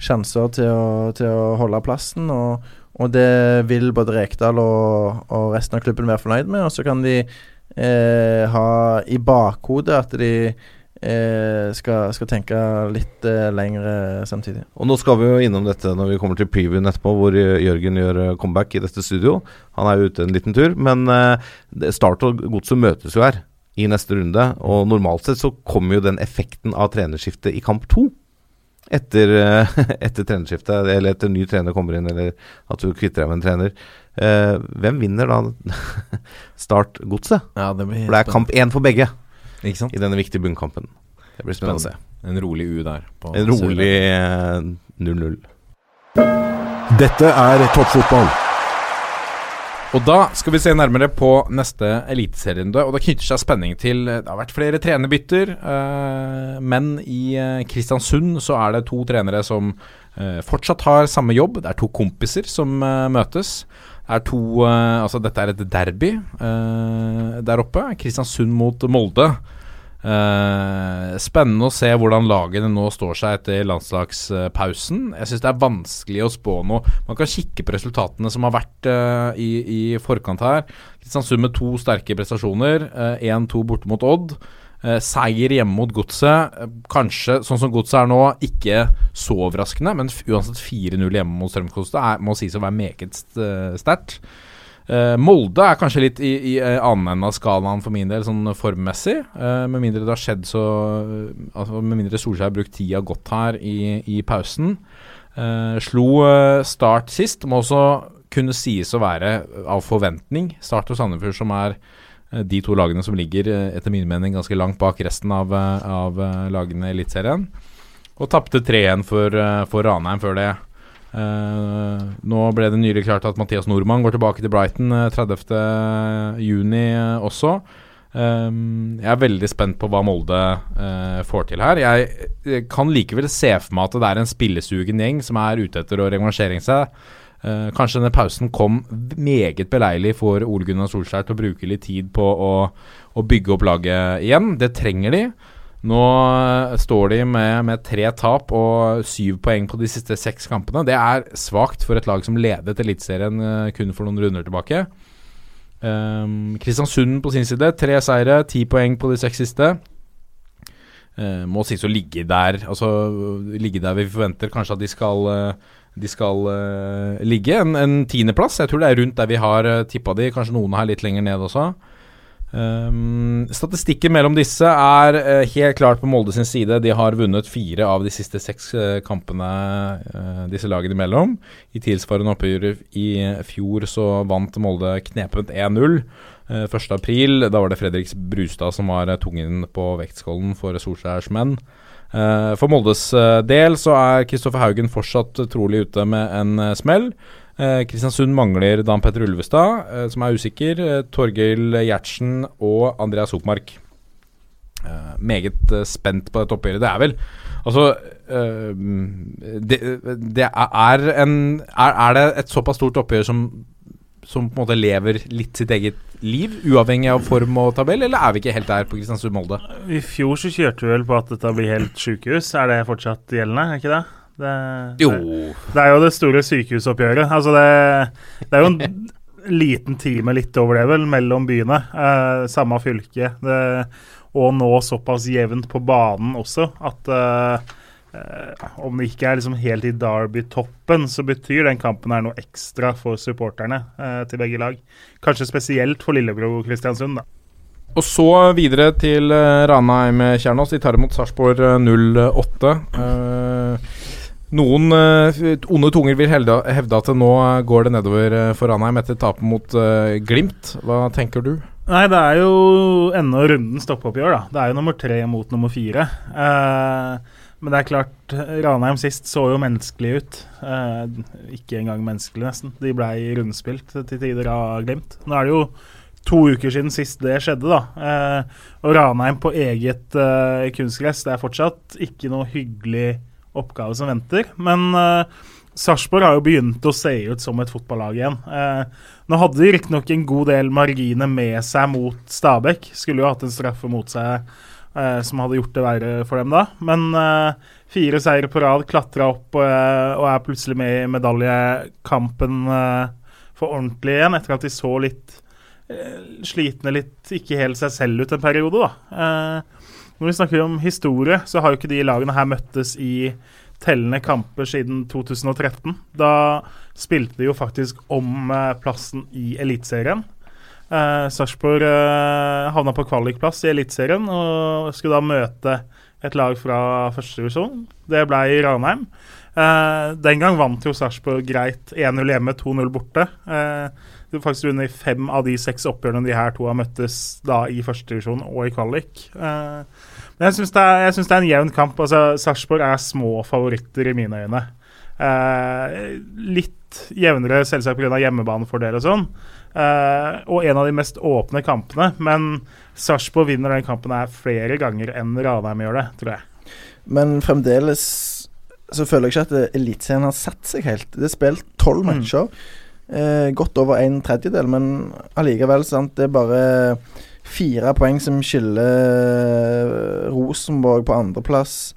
sjanser til å, til å holde plassen, og, og det vil både Rekdal og, og resten av klubben være fornøyd med. Og så kan de eh, ha i bakhodet at de eh, skal, skal tenke litt eh, lengre samtidig. Og nå skal vi jo innom dette når vi kommer til previewen etterpå, hvor Jørgen gjør eh, comeback i dette studio. Han er jo ute en liten tur, men eh, Start og Godset møtes jo her i neste runde. Og normalt sett så kommer jo den effekten av trenerskiftet i kamp to. Etter, eh, etter trenerskiftet, eller etter ny trener kommer inn, eller at du kvitter deg med en trener. Eh, hvem vinner da Start Godset? Ja, det blir For det er kamp én for begge Ikke sant? i denne viktige bunnkampen. Det blir spennende å se. En rolig U der. på En rolig eh, 0-0. Dette er toppfotball. Og da skal vi se nærmere på neste eliteserierunde. Og det knytter seg spenning til Det har vært flere trenerbytter, eh, men i eh, Kristiansund så er det to trenere som eh, fortsatt har samme jobb. Det er to kompiser som eh, møtes. Er to eh, Altså, dette er et derby eh, der oppe. Kristiansund mot Molde. Eh, spennende å se hvordan lagene nå står seg etter landslagspausen. Jeg syns det er vanskelig å spå noe. Man kan kikke på resultatene som har vært uh, i, i, forkant her. Kristiansund med to sterke prestasjoner. 1-2 borte mot Odd. Eh, seier hjemme mot Godset. Eh, kanskje, sånn som Godset er nå, ikke så overraskende, men uansett 4-0 hjemme mot Strømsgodset må sies å være meget eh, sterkt. Uh, Molde er kanskje litt i, i annen enden av skalaen for min del, sånn formmessig. Uh, med mindre det har skjedd så altså, Med mindre Solskjær har brukt tida godt her i, i pausen. Uh, slo Start sist, må også kunne sies å være av forventning. Start og Sandefjord som er de to lagene som ligger etter min mening ganske langt bak resten av, av lagene i Eliteserien. Og tapte 3-1 for, for Ranheim før det. Uh, nå ble det nylig klart at Mathias Nordmann går tilbake til Brighton uh, 30.6 uh, også. Um, jeg er veldig spent på hva Molde uh, får til her. Jeg, jeg, kan likevel se for meg at det er en spillesugen gjeng som er ute etter å revansjere seg. Kanskje denne pausen kom meget beleilig for Ole Gunnar Solskjær til å bruke litt tid på å, å bygge opp laget igjen. Det trenger de. Nå eh, står de med, med, tre tap og syv poeng på de siste seks kampene. Det er svakt for et lag som ledet Eliteserien uh, kun for noen runder tilbake. Um, Kristiansund på sin side, tre seire, ti poeng på de seks siste. Uh, må sies å ligge der Altså ligge der vi forventer kanskje at de skal, uh, de skal ligge. En, en tiendeplass. Jeg tror det er rundt der vi har uh, tippa de. Kanskje noen her litt lenger ned også. Um, statistikken mellom disse er uh, helt klart på Molde sin side. De har vunnet fire av de siste seks uh, kampene uh, disse lagene imellom. I tilsvarende oppgjør i fjor så vant Molde knepent 1-0. 1.4. Da var det Fredriks Brustad som var tungen på vektskålen for Solskjærs menn. For Moldes del så er Kristoffer Haugen fortsatt trolig ute med en smell. Eh, Kristiansund mangler Dan Petter Ulvestad, eh, som er usikker. Eh, Torgeir Gjertsen og Andreas Hopmark. Eh, meget eh, spent på dette oppgjøret. Det er vel Altså eh, det, det, er en er, er, det et såpass stort oppgjør som som på en måte lever litt sitt eget liv, uavhengig av form og tabell, eller er vi ikke helt der på Kristiansund-Molde? I fjor så kjørte vi vel på at dette blir helt sjukehus. Er det fortsatt gjeldende, er ikke det? Det, jo. Det, det, er jo det store sykehusoppgjøret. Altså det, det er jo en liten time, litt over det vel, mellom byene. Eh, samme fylke. Det, og nå såpass jevnt på banen også at eh, eh, om det ikke er liksom helt i Derby-toppen, så betyr den kampen her noe ekstra for supporterne uh, til begge lag. Kanskje spesielt for lillebror Kristiansund, da. Og så videre til uh, Ranheim-Kjernås. De tar imot Sarpsborg 08. Uh, noen uh, onde tunger vil hevde, hevde, at nå går det nedover uh, for Ranheim etter tapet mot uh, Glimt. Hva tenker du? Nei, det er jo ennå rundens toppoppgjør, da. Det er jo nummer tre mot nummer fire. Men det er klart, Ranheim sist så jo menneskelig ut. ikke engang menneskelig, nesten. De blei rundspilt til tider av Glimt. Nå er det jo to uker siden sist det skjedde, da. og Ranheim på eget kunstgress, det er fortsatt ikke noe hyggelig oppgave som venter. Men eh, Sarpsborg har jo begynt å se ut som et fotballag igjen. Eh, nå hadde de riktignok en god del marginer med seg mot Stabæk. Skulle jo hatt en straffe mot seg som hadde gjort det verre for dem da. Men fire seire på rad, klatra opp og er plutselig med i medaljekampen for ordentlig igjen, etter at de så litt slitne, litt ikke helt seg selv ut en periode, da. Når vi snakker om historie, så har jo ikke de lagene her møttes i tellende kamper siden 2013. Da spilte de jo faktisk om eh, plassen i Eliteserien. Eh, Sarpsborg eh, havna på kvalikplass i Eliteserien og skulle da møte et lag fra førstedivisjon. Det ble i Ranheim. Eh, den gang vant jo Sarpsborg greit 1-0 hjemme, 2-0 borte. Eh, det var faktisk vunnet fem av de seks oppgjørene de her to har møttes da i førstedivisjon og i kvalik. Eh, men jeg syns det, det, er en jevn kamp. altså Sarpsborg er små favoritter i mine øyne. Eh, litt jevnere, selvsagt pga. hjemmebanefordel og sånn. Eh, og en av de mest åpne kampene. Men Sarpsborg vinner den kampen her flere ganger enn Ranheim gjør det, tror jeg. Men fremdeles så føler jeg ikke at Eliteserien har satt seg helt. Det er spilt tolv Mm. matcher. Eh, godt over en tredjedel, men allikevel, sant, det er bare fire poeng som skiller eh, Rosenborg på andreplass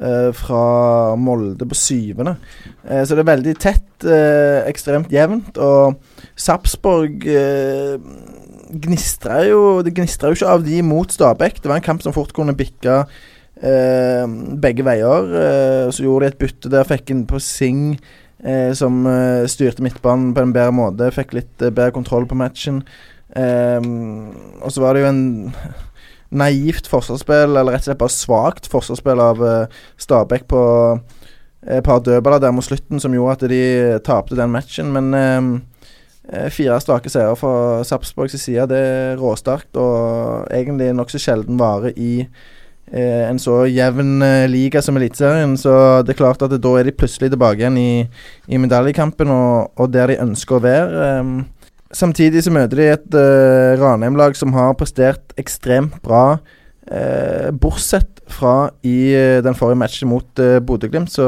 eh, fra Molde på syvende. Uh, så det er veldig tett, eh, ekstremt jevnt. Og Sarpsborg gnistra jo Det gnistra jo ikke av de mot Stabæk. Det var en kamp som fort kunne bikka begge veier. Så gjorde de et bytte der, fikk inn på Sing, eh, som eh, styrte midtbanen på en bedre måte. Fikk litt eh, bedre kontroll på matchen. Og så var det jo en naivt forsvarsspill, eller rett og slett bare svakt forsvarsspill av uh, Stabæk på et par dødballer der mot slutten som gjorde at de tapte den matchen. Men eh, eh, fire strake seire fra Sarpsborgs side, det er råsterkt og egentlig nokså sjelden vare i eh, en så jevn eh, liga som Eliteserien. Så det er klart at det, da er de plutselig tilbake igjen i, i medaljekampen og, og der de ønsker å være. Eh, Samtidig så møter de et uh, Ranheim-lag som har prestert ekstremt bra, Uh, bortsett fra i uh, den forrige matchen mot uh, Bodø-Glimt. Så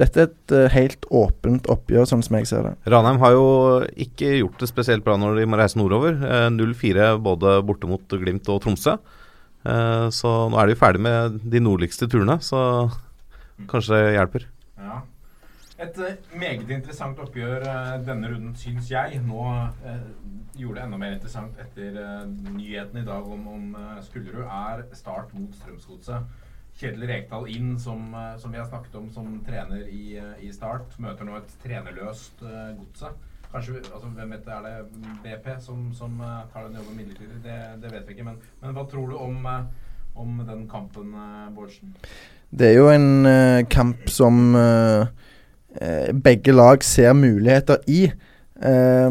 dette er et uh, helt åpent oppgjør, sånn som jeg ser det. Ranheim har jo ikke gjort det spesielt bra når de må reise nordover. Eh, 0-4 både borte mot Glimt og Tromsø. Eh, så nå er de ferdig med de nordligste turene, så kanskje det hjelper. Ja. Et eh, meget interessant oppgjør eh, denne runden, syns jeg. Nå eh, gjorde det enda mer interessant etter eh, nyheten i dag om, om eh, Skullerud, er start mot Strømsgodset. Kjetil Rekdal inn, som, som vi har snakket om som trener i, i Start. Møter nå et trenerløst eh, Godset. Kanskje, altså, hvem vet det, Er det BP som, som tar den jobben midlertidig? Det, det vet vi ikke. Men, men hva tror du om, om den kampen, uh, Bårdsen? Det er jo en uh, kamp som eh, begge lag ser muligheter i. Eh,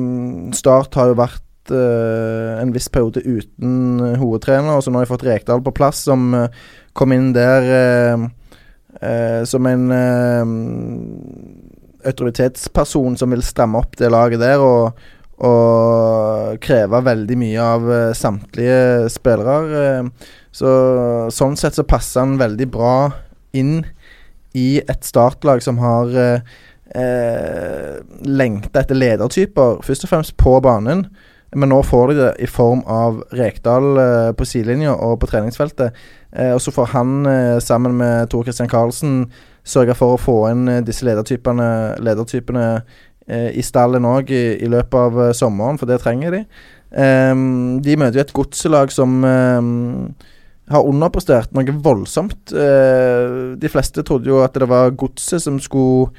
start har jo vært eh, en viss periode uten eh, hovedtrener, og så nå har de fått Rekdal på plass, som eh, kom inn der eh, eh, som en eh, autoritetsperson som vil stramme opp det laget der. og og kreve veldig mye av eh, samtlige spillere. Eh, så sånn sett så passer han veldig bra inn i et startlag som har eh, eh, lengta etter ledertyper, først og fremst på banen. Men nå får de det i form av Rekdal eh, på sidelinja og på treningsfeltet. Eh, og så får han, eh, sammen med Tor Christian Karlsen, sørge for å få inn eh, disse ledertypene, ledertypene eh, i stallen òg i, i løpet av sommeren, for det trenger de. De møter jo et godselag som har underprestert noe voldsomt. Eh, de fleste trodde jo at det var Godset som skulle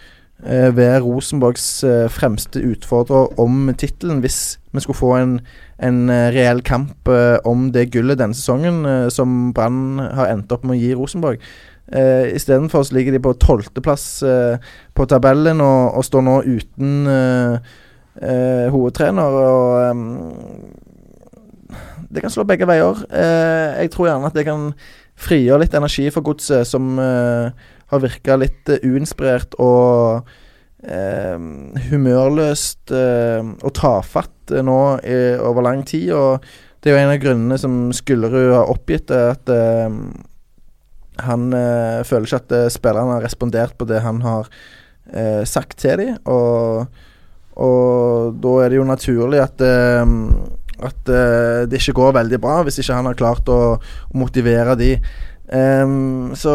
eh, være Rosenborgs eh, fremste utfordrer om tittelen, hvis vi skulle få en, en reell kamp om det gullet denne sesongen, som Brann har endt opp med å gi Rosenborg. Uh, Istedenfor ligger de på tolvteplass uh, på tabellen og, og står nå uten uh, uh, hovedtrener. Og um, det kan slå begge veier. Eh, jeg tror gjerne at det kan frigjøre litt energi for godset, som eh, har virka litt uh, uinspirert og eh, humørløst uh, og tafatt uh, nå i, over lang tid. Og det er jo en av grunnene som Skullerud har oppgitt, at han føler ikke at spillerne har respondert på det han har sagt til dem. Og, og da er det jo naturlig at at det ikke går veldig bra, hvis ikke han har klart å, å motivere de. Um, så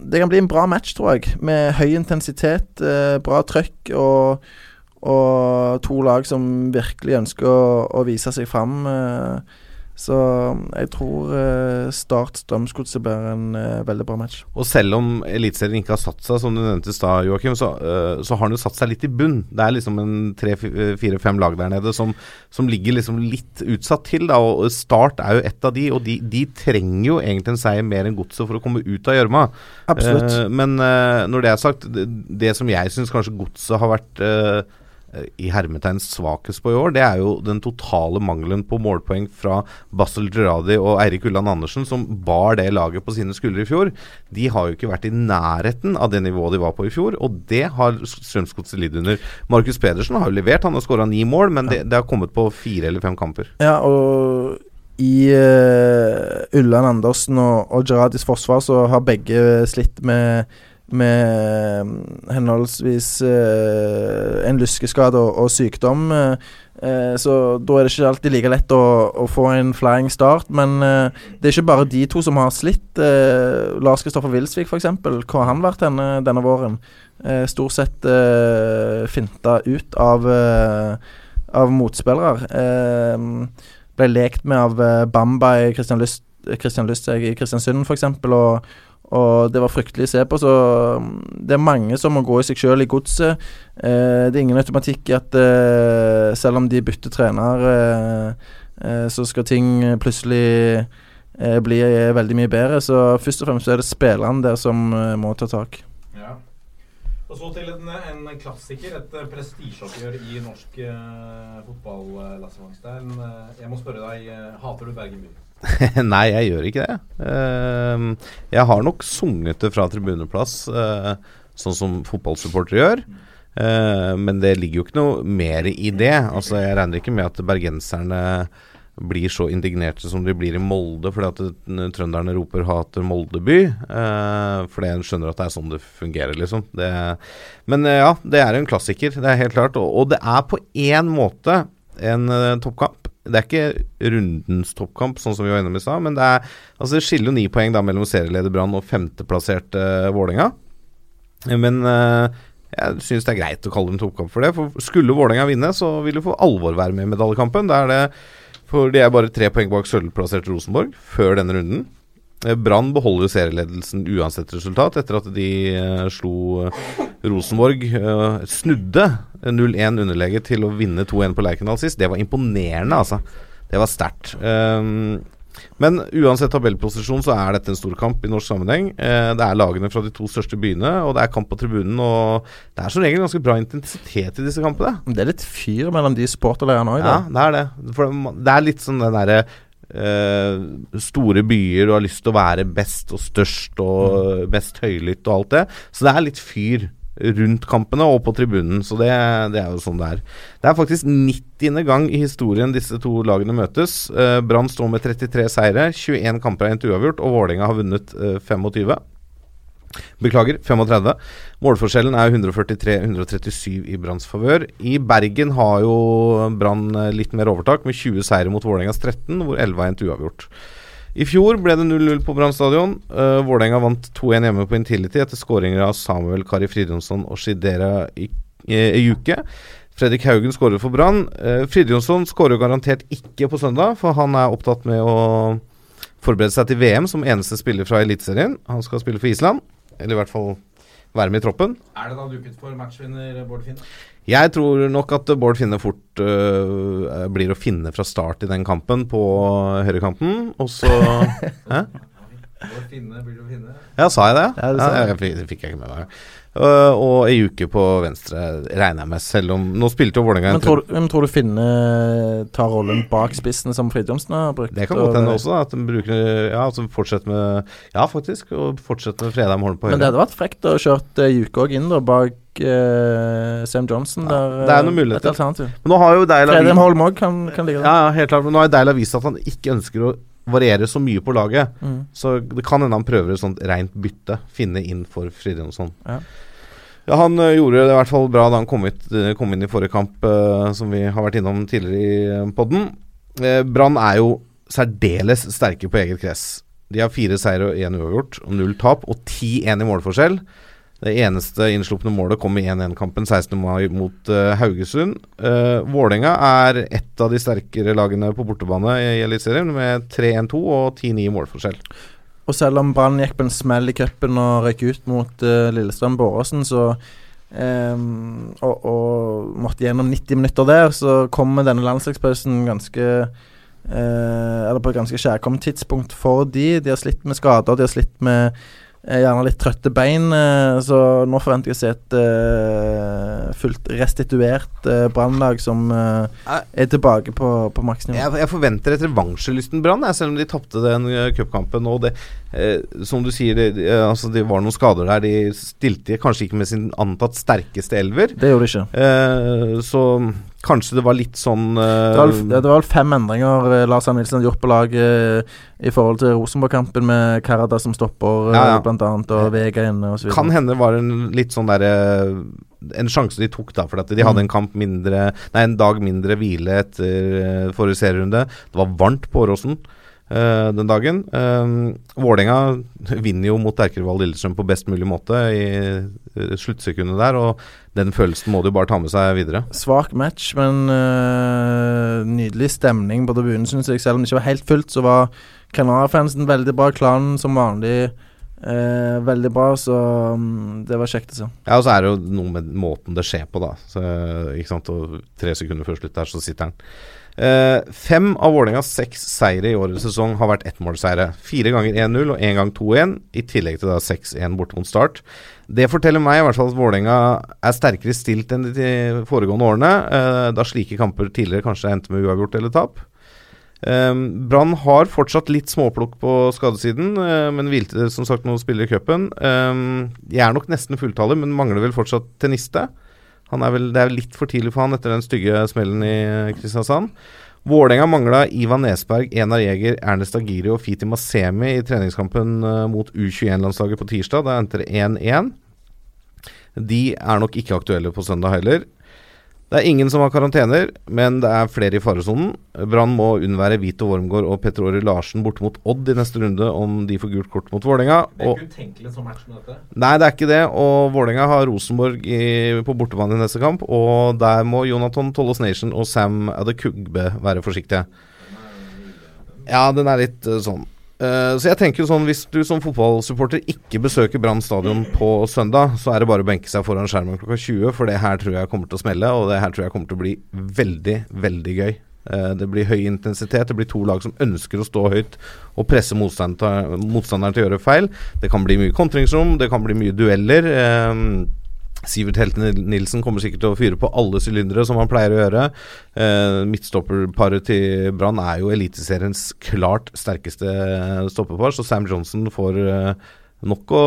det kan bli en bra match, tror jeg. Med høy intensitet, bra trøkk og, og to lag som virkelig ønsker å, å vise seg fram. Uh, så jeg tror uh, Start Strømsgodset blir en uh, veldig bra match. Og selv om Eliteserien ikke har satt seg, som du nevnte i stad, Joakim, så, uh, så har den jo satt seg litt i bunn. Det er liksom en tre-fire-fem lag der nede som, som, ligger liksom litt utsatt til. Da, og Start er jo et av de, og de, de trenger jo egentlig en seier mer enn Godset for å komme ut av gjørma. Absolutt. men når det er sagt, det, det som jeg syns kanskje Godset har vært eh, i hermetegn svakest på i år, det er jo den totale mangelen på målpoeng fra Basel Gerradi og Eirik Ulland Andersen, som bar det laget på sine skuldre i fjor. De har jo ikke vært i nærheten av det nivået de var på i fjor, og det har Strømsgodset lidd under. Markus Pedersen har jo levert, han har skåra ni mål, men det, det har kommet på fire eller fem kamper. Ja, og i uh, Ulland Andersen og, og Gerardis forsvar så har begge slitt med med mm, henholdsvis uh, en lyskeskade og, og sykdom. Uh, så da er det ikke alltid like lett å, å få en flying start. Men det er ikke bare de to som har slitt. Lars Kristoffer Wilsvik, f.eks. Hva har han vært denne, denne våren? stort sett finta ut av, av motspillere. Ble lekt med av Bamba i Christian Lyst, Christian Lyst i Kristiansund f.eks. Og, og det var fryktelig å se på. Så mm, det er mange som må gå i seg sjøl i godset. Uh, det er ingen automatikk i at uh, selv om de bytter trener, så skal ting plutselig bli veldig mye bedre. Så først og fremst er det spillerne der som må ta tak. Ja. Og så til en, en klassiker, et prestisjeoppgjør i norsk eh, fotball, Lasse Wangstein. Jeg må spørre deg, hater du Bergen by? Nei, jeg gjør ikke det. Ehm, jeg har nok sunget det fra tribuneplass, sånn som fotballsupportere gjør. men det ligger jo ikke noe mer i det. Altså, Jeg regner ikke med at bergenserne blir så indignerte som de blir i Molde fordi at trønderne roper 'hater Moldeby'. Eh, fordi en skjønner at det er sånn det fungerer, liksom. Det, men eh, ja, det er en klassiker, det er helt klart. Og, det er på én måte en toppkamp. Det er ikke rundens toppkamp, sånn som vi var innom i stad, men det, er, altså det skiller jo ni poeng da mellom serieleder Brann og femteplasserte uh, Vålerenga. Men uh, jeg syns det er greit å kalle en toppkamp for det. For skulle Vålerenga vinne, så vil jo for alvor være med i medaljekampen. Da er det for de er bare tre poeng bak sølvplassert Rosenborg før denne runden. Eh, Brann beholder serieledelsen uansett resultat, etter at de uh, slo uh, Rosenborg uh, Snudde 0-1 underlege til å vinne 2-1 på Lerkendal sist. Det var imponerende, altså. Det var sterkt. Um, men uansett tabellposisjon så er dette en stor kamp i norsk sammenheng. Eh, det er lagene fra de to største byene, og det er kamp på tribunen. Og det er som regel ganske bra intensitet i disse kampene. Det er litt fyr mellom de supporterleiene òg, Ja, det er det. For det er litt sånn den derre Uh, store byer og har lyst til å være best og størst og mm. mest høylytt og alt det. Så det er litt fyr rundt kampene og på tribunen. Så det, det, er jo sånn det er. Det er faktisk 90. gang i historien disse to lagene møtes. Uh, Brann står med 33 seire, 21 kamper er endt uavgjort, og Vålerenga har vunnet eh, 25. Beklager, 35. Målforskjellen er 143-137 i Branns favør. I Bergen har jo Brann eh, litt mer overtak, med 20 seire mot Vålerengas 13, hvor 11 har endt uavgjort. I fjor ble det 0-0 på Brann stadion. Uh, Vålerenga vant 2-1 hjemme på Intility etter skåringer av Samuel Kari Fridjonsson og Shidera Ejuke. Fredrik Haugen skårer for Brann. Uh, Fridjonsson skårer garantert ikke på søndag, for han er opptatt med å forberede seg til VM som eneste spiller fra Eliteserien. Han skal spille for Island, eller i hvert fall være med i troppen. Er det da duket for matchvinner Bård Finne? Jeg tror nok at Bård Finne fort uh, blir å finne fra start i den kampen på høyrekanten, og så Hæ? Bård Finne blir å finne? Ja, sa jeg det? Ja, det, ja, det fikk jeg ikke med meg. Uh, og ei uke på venstre, regner jeg med, selv om Nå spilte jo Vålerenga Men tror, men tror du Finne tar rollen bak spissen som Fridtjofsen har brukt? Det kan godt hende også, at de bruker Ja, altså fortsetter med Ja, faktisk. Og fortsetter med Fredheim Holm på høyre. Men det hadde vært frekt å kjørt ei uke òg inn da bak uh, Sam Johnson. Ja, der, det er noen muligheter. Men nå har jo Fredheim Holm òg kan, kan ligge der. Ja, helt klart. Men nå har Deila vist at han ikke ønsker å variere så mye på laget. Mm. Så det kan hende han prøver et sånt rent bytte. Finne inn for Fridtjonsson. Ja. Ja, Han uh, gjorde det i hvert fall bra da han kom, ut, uh, kom inn i forrige kamp, uh, som vi har vært innom tidligere i podden. Brann er jo særdeles sterke på eget kress. De har fire seire og én uavgjort og null tap, og 10-1 i målforskjell. Det eneste innslupne målet kom i 1-1-kampen 16. mai mot uh, Haugesund. Uh, Vålerenga er ett av de sterkere lagene på bortebane i Eliteserien, med 3-1-2 og 10-9 i målforskjell. Og selv om Brann gikk på en smell i cupen og røyk ut mot uh, Lillestrøm Båråsen, så um, og, og, måtte gjennom 90 minutter der, så kommer denne landslagspausen ganske uh, Eller på et ganske kjærkomment tidspunkt for de. De har slitt med skader, de har slitt med eh, gjerne litt trøtte bein. Så nå forventer jeg å se et uh, fullt restituert uh, Brannlag som uh, er tilbake på, på maksnivå. Jeg, jeg forventer et revansjelysten Brann, selv om de tapte den cupkampen. Og det, eh, som du sier, det, eh, altså, det var noen skader der. De stilte kanskje ikke med sin antatt sterkeste elver. Det gjorde de ikke. Eh, så kanskje det var litt sånn eh, Det var, vel- fem endringer eh, Lars Arne Nilsen hadde gjort på laget eh, i forhold til Rosenborg-kampen, med Karada som stopper, Ja, ja. blant annet, og Vega inne osv. Kan hende var en litt sånn derre En sjanse de tok, da. For at de Mm. hadde en kamp mindre Nei, en dag mindre hvile etter forrige serierunde. Det var varmt på Åråsen eh, den dagen. Uh, Vålerenga vinner jo mot Erkervall Lillestrøm på best mulig måte i uh, sluttsekundet der, og den følelsen må de bare ta med seg videre. Svak match, men uh, nydelig stemning på tribunen, syns jeg. Selv om det ikke var helt fullt, så var Canara-fansen veldig bra. Klanen som vanlig eh, veldig bra, så um, det var kjekt å se. Ja, og så er det jo noe med måten det skjer på, da. Så, ikke sant? Og tre sekunder før slutt der, så sitter han. Eh, fem av Vålerengas seks seire i årets sesong har vært ettmålseiere. Fire ganger 1-0 og én gang 2-1, i tillegg til da 6-1 borte mot Start. Det forteller meg i hvert fall at Vålerenga er sterkere stilt enn de foregående årene, eh, da slike kamper tidligere kanskje endte med uavgjort eller tap. Um, Brann har fortsatt litt småplukk på skadesiden, eh, men hvilte som sagt noen spillere i cupen. Um, de er nok nesten fulltallet, men mangler vel fortsatt til Han er vel, det er litt for tidlig for han etter den stygge smellen i eh, Kristiansand. Vålerenga mangla Ivan Nesberg, Enar Jæger, Ernest Agiri og Fiti Masemi i treningskampen eh, mot U21-landslaget på tirsdag. Da endte det 1-1. De er nok ikke aktuelle på søndag heller. Det er ingen som har karantener, men det er flere i faresonen. Brann må unnvære Vito Wormgård og Petter Åre Larsen borte mot Odd i neste runde om de får gult kort mot Vålerenga. Det er ikke utenkelig en sånn match som dette. Nei, det er ikke det. Og Vålerenga har Rosenborg i, på bortebane i neste kamp. Og der må Jonathan Tollos Nation og Sam Adekugbe være forsiktige. Ja, den er litt uh, sånn. Eh, så jeg tenker jo sånn Hvis du som fotballsupporter ikke besøker Brann stadion på søndag, så er det bare å benke seg foran skjermen klokka 20, for det her tror jeg kommer til å smelle, og det her tror jeg kommer til å bli veldig, veldig gøy. Uh, det blir høy intensitet. Det blir to lag som ønsker å stå høyt og presse motstanderen til, motstanderen til å gjøre feil. Det kan bli mye kontringsrom, det kan bli mye dueller. Eh, Sivert Helten Nilsen kommer sikkert til å fyre på alle sylindere, som han pleier å gjøre. Eh, midtstopperparet til Brann er jo Eliteseriens klart sterkeste stopperpar, så Sam Johnson får eh, nok å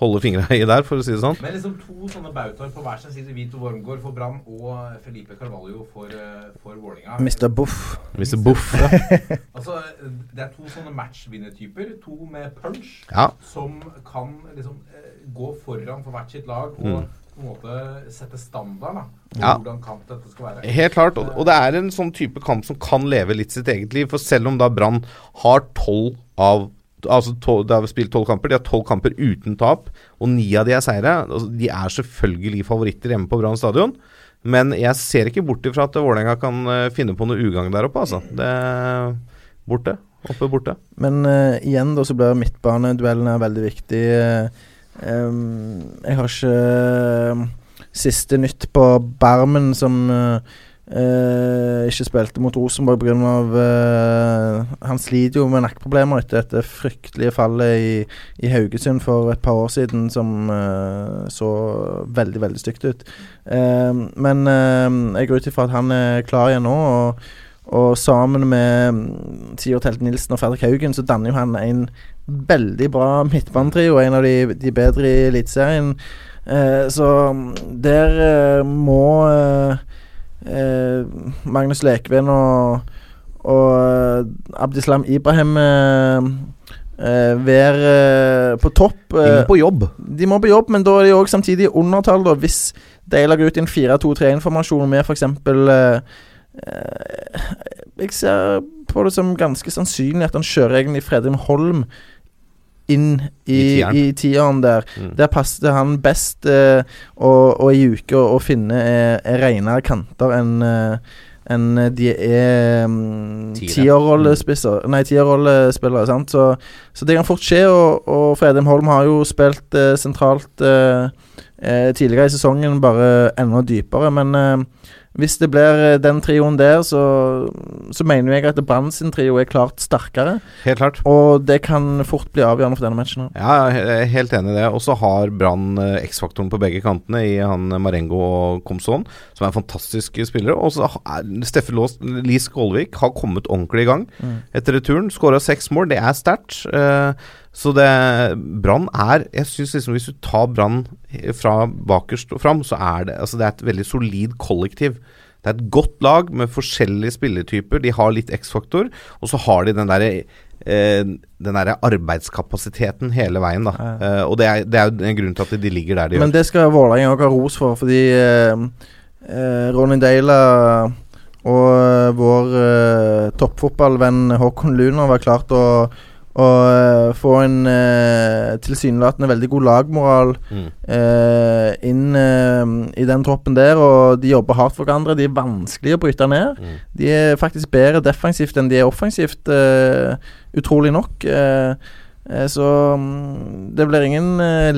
holde fingra i der, for å si det sånn. Men liksom to sånne bautaer på hver sin side. Vito Wormgård for Brann og Felipe Carvalho for, eh, for Vålinga. Mr. Boff. Mr. Boff, ja. altså, det er to sånne matchvinnertyper. To med punch Ja. som kan liksom eh, gå foran for hvert sitt lag og Mm. på en måte sette standarden da, for Ja. hvordan kamp dette skal være. Helt klart, og, og det er en sånn type kamp som kan leve litt sitt eget liv. For selv om da Brann har tolv av Altså tolv- De har spilt tolv kamper, de har tolv kamper uten tap, og ni av de er seire. Altså, de er selvfølgelig favoritter hjemme på Brann stadion, men jeg ser ikke bort ifra at Vålerenga kan eh, finne på noe ugagn der oppe, altså. Det Borte. Oppe borte. Men uh, igjen da så blir midtbaneduellene veldig viktig. Eh, em, jeg har ikke eh, siste nytt på Bermen, som uh, ikke spilte mot Rosenborg pga. Uh, han sliter jo med nakkeproblemer etter dette fryktelige fallet i, i Haugesund for et par år siden, som uh, så veldig, veldig stygt ut. Eh, men jeg går ut ifra at han er klar igjen nå. og og sammen med mm, Sivert Helt Nilsen og Fredrik Haugen så danner jo han en veldig bra midtbanetrio. En av de, de bedre i Eliteserien. Eh, så mm, der eh, må eh, eh, Magnus Lekven og, og eh, Abdislam Ibrahim eh, eh, være eh, på topp. De må på jobb. De må på jobb, men da er de òg samtidig i undertall. Da, hvis de lager ut en 4-2-3-informasjon med f.eks. Eh, eh, jeg ser på det som ganske sannsynlig at han kjører egentlig Fredrim Holm inn i, I tieren. der. Mm. Der passet han best eh, og, og i uke å, finne eh, renere kanter enn eh, enn de er um, tierrollespillere. Mm. Nei, tierrollespillere, sant. Så, så det kan fort skje, og, og Fredheim Holm har jo spilt eh, sentralt eh, eh, tidligere i sesongen, bare enda dypere. Men, eh, hvis det blir eh, den trioen der, så, så mener jeg at Brann sin trio er klart sterkere. Helt klart. Og det kan fort bli avgjørende for denne matchen. Ja, jeg er helt enig i det. Og så har Brann eh, X-faktoren på begge kantene i han Marengo og Komson, som er fantastiske spillere. Og så er Steffen Lie Skålvik har kommet ordentlig i gang Mm. etter returen. Skåra seks mål, det er sterkt. Eh, så det Brann er Jeg syns liksom hvis du tar Brann fra bakerst og fram, så er det Altså det er et veldig solid kollektiv. Det er et godt lag med forskjellige spilletyper. De har litt X-faktor, og så har de den derre eh, den der arbeidskapasiteten hele veien, da. Eh, og det er, det er jo en grunn til at de ligger der de Men gjør. det skal Vålerenga òg ha ros for, fordi eh, eh, Ronny Deila og eh, vår eh, toppfotballvenn Håkon Luner var klart å, å eh, få en eh, tilsynelatende veldig god lagmoral Mm. eh, inn eh, i den troppen der. Og de jobber hardt for hverandre. De er vanskelig å bryte ned. Mm. De er faktisk bedre defensivt enn de er offensivt, eh, utrolig nok. Eh, så mm, det blir ingen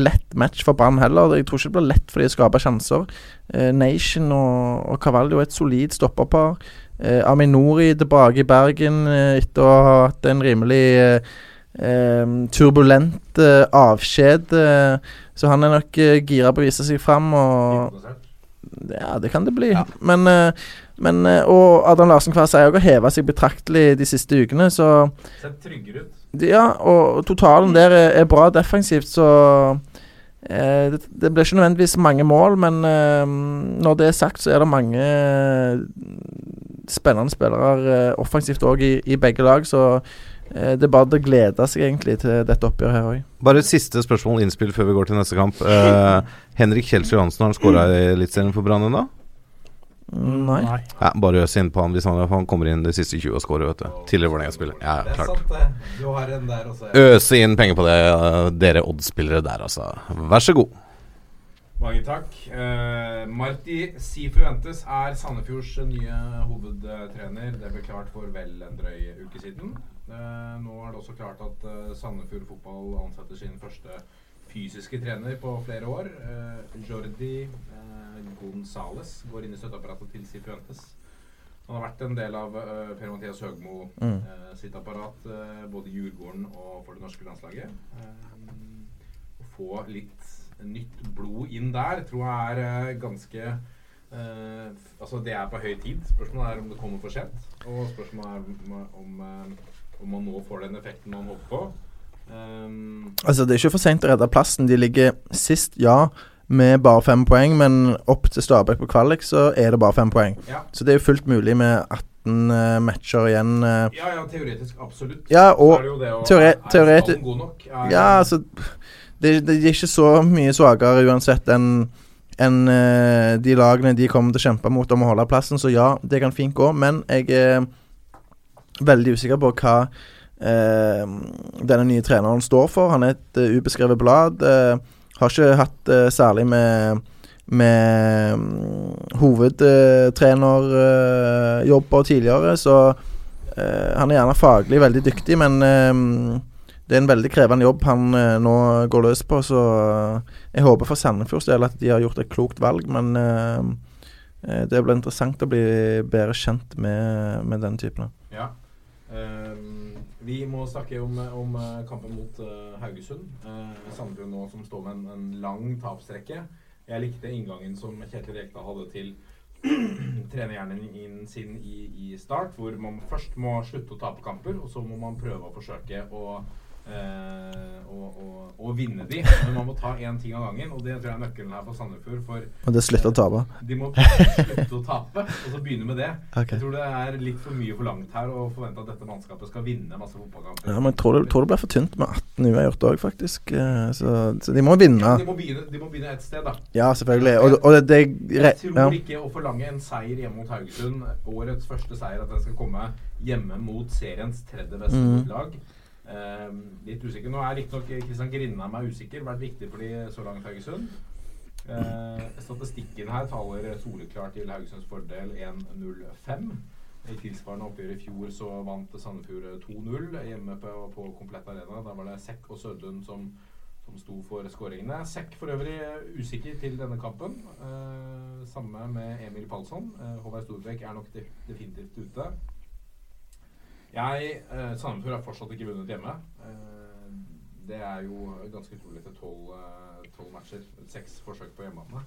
lett match for Brann heller. Jeg tror ikke det blir lett for de å skape sjanser. Nation og, og Cavallo er et solid stopperpar. Eh, Aminori tilbake i Bergen etter å ha hatt en rimelig turbulent eh, avskjed. eh, så han er nok eh, gira på å vise seg fram. Og ja, det kan det bli. Men, eh, men eh, Og Adam Larsen Kvass har òg heva seg betraktelig de siste ukene, så tryggere ut. Ja, og totalen der er, er bra defensivt, så eh, det, det blir ikke nødvendigvis mange mål, men eh, når det er sagt, så er det mange spennende spillere eh, offensivt òg i, i begge lag, så det er bare å glede seg egentlig til dette oppgjøret her òg. Bare et siste spørsmål innspill før vi går til neste kamp. Uh, Henrik Kjelsrud Johansen, har han skåra i Eliteserien for Brann ennå? Nei. Ja, bare øs innpå han hvis han, han kommer inn de siste 20 og scorer, vet du. Tidligere Vålerenga-spiller. Ja, klart. Øse inn penger på det, eh, dere Odd-spillere der, altså. Vær så god. Mange takk. Uh, Marti Sifuentes er Sandefjords nye hovedtrener. Det ble klart for vel en drøy uke siden. Eh, nå er det også klart at eh, Sandefjord fotball ansetter sin første fysiske trener på flere år. Eh, Jordi eh, Gonzales går inn i støtteapparatet til Sifuentes. Han har vært en del av eh, Per-Mathias Høgmo Mm. eh, sitt apparat, eh, både i Djurgården og for det norske landslaget. Eh, å få litt nytt blod inn der tror jeg er ganske eh, Altså, det er på høy tid. Spørsmålet er om det kommer for sent. Og spørsmålet er om, om, om man nå får den effekten man håper på. Um, Altså, det er ikke for seint å redde plassen. De ligger sist, ja, med bare fem poeng, men opp til Stabæk på kvalik så er det bare fem poeng. Ja. Så det er jo fullt mulig med 18 uh, matcher igjen. Uh, ja, ja, teoretisk absolutt. Ja, Så og er det jo det å- teore er god nok? Er- Ja, altså det, det er ikke så mye svakere uansett enn enn, uh, de lagene de kommer til å kjempe mot om å holde plassen. Så ja, det kan fint gå, men jeg veldig usikker på hva eh, denne nye treneren står for. Han er et uh, ubeskrevet blad. eh, har ikke hatt eh, særlig med med um, hovedtrenerjobber tidligere, så eh, han er gjerne faglig veldig dyktig, men eh, det er en veldig krevende jobb han eh, nå går løs på, så eh, jeg håper for Sandefjords del at de har gjort et klokt valg, men eh, eh, det blir interessant å bli bedre kjent med, med den typen. Ehm, vi må snakke om, om eh, kampen mot uh, Haugesund. Uh, Sandefjord nå som står med en, en lang tapsrekke. Jeg likte inngangen som Kjetil Rekdal hadde til trenerhjernen sin i, i start, hvor man først må slutte å tape kamper, og så må man prøve å forsøke å, eh, å, og, å vinne de. Men man må ta én ting av gangen, og det tror jeg er nøkkelen her for Sandefjord. For Og det slutter å tape. de må slutte å tape, og så begynne med det. Okay. Jeg tror det er litt for mye forlangt her å forvente at dette mannskapet skal vinne masse fotballkamper. Ja, men jeg tror det, tror det blir for tynt med 18 uavgjort òg, faktisk. Eh, Så, så de må vinne. De må begynne, de må begynne et sted, da. Ja, selvfølgelig. Og, og det, det Jeg tror ja. ikke å forlange en seier hjemme mot Haugesund, årets første seier, at den skal komme hjemme mot seriens tredje beste mm. lag. Ehm, litt usikker. Nå er riktignok Kristian Grindheim er usikker. Vært viktig for de så langt Haugesund. Eh, statistikken her taler soleklart til Haugesunds fordel 1-0-5. I tilsvarende oppgjør i fjor så vant Sandefjord 2-0 hjemme på, på Komplett Arena. Da var det Sekk og Sødlund som, som sto for skåringene. Sekk for øvrig usikker til denne kampen. Eh, samme med Emil Palsson. Eh, Håvard Storbekk er nok definitivt ute. Jeg eh, Sandefjord har fortsatt ikke vunnet hjemme. Eh, det er jo ganske utrolig etter tolv eh, matcher. Seks forsøk på hjemmebane.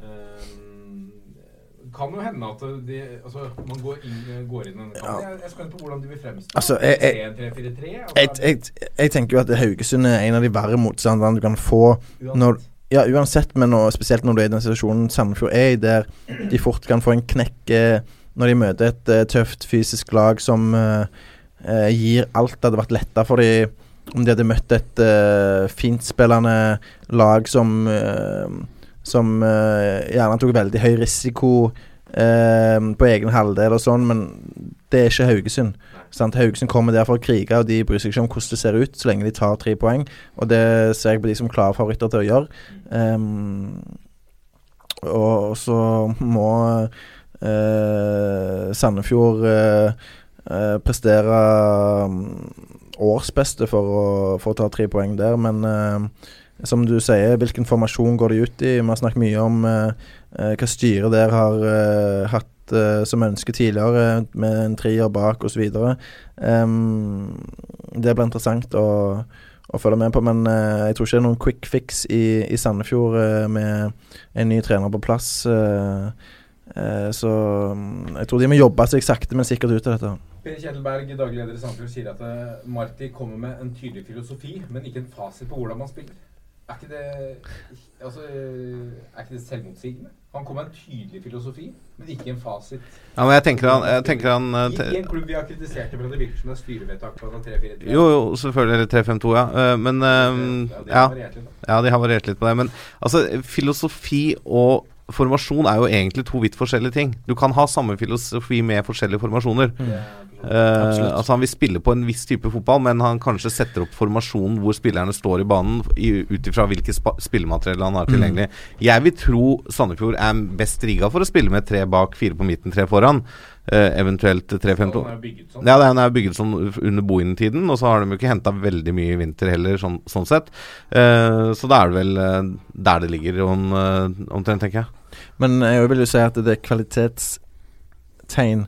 Eh, kan jo hende at de, altså, man går inn, går inn en kamp. Ja. Jeg er spent på hvordan de vil fremstå. Altså, jeg- jeg- 3-4-3? Altså, Jeg, jeg, jeg tenker jo at Haugesund er en av de verre motstanderne du kan få når Ja, uansett, men nå, spesielt når du er i den situasjonen Sandefjord er i, der de fort kan få en knekke når de møter et uh, tøft fysisk lag som uh, uh, gir alt. Det hadde vært lettere for dem om de hadde møtt et uh, fintspillende lag som Som gjerne tok veldig høy risiko på egen halvdel og sånn, men det er ikke Haugesund. Sant? Haugesund kommer der for å krige, og de bryr seg ikke om hvordan det ser ut, så lenge de tar tre poeng. Og det ser jeg på de som klare favoritter til å gjøre. Um, og så må eh, Sandefjord eh, presterer mm, årsbeste for å, for å ta tre poeng der, men eh, som du sier, hvilken formasjon går de ut i? Vi har snakket mye om eh, eh, hva styret der har eh, hatt eh, som ønske tidligere, med en trier bak osv. Um, det blir interessant å, å følge med på, men uh, jeg tror ikke det er noen quick fix i, i Sandefjord uh, med en ny trener på plass. eh, eh, så mm, jeg tror de må jobbe seg sakte, men sikkert ut av dette. Per Kjetilberg, daglig leder i Sandefjord, sier at eh, Marti kommer med en tydelig filosofi, men ikke en fasit på hvordan man spiller. Er ikke det, altså, eh, er ikke det selvmotsigende? Han kommer med en tydelig filosofi, men ikke en fasit. Ja, men jeg tenker han, jeg tenker han eh, I, en klubb vi har kritisert det men det virker som det er styrevedtak på sånn 3-4-3. Jo, jo, selvfølgelig. Eller 3-5-2, ja. Eh, Men um, ja. har ja, de har variert litt på det. Men altså, filosofi og formasjon er jo egentlig to vidt forskjellige ting. Du kan ha samme filosofi med forskjellige formasjoner. Mm. Absolutt. altså Han vil spille på en viss type fotball, men han kanskje setter opp formasjonen hvor spillerne står i banen, ut ifra hvilket spillemateriell han har Mm. tilgjengelig. Jeg vil tro Sandefjord er best rigga for å spille med tre bak, fire på midten, tre foran. Eh, eventuelt 3-5-2. Den er jo bygget sånn. Ja, den er bygget sånn under Bohin-tiden, og så har de jo ikke henta veldig mye i vinter heller, sånn, sånn sett. Uh, så da er det vel uh, der det ligger, om, uh, omtrent, tenker jeg. Men jeg vil jo si at det er kvalitetstegn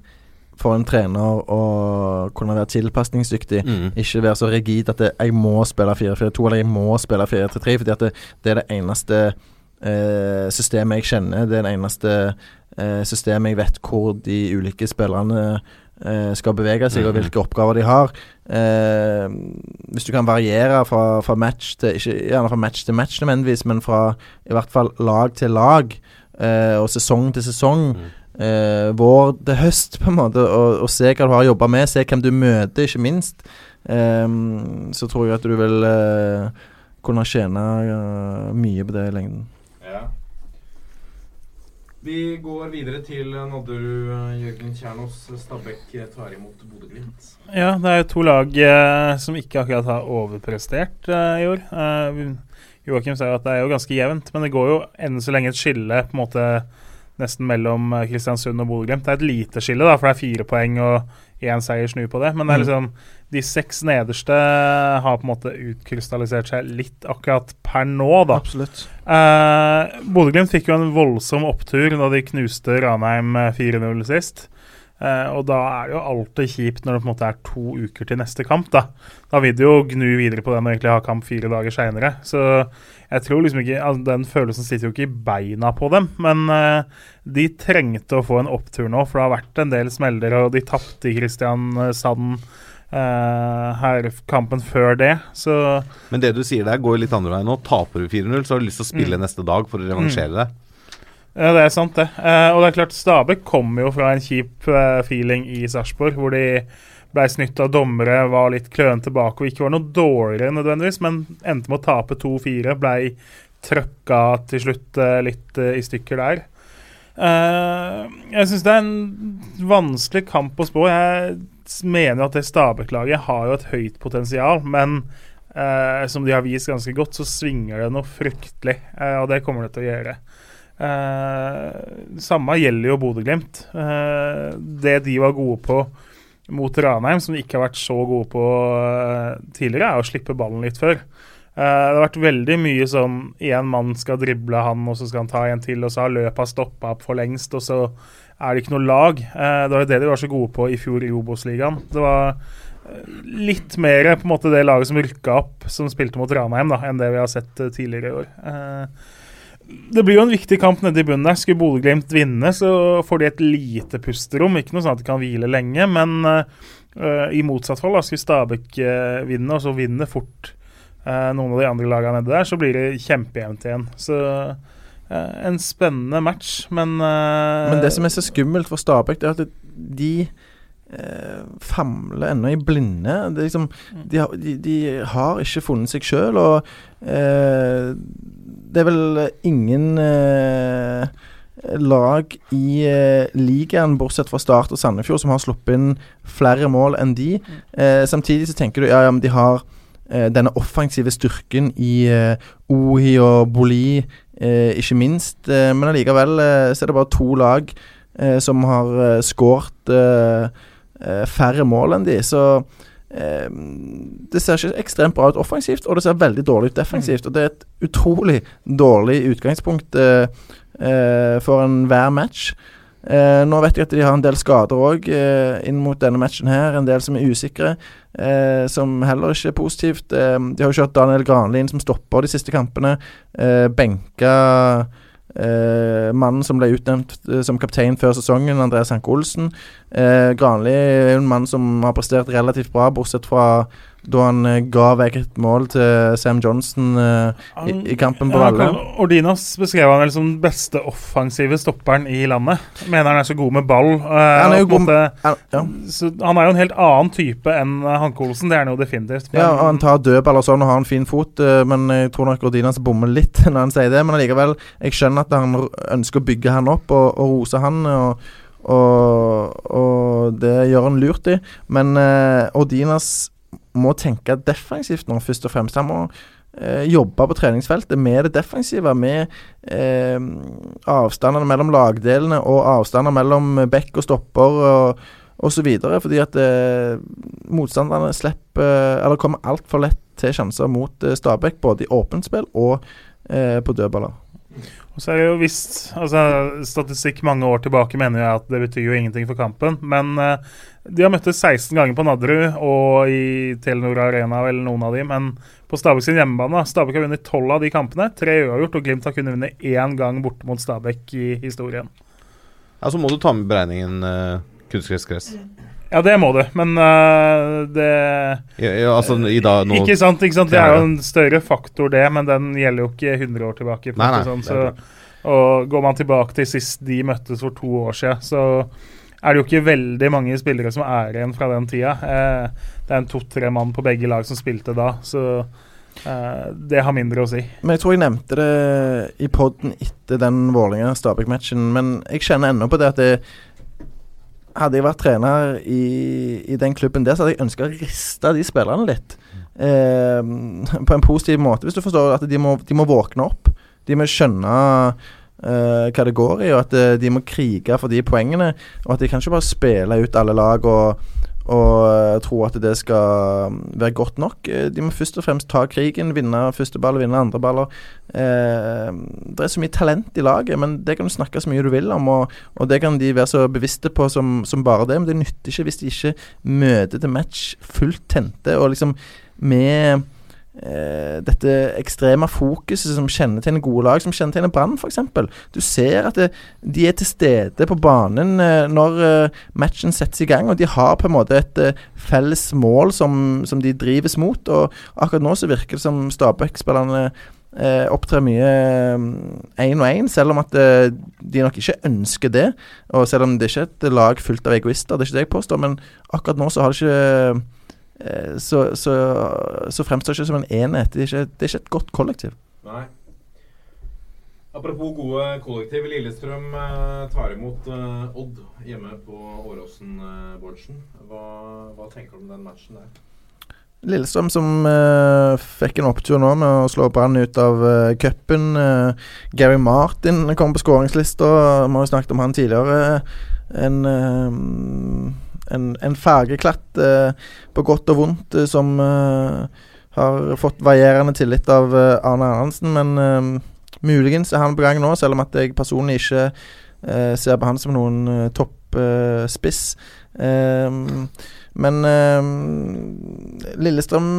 for en trener å kunne være tilpasningsdyktig. Mm. Ikke være så rigid at det, jeg må spille 4-4-2 eller jeg må spille 4-3-3. Fordi at det, det er det eneste eh, systemet jeg kjenner. Det er det eneste eh, systemet jeg vet hvor de ulike spillerne eh, skal bevege seg, og Mhm. hvilke oppgaver de har. Eh, hvis du kan variere fra, fra match til Ikke gjerne fra match til match nødvendigvis, men fra i hvert fall lag til lag, eh, og sesong til sesong. Eh, vår til høst, på en måte, og, og se hva du har jobba med, se hvem du møter, ikke minst. Ehm, så tror jeg at du vil eh, kunne tjene eh, mye på det i lengden. Vi går videre til Nadderud, Jørgen Kjernås. Stabæk tar imot Bodø-Glimt. Ja, det er jo to lag eh, som ikke akkurat har overprestert eh, i år. Eh, Joakim sa jo at det er jo ganske jevnt, men det går jo enn så lenge et skille på en måte nesten mellom eh, Kristiansund og Bodø-Glimt. Det er et lite skille, da, for det er fire poeng og én seier snur på det. Men det er Mm. liksom de seks nederste har på en måte utkrystallisert seg litt akkurat per nå, da. Absolutt. Eh, Bodø-Glimt fikk jo en voldsom opptur da de knuste Ranheim eh, 4-0 sist. Eh, og da er det jo alltid kjipt når det på en måte er to uker til neste kamp. Da Da vil de jo gnu videre på den og egentlig ha kamp fire dager seinere. Så jeg tror liksom ikke altså, Den følelsen sitter jo ikke i beina på dem. Men eh, de trengte å få en opptur nå, for det har vært en del smeller, og de tapte i Kristiansand eh, her kampen før det. Så Men det du sier der, går litt andre veien nå. Taper du 4-0, så har du lyst til å spille Mm. neste dag for å revansjere deg. Ja, det er sant, det. Uh, og det er klart, Stabæk kommer jo fra en kjip uh, feeling i Sarpsborg, hvor de ble snytt av dommere, var litt klønete tilbake og ikke var noe dårligere nødvendigvis, men endte med å tape 2-4. Ble trøkka til slutt litt i stykker der. Jeg syns det er en vanskelig kamp å spå. Jeg mener at det Stabæk-laget har jo et høyt potensial, men eh, som de har vist ganske godt, så svinger det noe fryktelig, eh, og det kommer det til å gjøre. Eh, samme gjelder jo Bodø-Glimt. Eh, det de var gode på mot Ranheim, som de ikke har vært så gode på eh, tidligere, er å slippe ballen litt før. Uh, det har vært veldig mye sånn én mann skal drible han, og så skal han ta en til, og så har løpet stoppa opp for lengst, og så er det ikke noe lag. Eh, det var jo det de var så gode på i fjor i Obos-ligaen. Det var eh, litt mer på en måte det laget som rykka opp, som spilte mot Ranheim, da, enn det vi har sett eh, tidligere i år. Det blir jo en viktig kamp nede i bunnen der. Skulle Bodø-Glimt vinne, så får de et lite pusterom. Ikke noe sånn at de kan hvile lenge, men uh, i motsatt fall, da, skulle Stabæk uh, vinne, og så vinne fort uh, noen av de andre lagene nede der, så blir det kjempejevnt igjen. Så en spennende match, men Men det som er så skummelt for Stabæk, det er at de eh, famler ennå i blinde. Det er liksom, de, har, de, de har ikke funnet seg sjøl, og eh, det er vel ingen eh, lag i eh, ligaen, bortsett fra Start og Sandefjord, som har sluppet inn flere mål enn de. Eh, samtidig så tenker du ja, ja, men de har eh, denne offensive styrken i eh, Ohi og Boli, eh, ikke minst. Eh, men allikevel så er det bare to lag som har skåret færre mål enn de. Så det ser ikke ekstremt bra ut offensivt, og det ser veldig dårlig ut defensivt. Og det er et utrolig dårlig utgangspunkt for enhver match. Uh, nå vet jeg at de har en del skader òg eh, inn mot denne matchen her. En del som er usikre, som heller ikke er positivt. de har jo kjørt Daniel Granli inn som stopper de siste kampene. benka Eh, mannen som ble utnevnt eh, som kaptein før sesongen, Andreas Hanke Olsen. Eh, Granli er en mann som har prestert relativt bra, bortsett fra da han eh, ga vekk et mål til Sam Johnson eh, i, i, kampen på Valle. Ordinas beskrev han vel som den beste offensive stopperen i landet. Mener han er så god med ball. Uh, han, er god, måte, han, ja. han, er jo en helt annen type enn Hanke Olsen, det er han jo definitivt. Men, ja, han tar dødball og sånn og har en fin fot, uh, men jeg tror nok Ordinas bommer litt når han sier det. Men allikevel, jeg skjønner at han ønsker å bygge han opp og, og rose han. og og, og, det gjør han lurt i. Men eh, Ordinas må tenke defensivt nå, først og fremst. Han må eh, jobbe på treningsfeltet med det defensive. Med eh, avstandene mellom lagdelene og avstander mellom bekk og stopper og osv. Fordi at eh, motstanderne slipper Eller kommer altfor lett til sjanser mot eh, Stabæk, både i åpent spill og eh, på dødballer. Og så er det jo visst altså Statistikk mange år tilbake mener jeg at det betyr jo ingenting for kampen. Men uh, de har møttes 16 ganger på Nadderud og i Telenor Arena eller noen av de. Men på Stabæk sin hjemmebane Stabæk har vunnet 12 av de kampene. Tre uavgjort, og Glimt har kunnet vinne én gang borte mot Stabæk i historien. Ja, Så må du ta med beregningen uh, kunstgressgress. Ja, det må du, men uh, det ja, ja, altså, dag, nå, Ikke sant, ikke sant? Det er jo en større faktor, det, men den gjelder jo ikke 100 år tilbake. Nei, nei, sånn, så, og Går man tilbake til sist de møttes for to år siden, så er det jo ikke veldig mange spillere som er igjen fra den tida. Eh, det er en to-tre mann på begge lag som spilte da, så eh, det har mindre å si. Men Jeg tror jeg nevnte det i poden etter den Vålerenga-Stabæk-matchen, men jeg kjenner ennå på det at det hadde jeg vært trener i, i, den klubben der, så hadde jeg ønska å riste de spillerne litt. Eh, på en positiv måte, hvis du forstår at de må, de må våkne opp. De må skjønne eh, hva det går i, og at eh, de må krige for de poengene. Og at de kan ikke bare spille ut alle lag og og tro at det skal være godt nok. Eh, de må først og fremst ta krigen, vinne første ball, vinne andre baller. Eh, det er så mye talent i laget, men det kan du snakke så mye du vil om. Og, og det kan de være så bevisste på som, som, bare det, men det nytter ikke hvis de ikke møter til match fullt tente og liksom med dette ekstreme fokuset som kjennetegner gode lag, som kjennetegner Brann f.eks. Du ser at det, de er til stede på banen eh, når eh, matchen settes i gang, og de har på en måte et eh, felles mål som, som, de drives mot. Og akkurat nå så virker det som Stabæk-spillerne Eh, opptrer mye én og én, selv om at eh, de nok ikke ønsker det. Og selv om det ikke er et lag fullt av egoister, det er ikke det jeg påstår, men akkurat nå så har det ikke Eh, så, så, så, fremstår det ikke som en enhet. Det er ikke, det er ikke et godt kollektiv. Nei. Apropos gode kollektiv. Lillestrøm eh, tar imot eh, Odd hjemme på Åråsen, eh, Bårdsen. Hva, hva, tenker du om den matchen der? Lillestrøm som eh, fikk en opptur nå med å slå Brann ut av eh, cupen. Uh, Gary Martin kom på skåringslista. Vi har jo snakket om han tidligere. En en, en fargeklatt eh, på godt og vondt eh, som eh, har fått varierende tillit av Arne Arnansen men muligens er han på gang nå, selv om at jeg personlig ikke ser på han som noen toppspiss. men Lillestrøm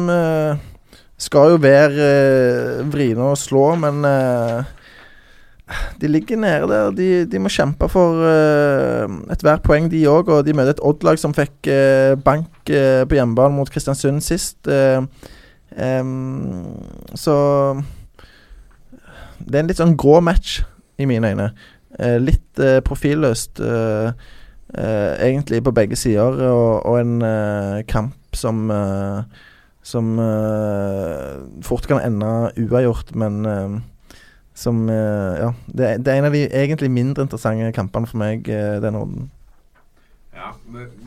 skal jo være eh, vriene å slå, men eh, de ligger nede der. De, de må kjempe for uh, ethvert poeng, de òg. Og de møter et Odd-lag som fikk uh, bank uh, på hjemmebane mot Kristiansund sist. Um, så Det er en litt sånn grå match, i mine øyne. Litt profilløst, egentlig, på begge sider. Og, og en kamp som Som fort kan ende uavgjort, men som Ja. Det, det, er en av de egentlig mindre interessante kampene for meg denne runden. Ja,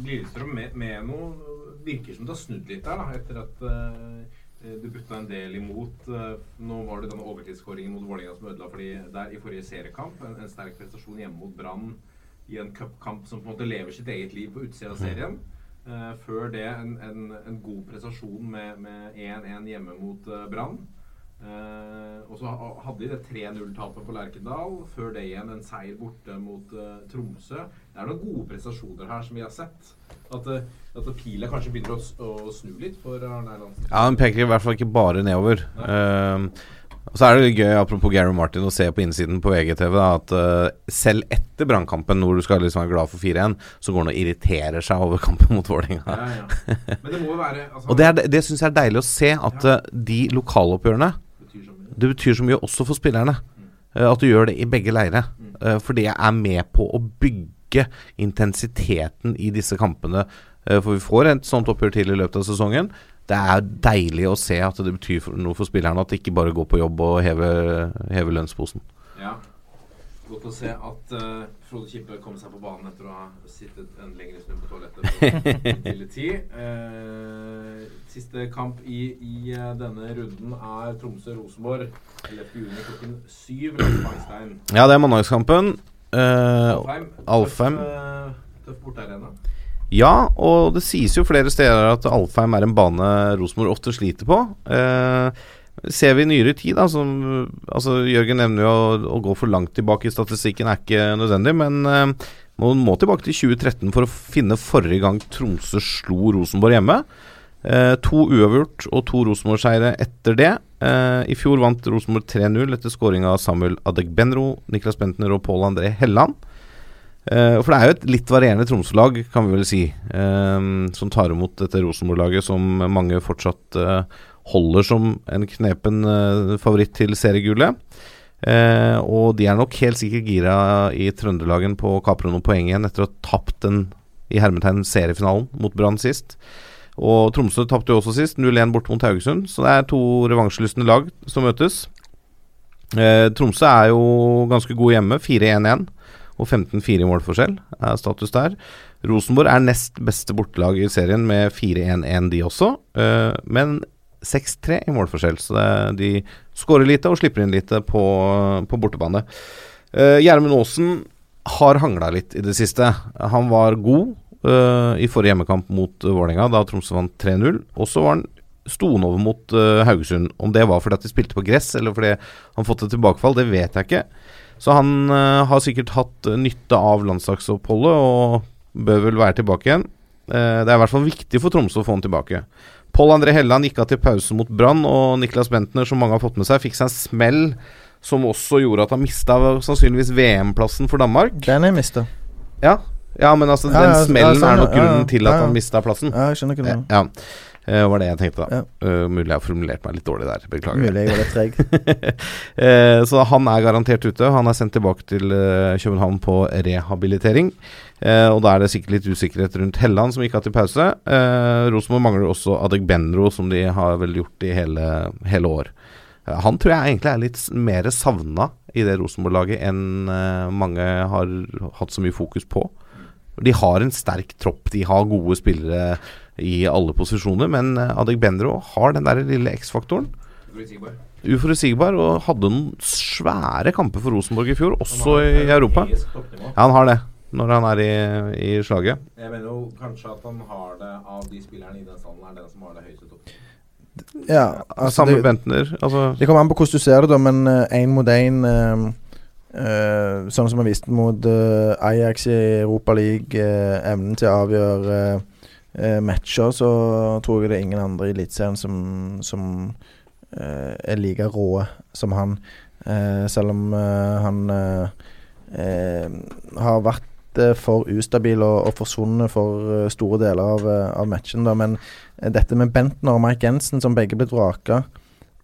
Lillestrøm med, med noe virker som det har snudd litt der, da, etter at uh, du butta en del imot. Uh, nå var det denne overtidsskåringen mot Vålerenga som ødela for de der i forrige seriekamp. En, en sterk prestasjon hjemme mot Brann i en cupkamp som på en måte lever sitt eget liv på utsida av serien. Uh, før det en, en, en, god prestasjon med 1-1 hjemme mot Brann. Uh, og så hadde de det 3-0-tapet på Lerkendal. Før det igjen en seier borte mot uh, Tromsø. Det er noen gode prestasjoner her som vi har sett. At, uh, at pila kanskje begynner å, å, snu litt for Arne Erlandsen. Ja, den peker i hvert fall ikke bare nedover. og så er det gøy, apropos Gary Martin, å se på innsiden på VGTV da, at selv etter Brannkampen, hvor du skal liksom være glad for 4-1, så går han og irriterer seg over kampen mot Vålerenga. Ja, ja. Men det må jo være altså, Og det, er, det syns jeg er deilig å se, at de lokaloppgjørene det betyr så mye også for spillerne. Uh, at du gjør det i begge leire. Uh, for det er med på å bygge intensiteten i disse kampene. Uh, for vi får et sånt oppgjør til i løpet av sesongen. Det er deilig å se at det betyr noe for spillerne at de ikke bare går på jobb og hever, hever lønnsposen. Ja. Godt å se at uh, Frode Kippe kom seg på banen etter å ha sittet en lengre stund på toalettet på tid. Uh, siste kamp i, i uh, denne runden er Tromsø-Rosenborg 11.6 klokken 7. Ja, det er mandagskampen. Alfheim. Alfheim. Tøff bortearena. Ja, og det sies jo flere steder at Alfheim er en bane Rosenborg ofte sliter på. Eh, ser vi i nyere tid, da, som altså Jørgen nevner jo å, å, gå for langt tilbake i statistikken er ikke nødvendig, men eh, man må tilbake til 2013 for å finne forrige gang Tromsø slo Rosenborg hjemme. Eh, to uavgjort og to Rosenborg-seire etter det. Eh, I fjor vant Rosenborg 3-0 etter skåring av Samuel Adegbenro, Niklas Bentner og Pål André Helland. Uh, for det er jo et litt varierende Tromsø-lag, kan vi vel si, som tar imot dette Rosenborg-laget som mange fortsatt holder som en knepen uh, favoritt til seriegullet. Uh, og de er nok helt sikkert gira i Trøndelagen på å kapre noen poeng igjen etter å ha tapt den i hermetegn seriefinalen mot Brann sist. Og Tromsø tapte jo også sist, 0-1 bort mot Haugesund. Så det er to revansjelystne lag som møtes. Uh, Tromsø er jo ganske god hjemme, 4-1-1 og 15-4 i målforskjell er status der. Rosenborg er nest beste bortelag i serien med 4-1-1 de også, men 6-3 i målforskjell. Så de skårer lite og slipper inn lite på, på bortebane. Uh, Gjermund Aasen har hangla litt i det siste. Han var god uh, i forrige hjemmekamp mot uh, Vålerenga, da Tromsø vant 3-0. Og så var han stående over mot uh, Haugesund. Om det var fordi at de spilte på gress, eller fordi han fått et tilbakefall, det vet jeg ikke. Så han uh, har sikkert hatt nytte av landslagsoppholdet og bør vel være tilbake igjen. Uh, det er i hvert fall viktig for Tromsø å få han tilbake. Pål André Helland gikk av til pause mot Brann, og Niklas Bentner, som mange har fått med seg, fikk seg en smell som også gjorde at han mista sannsynligvis VM-plassen for Danmark. Den er mista. Ja. ja, men altså, ja, den ja, smellen sånn, er nok grunnen til at han mista plassen. Ja, jeg skjønner ikke det. Ja. Uh, var det jeg tenkte, da. Uh, mulig jeg har formulert meg litt dårlig der. Beklager. Mulig jeg var litt treg. uh, så han er garantert ute. Han er sendt tilbake til København på rehabilitering. Eh, og da er det sikkert litt usikkerhet rundt Helland, som gikk av til pause. Eh, Rosenborg mangler også Adek Benro, som de har vel gjort i hele, hele år. Eh, han tror jeg egentlig er litt mer savna i det Rosenborg-laget enn eh, mange har hatt så mye fokus på. De har en sterk tropp, de har gode spillere i alle posisjoner, men eh, Adegbenro har den der lille X-faktoren. Uforutsigbar, og hadde noen svære kamper for Rosenborg i fjor, også i Europa. Ja, han har det når han er i, i slaget. Jeg mener jo kanskje at han har det av de spillerne i den salen, er den som har det høyeste topp. Ja, altså Samme det- Bentner. Altså Det kommer an på hvordan du ser det, da, men én mot én Sånn som vi viste mot eh, Ajax i Europa League, eh, evnen til å avgjøre eh, matcher, så tror jeg det er ingen andre i Eliteserien som, som eh, er like rå som han. Eh, selv om eh, han eh, eh, har vært eh, for ustabil og, og forsvunnet for eh, store deler av, eh, av matchen. Da. Men dette med Bentner og Mike Jensen, som begge ble vraka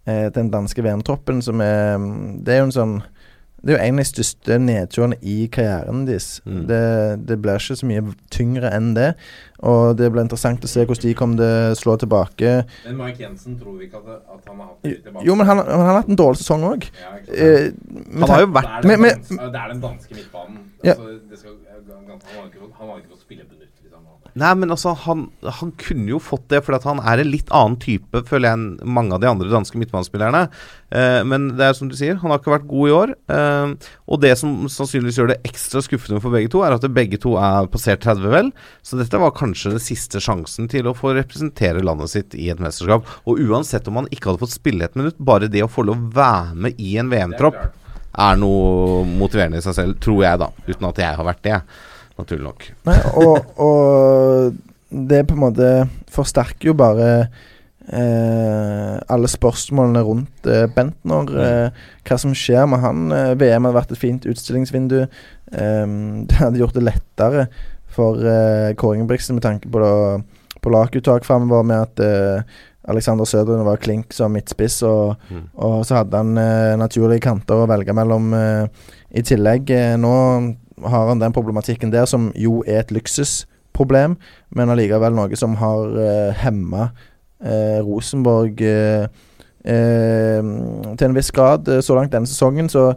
den danske VM-troppen, som er Det er jo en sånn Det er jo en av de største nedturene i karrieren deres. Mm. Det, det blir ikke så mye tyngre enn det. Og det blir interessant å se hvordan de kommer til å slå tilbake. Men Mike Jensen tror vi ikke at, at han har hatt det tilbake. Jo, men han, han har hatt en dårlig sesong òg. Ja, eh, han har jo dans, det er den danske midtbanen. Ja. Altså, det skal, han, har ikke, fått spille på nytt. Nei, men altså, han, han kunne jo fått det, at han er en litt annen type, føler jeg, enn mange av de andre danske midtbanespillerne. Eh, men det er som du sier, han har ikke vært god i år. Eh, og det som sannsynligvis gjør det ekstra skuffende for begge to, er at begge to er passert 30, vel. Så dette var kanskje den siste sjansen til å få representere landet sitt i et mesterskap. Og uansett om han ikke hadde fått spille et minutt, bare det å få lov å være med i en VM-tropp er noe motiverende i seg selv, tror jeg, da. Uten at jeg har vært det, naturlig nok. Nei, og, og det på en måte forsterker jo bare eh, alle spørsmålene rundt eh, Bentner. Eh, hva som skjer med han. Eh, VM hadde vært et fint utstillingsvindu. Eh, det hadde gjort det lettere for eh, Kåre Ingebrigtsen med tanke på, da, på laguttak framover, med at Alexander Sødren var klink som midtspiss, og, Mm. og så hadde han eh, naturlige kanter å velge mellom eh, i tillegg. Eh, nå har han den problematikken der, som jo er et luksusproblem, men allikevel noe som har uh, hemma eh, Rosenborg eh, eh, til en viss grad eh, så langt denne sesongen. Så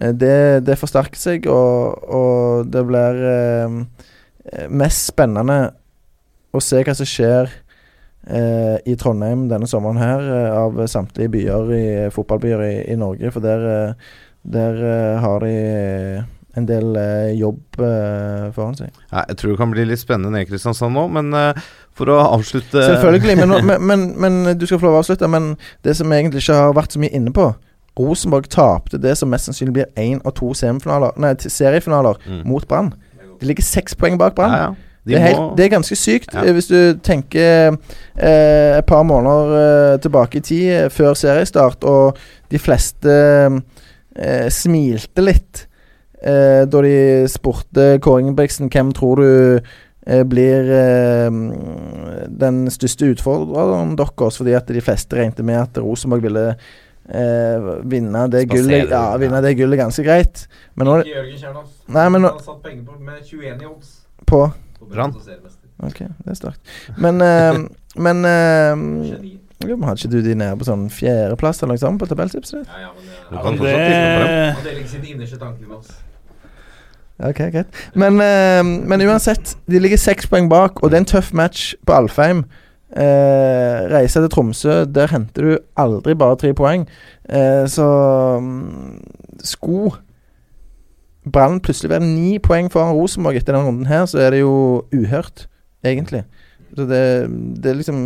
eh, det, det forsterker seg, og, og det blir eh, mest spennende å se hva som skjer eh, i Trondheim denne sommeren her, eh, av samtlige byer i fotballbyer i, i Norge. For der, eh, der eh, har de en del eh, jobb eh, foran seg. Ja, jeg tror det kan bli litt spennende nede i Kristiansand nå, men eh, for å avslutte Selvfølgelig, men, men, men, men du skal få lov å avslutte. Men det som egentlig ikke har vært så mye inne på Rosenborg tapte det som mest sannsynlig blir én av to nei, seriefinaler Mm. mot Brann. De ligger seks poeng bak Brann. Ja, ja. De Det, er helt, det er ganske sykt. Ja. eh, Hvis du tenker eh, et par måneder eh, tilbake i tid, eh, før seriestart, og de fleste eh, smilte litt eh, da de spurte Kåre Ingebrigtsen hvem tror du eh, blir eh, den største utfordreren deres, fordi at de fleste regnet med at Rosenborg ville eh, vinne det Spasere, gullet Ja, vinne det gullet ganske greit. Men nå Ikke Jørgen Kjernås. Nei, men nå- Han har satt penger på med 21 i odds. På På Brann. Ok, det er sterkt. Men eh, Men eh, jo, men Hadde ikke du de nede på sånn fjerdeplass eller noe sånt på tabelltipset ditt? Ja, ja, men Du ja, kan det, fortsatt det, det, det, Han deler ikke sine innerste tanker med oss. Ok, greit. Men, eh, men uansett, de ligger seks poeng bak, og det er en tøff match på Alfheim. Eh, reise til Tromsø, der henter du aldri bare tre poeng. Eh, så mm, sko Brann plutselig være ni poeng foran Rosenborg etter denne runden her, så er det jo uhørt, egentlig. Så det, det er liksom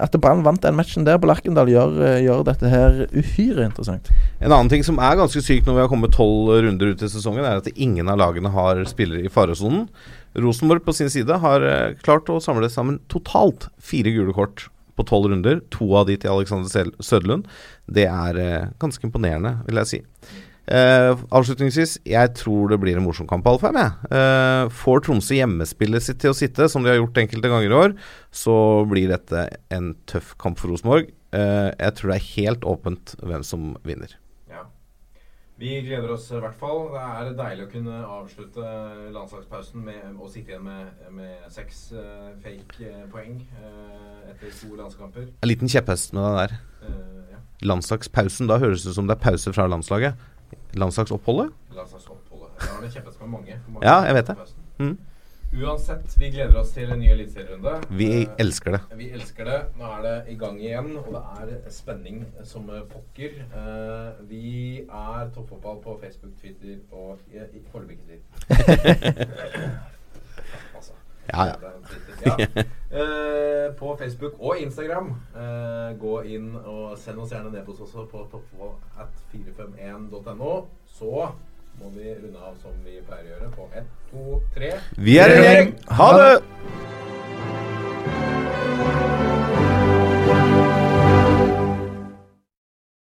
At Brann vant den matchen der på Lerkendal, gjør, eh, gjør dette her uhyre interessant. En annen ting som er ganske sykt når vi har kommet tolv runder ut i sesongen, er at ingen av lagene har spillere i faresonen. Rosenborg på sin side har eh, klart å samle sammen totalt fire gule kort på tolv runder. To av de til Alexander Søderlund. Det er eh, ganske imponerende, vil jeg si. Eh, avslutningsvis, jeg tror det blir en morsom kamp på Alfheim. jeg. Eh, får Tromsø hjemmespillet sitt til å sitte, som de har gjort enkelte ganger i år, så blir dette en tøff kamp for Rosenborg. Uh, jeg tror det er helt åpent hvem som vinner. Ja. Vi gleder oss i hvert fall. Det er deilig å kunne avslutte landslagspausen med å sitte igjen med, med seks fake poeng etter to landskamper. En liten kjepphest med det der. Ja. Landslagspausen, da høres det ut som det er pause fra landslaget. Landslagsoppholdet? Landslagsoppholdet. Ja, det kjempes med mange. mange Ja, jeg vet det. Mm. Uansett, vi gleder oss til en ny eliteserierunde. Vi elsker det. Vi elsker det. Nå er det i gang igjen, og det er spenning som pokker. Eh, vi er toppfotball på Facebook, Twitter og foreløpig ikke Twitter. Ja, ja. Eh, på Facebook og Instagram. Uh, gå inn og send oss gjerne en e-post også på toppfotball451.no. Så må vi runde av som vi pleier å gjøre på 1, 2, 3. Vi er i gjeng. Ha det!